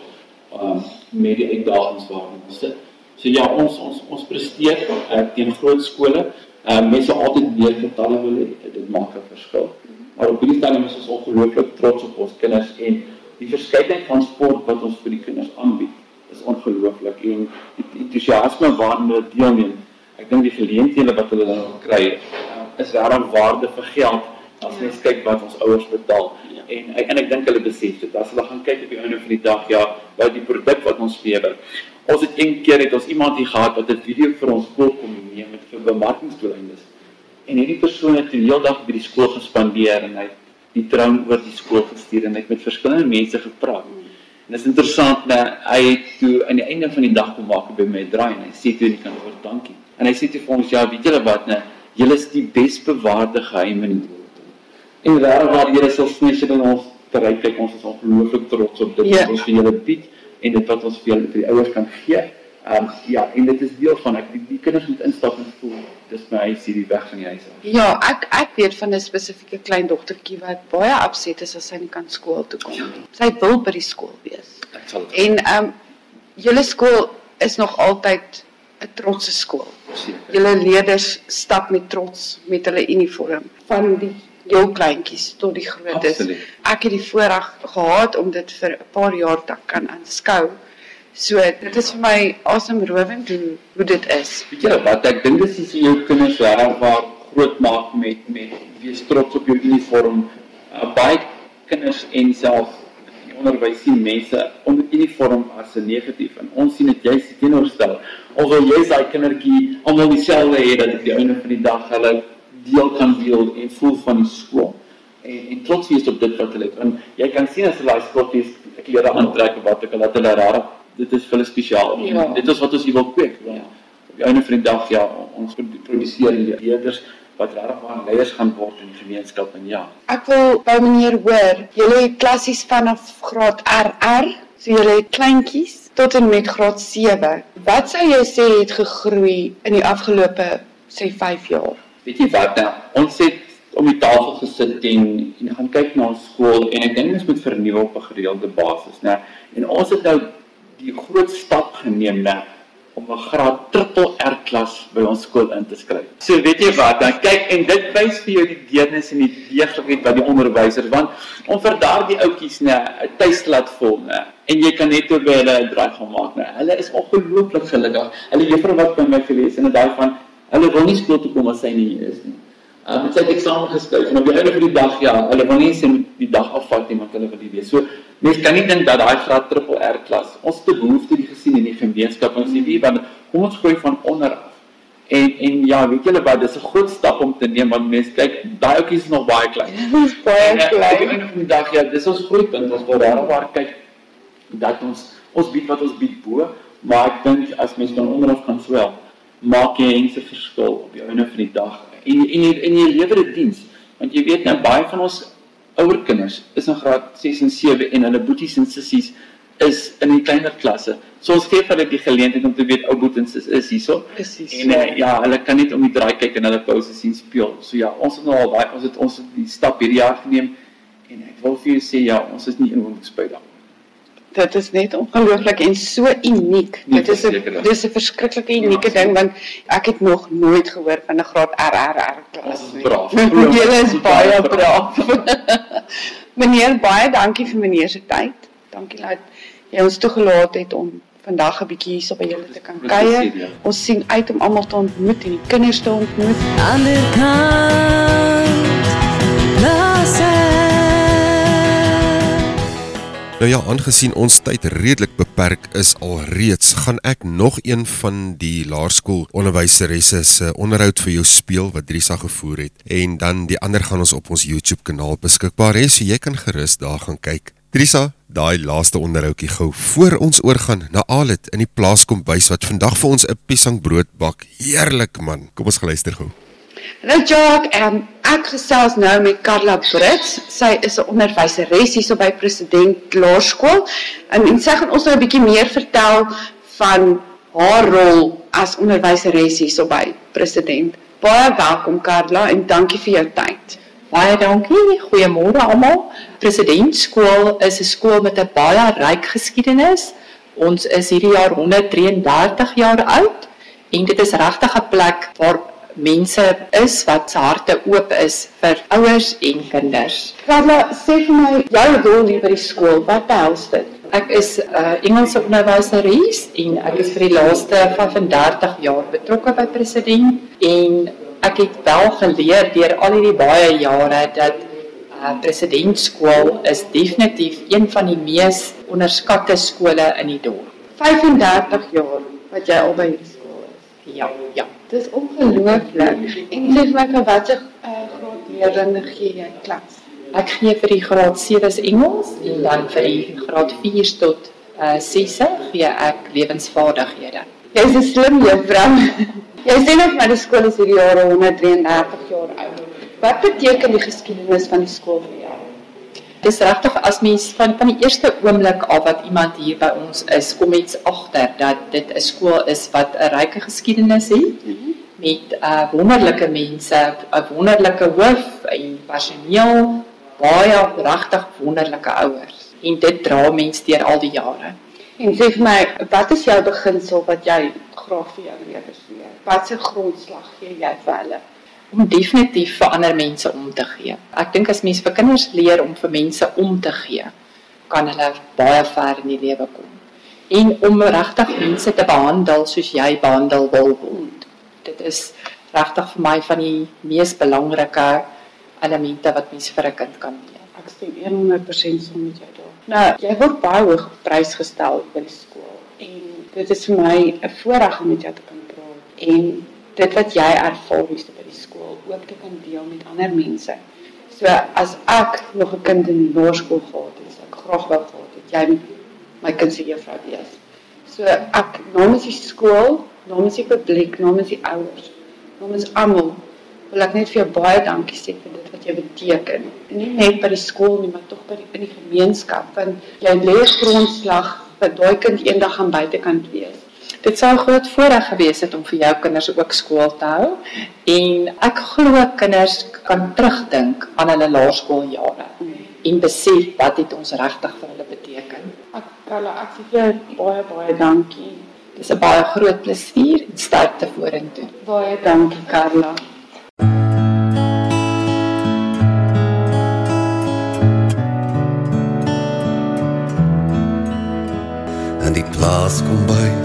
um, met die uitdagings waarmee ons sit. So ja, ons ons ons presteer uh, teen groot skole. Ehm uh, mense altyd meer getalle wil hê. Dit maak 'n verskil. Maar op hierdie stadium is ons ongelooflik trots op ons kinders en die verskeidenheid van sport wat ons vir die kinders aanbied is ongelooflik en die entoesiasme waarmee hulle deelneem. Ek dink die geleenthede wat hulle dan kry uh, is regtig waarde vir geld as mens kyk wat ons ouers betaal. En en ek dink hulle besef dit. As hulle gaan kyk op die einde van die dag, ja, wat die produk wat ons lewer. Ons het een keer het ons iemand hier gehad wat 'n video vir ons skool kom neem met vir bemarkingsdoeleindes. En hierdie persoon het die hele dag by die skool gespandeer en hy het die drang oor die skool gestuur en hy het met verskillende mense gepraat. En dit is interessant dat hy het toe aan die einde van die dag kom maak by my draai en hy sê toe in die kantoor dankie. En hy sê toe vir ons ja, weet julle wat, nee, julle is die besbewaarde geheim in die dorp. En daar waar Here sal sneeu in ons bereik kyk ons is ongelooflik trots op dit Ja. wat ons vir julle bied en dit wat ons vir julle vir die ouers kan gee. Ehm um, ja, en dit is deel van ek die, die kinders moet instap en voel dis my huis hierdie weg van die huis af. Ja, ek ek weet van 'n spesifieke klein dogtertjie wat baie upset is as sy nie kan skool toe kom nie. Sy wil by die skool wees. Ek sal En ehm um, julle skool is nog altyd 'n trotse skool. Julle leerders stap met trots met hulle uniform van die heel kleintjies tot die grootes. Absoluut. Ek het die voorreg gehad om dit vir 'n paar jaar te kan aanskou. So dit is vir my asemrowend hoe hoe dit is. Weet jy wat ek dink dis jy jou kinders reg waar groot maak met met wees trots op jou uniform. Uh, baie kinders en self die onderwys sien mense onder uniform as 'n negatief en ons sien dit juist die teenoorgestel. Ons wil juist daai kindertjie almal dieselfde hê dat op die einde van die dag hulle deel kan deel en voel van die skool. En, en trots wees op dit wat hulle het. En jy kan sien as hulle daai skotties klere aantrek of wat ook al dat hulle raar dit is vir hulle spesiaal. Ja. Dit is wat ons hier wil kweek. Ja. Op die einde van die dag ja, ons produseer leerders wat regtig waar leiers gaan word in die gemeenskap en ja. Ek wil by meneer hoor, julle het klassies vanaf graad RR, so julle het kleintjies tot en met graad 7. Wat sou jy sê het gegroei in die afgelope sê 5 jaar? Weet jy wat nou? Ons het om die tafel gesit en en gaan kyk na ons skool en ek dink ons moet vernuwe op 'n gereelde basis, né? En ons het nou die groot stap geneem, né, om 'n graad triple R klas by ons skool in te skryf. So weet jy wat, dan kyk en dit wys vir jou die deernis en die deeglikheid wat die onderwysers want om vir daardie ouetjies, né, 'n tuis laat voel, né, en jy kan net oor by hulle 'n draai gaan maak, né. Hulle is ongelooflik gelukkig. Hulle juffrou wat by my gewees en daai van hulle wil nie skool toe kom as sy nie hier is nie. Um, het sy het eksamen geskryf en op die einde van die dag, ja, hulle wil nie sê die dag afvat nie, want hulle wil nie weet. So, mens kan nie dink dat daai graad triple R klas, ons te behoefte die gesien in die gemeenskap, ons sê wie, want kom ons gooi van onder af. En, en ja, weet julle wat, dis een groot stap om te neem, want mens, kyk, die oukies is nog baie klein. baie en, klein. Op die einde van die dag, ja, dis ons groeipunt, ons wil daar waar kyk, dat ons, ons bied wat ons bied boe, maar ek dink, as mens dan onderaf kan swel, maak jy een verskil op die einde van die dag, en en jy en jy lewer 'n diens want jy weet nou baie van ons ouer kinders is in graad 6 en 7 en hulle boeties en sissies is in die kleiner klasse. So ons gee hulle die geleentheid om te weet ou boetens is is hierso. Presies. En uh, ja, hulle kan net om die draai kyk en hulle pouse sien speel. So ja, ons het nou al baie ons het ons het die stap hierdie jaar geneem en ek wil vir jou sê ja, ons is nie in Woensbuit daar. Dit is net ongelooflik en so uniek. Nee, dit is 'n dis 'n verskriklike unieke ding want ek het nog nooit gehoor van 'n graad RRR klas nie. Braaf. Julle is baie braaf. meneer, baie dankie vir meneer se tyd. Dankie dat jy ons toegelaat het om vandag 'n bietjie hierso by julle te kan kuier. ja. Ons sien uit om almal te ontmoet en die kinders te ontmoet. Ander kant, Nou ja, aangesien ons tyd redelik beperk is alreeds, gaan ek nog een van die laerskool onderwyseresse se onderhoud vir jou speel wat Drisa gevoer het en dan die ander gaan ons op ons YouTube kanaal beskikbaar hê, so jy kan gerus daar gaan kyk. Drisa, daai laaste onderhoudjie gou voor ons oorgaan na Alet in die plaaskombuis wat vandag vir ons 'n piesangbrood bak. Heerlik man. Kom ons geluister gou. Hallo Jacques, um, ek gesels nou met Carla Brits. Sy is 'n onderwyseres hierso by President Laerskool. En, en sy gaan ons nou 'n bietjie meer vertel van haar rol as onderwyseres hierso by President. Baie welkom Carla en dankie vir jou tyd. Baie dankie. Goeiemôre almal. President Skool is 'n skool met 'n baie ryk geskiedenis. Ons is hierdie jaar 133 jaar oud en dit is regtig 'n plek waar mense is wat se harte oop is vir ouers en kinders. Carla, sê vir my jou rol hier by die skool. Wat behels dit? Ek is 'n uh, Engelse onderwyseres en ek is vir die laaste 35 jaar betrokke by President en ek het wel geleer deur al hierdie baie jare dat uh, President skool is definitief een van die mees onderskatte skole in die dorp. 35 jaar wat jy al by hierdie skool is. Ja, ja. Dis ongelooflik. En sê vir my van watter uh, graad leerlinge gee jy klas? Ek gee vir die graad 7's Engels en dan vir die graad 4's tot uh, 6's gee ek lewensvaardighede. Jy's 'n slim juffrou. jy sê nog maar die skool is hierdie jaar 133 jaar oud. Wat beteken die geskiedenis van die skool vir jou? Dis regtig as mens van van die eerste oomblik af wat iemand hier by ons is, kom mens agter dat dit 'n skool is wat 'n ryk geskiedenis het met uh wonderlike mense, 'n wonderlike hoof en personeel, baie regtig wonderlike ouers. En dit dra mens deur al die jare. En sê vir my, wat is jou beginsel wat jy graag vir jou leerders leer? Wat se grondslag gee jy vir hulle? Om definitief vir ander mense om te gee. Ek dink as mens vir kinders leer om vir mense om te gee, kan hulle baie ver in die lewe kom. En om regtig mense te behandel soos jy behandel wil word. Dit is regtig vir my van die mees belangrike elemente wat mens vir 'n kind kan leer. Ek stem 100% saam met jou daar. Nou, jy word baie hoog op prys gestel by die skool en dit is vir my 'n voorreg om met jou te kan praat en dit wat jy ervaar hier by die skool ook te kan deel met ander mense. So as ek nog 'n kind in die laerskool gehad het, ek graag wou gehad het jy moet my kind se juffrou wees. So ek namens die skool, namens die publiek, namens die ouers, namens almal wil ek net vir jou baie dankie sê vir dit wat jy beteken. En nie net by die skool nie, maar tog by die in die gemeenskap want jy lê grondslag dat daai kind eendag gaan buitekant wees. Dit sou groot voorreg gewees het om vir jou kinders ook skool te hou en ek glo kinders kan terugdink aan hulle laerskooljare en besef wat dit ons regtig vir hulle beteken. Ek Carla, ek sê jou baie baie dankie. Dis 'n baie groot plesier en sterkte vorentoe. Baie dankie Carla. En die plaas kom bys.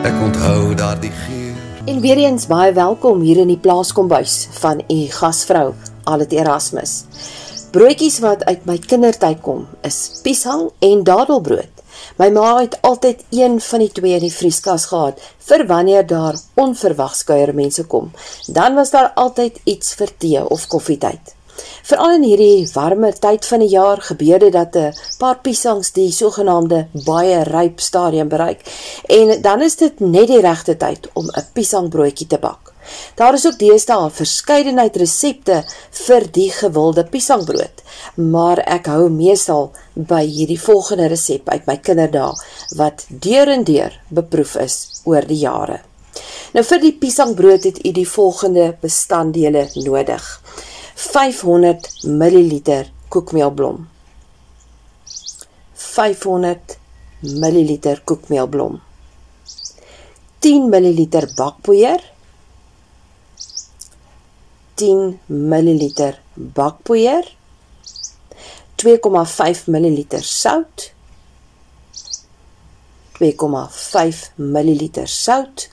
Ek onthou daardie geur. En weer eens baie welkom hier in die plaaskombuis van u gasvrou Alet Erasmus. Broodjies wat uit my kindertyd kom is piesang en dadelbrood. My ma het altyd een van die twee in die vrieskas gehad vir wanneer daar onverwags kuiermense kom. Dan was daar altyd iets vir tee of koffietyd. Veral in hierdie warmer tyd van die jaar gebeur dit dat 'n paar piesangs die sogenaamde baie ryp stadium bereik en dan is dit net die regte tyd om 'n piesangbroodjie te bak. Daar is ook deesdae 'n verskeidenheid resepte vir die gewilde piesangbrood, maar ek hou meestal by hierdie volgende resep uit my kinderdae wat deur en deur beproef is oor die jare. Nou vir die piesangbrood het u die volgende bestanddele nodig. 500 ml koekmeelblom. 500 ml koekmeelblom. 10 ml bakpoeier. 10 ml bakpoeier. 2,5 ml sout. 2,5 ml sout.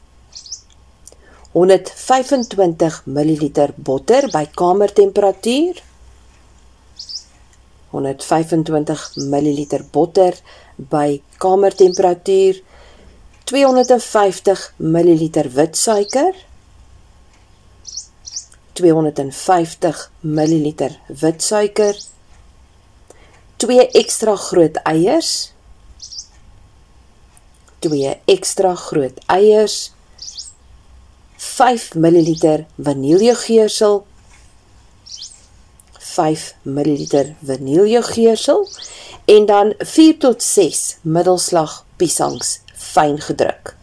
125 ml botter by kamertemperatuur. 125 ml botter by kamertemperatuur. 250 ml wit suiker. 250 ml wit suiker. 2 ekstra groot eiers. 2 ekstra groot eiers. 5 ml vaniljegeursel 5 ml vaniljegeursel en dan 4 tot 6 middelslag piesangs fyn gedruk.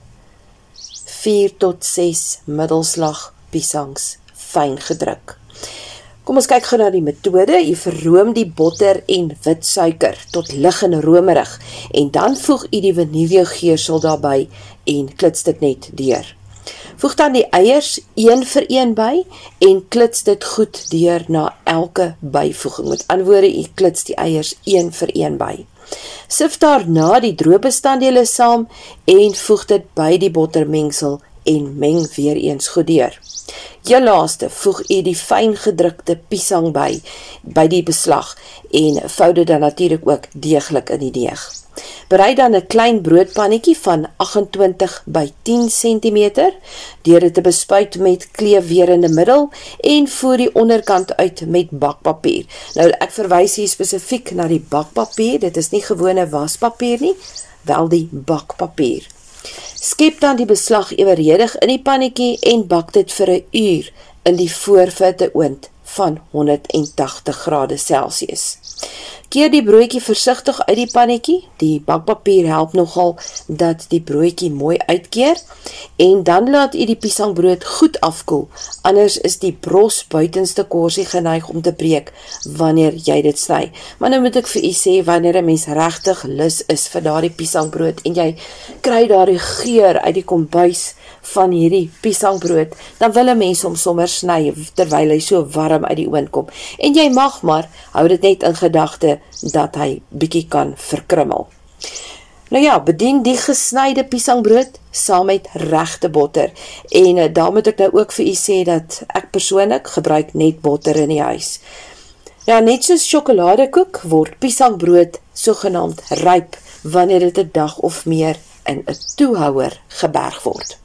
4 tot 6 middelslag piesangs fyn gedruk. Kom ons kyk gou na die metode. Jy verroom die botter en wit suiker tot lig en romerig. En dan voeg u die vaniljegeursel daarbey en klits dit net deur. Voeg dan die eiers een vir een by en klits dit goed deur na elke byvoeging. Met ander woorde, jy klits die eiers een vir een by. Sif daarna die droë bestanddele saam en voeg dit by die bottermengsel en meng weer eens goed deur. Jou laaste voeg u die fyn gedrukte piesang by by die beslag en vou dit dan natuurlik ook deeglik in die deeg. Berei dan 'n klein broodpannetjie van 28 by 10 cm deur dit te bespuit met kleefwerende middel en voer die onderkant uit met bakpapier. Nou ek verwys hier spesifiek na die bakpapier. Dit is nie gewone waspapier nie, wel die bakpapier. Skep dan die beslag eweredig in die pannetjie en bak dit vir 'n uur in die voorfitte oond van 180 grade Celsius. Keer die broodjie versigtig uit die pannetjie. Die bakpapier help nogal dat die broodjie mooi uitkeer en dan laat u die piesangbrood goed afkoel. Anders is die bros buitenste korsie geneig om te breek wanneer jy dit sny. Maar nou moet ek vir u sê wanneer 'n mens regtig lus is vir daardie piesangbrood en jy kry daardie geur uit die kombuis van hierdie piesangbrood, dan wil 'n mens hom sommer sny terwyl hy so warm uit die oond kom. En jy mag maar hou dit net in gedagte dat hy bietjie kan verkrummel. Nou ja, bedien die gesnyde piesangbrood saam met regte botter. En uh, dan moet ek nou ook vir u sê dat ek persoonlik gebruik net botter in die huis. Ja, net soos sjokoladekoek word piesangbrood sogenaamd ryp wanneer dit 'n dag of meer in 'n toehouer geberg word.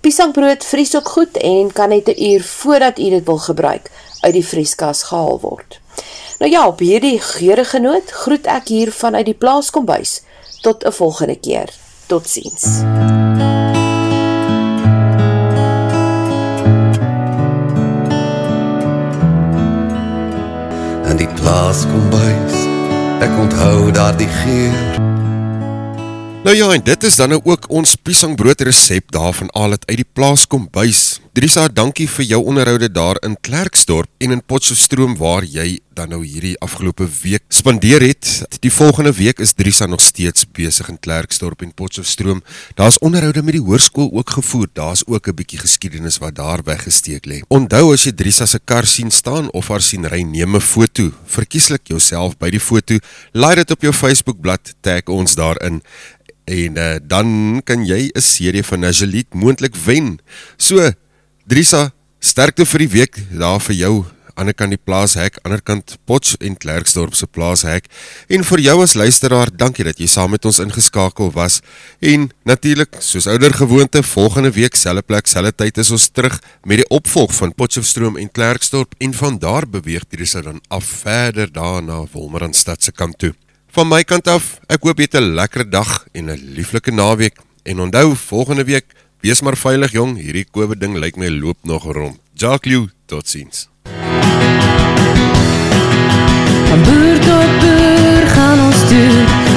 Piesangbrood vries ook goed en kan net 'n uur voordat u dit wil gebruik uit die vrieskas gehaal word. Nou ja, op hierdie geurende noot groet ek hier vanuit die plaaskombuis. Tot 'n volgende keer. Totsiens. En die plaaskombuis, ek onthou daardie geur. Nou ja, en dit is dan nou ook ons piesangbrood resep daar van Alet uit die plaas kombuis. Drisa, dankie vir jou onderhoude daar in Klerksdorp en in Potchefstroom waar jy dan nou hierdie afgelope week spandeer het. Die volgende week is Drisa nog steeds besig in Klerksdorp en Potchefstroom. Daar's onderhoude met die hoërskool ook gevoer. Daar's ook 'n bietjie geskiedenis wat daar weggesteek lê. Onthou as jy Drisa se kar sien staan of haar sien ry, neem 'n foto. Verkieslik jouself by die foto. Laai dit op jou Facebookblad, tag ons daarin en uh, dan kan jy 'n serie van Najalit moontlik wen. So, Drisa, sterkte vir die week daar vir jou. Ander kant die plaashek, ander kant Potch en Klerksdorp se plaashek. En vir jou as luisteraar, dankie dat jy saam met ons ingeskakel was. En natuurlik, soos ouer gewoonte, volgende week selfe plek, selfe tyd is ons terug met die opvolg van Potchefstroom en Klerksdorp en van daar beweeg Drisa dan af verder daar na Wolmaranstad se kant toe. Van my kant af, ek hoop jy het 'n lekker dag en 'n lieflike naweek. En onthou, volgende week, wees maar veilig jong, hierdie COVID ding lyk my loop nog rond. Jacques Lew, totsiens. Van boer tot boer gaan ons toe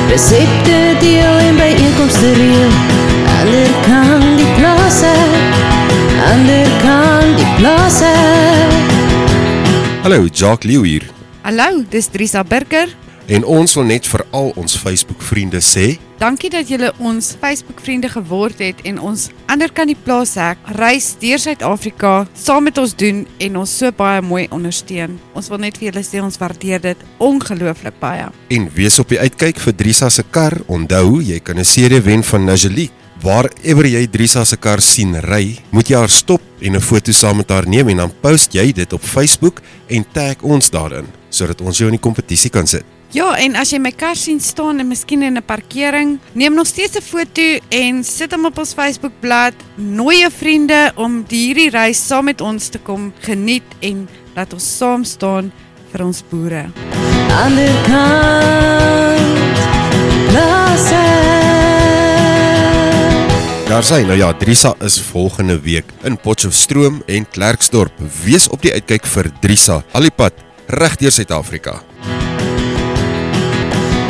Resepte deel en bijeenkomste reel Ander kan die plaas hek Ander kan die plaas hek Hallo, Jacques Lew hier. Hallo, dis Drisa Burger. En ons wil net vir al ons Facebook vriende sê, Dankie dat julle ons Facebook vriende geword het en ons ander kan die plaas hek reis deur Suid-Afrika saam met ons doen en ons so baie mooi ondersteun. Ons wil net vir julle sê ons waardeer dit ongelooflik baie. en wees op die uitkyk vir Drisa se kar. Onthou, jy kan 'n serie wen van Najali. Waarever jy Drisa se kar sien ry, moet jy haar stop en 'n foto saam met haar neem en dan post jy dit op Facebook en tag ons daarin sodat ons jou in die kompetisie kan sit. Ja, en as jy my kar sien staan en miskien in 'n parkering, neem nog steeds 'n foto en sit hom op ons Facebookblad. Nooi jou vriende om die hierdie reis saam met ons te kom geniet en laat ons saam staan vir ons boere. Ander kant die plaas hek Daar sê nou ja, Drisa is volgende week in Potchefstroom en Klerksdorp. Wees op die uitkyk vir Drisa. Al die pad reg deur Suid-Afrika.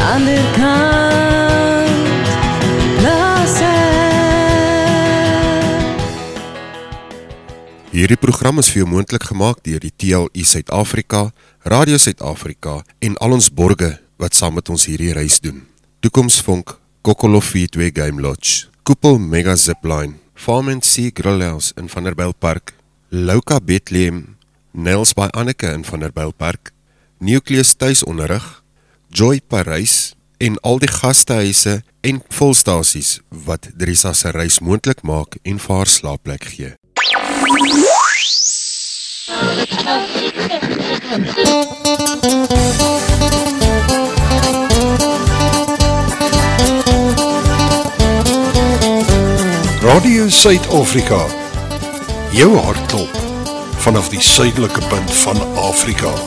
Ander kant hek Hierdie program is vir jou moontlik gemaak deur die TLU Suid-Afrika, Radio Suid-Afrika en al ons borge wat saam met ons hierdie reis doen. Toekomsvonk, Kokolofie 2 Game Lodge, Koepel Mega Zipline, Farm and Sea Grillhouse in Vanderbijlpark, Louka Bethlehem, Nails by Anneke in Vanderbijlpark, Nucleus tuisonderrig, Joy Parys en al die gastehuise en volstasies wat Drisa se reis moontlik maak en vir haar slaapplek gee. Radio Suid-Afrika. Jou hartklop vanaf die suidelike punt van Afrika.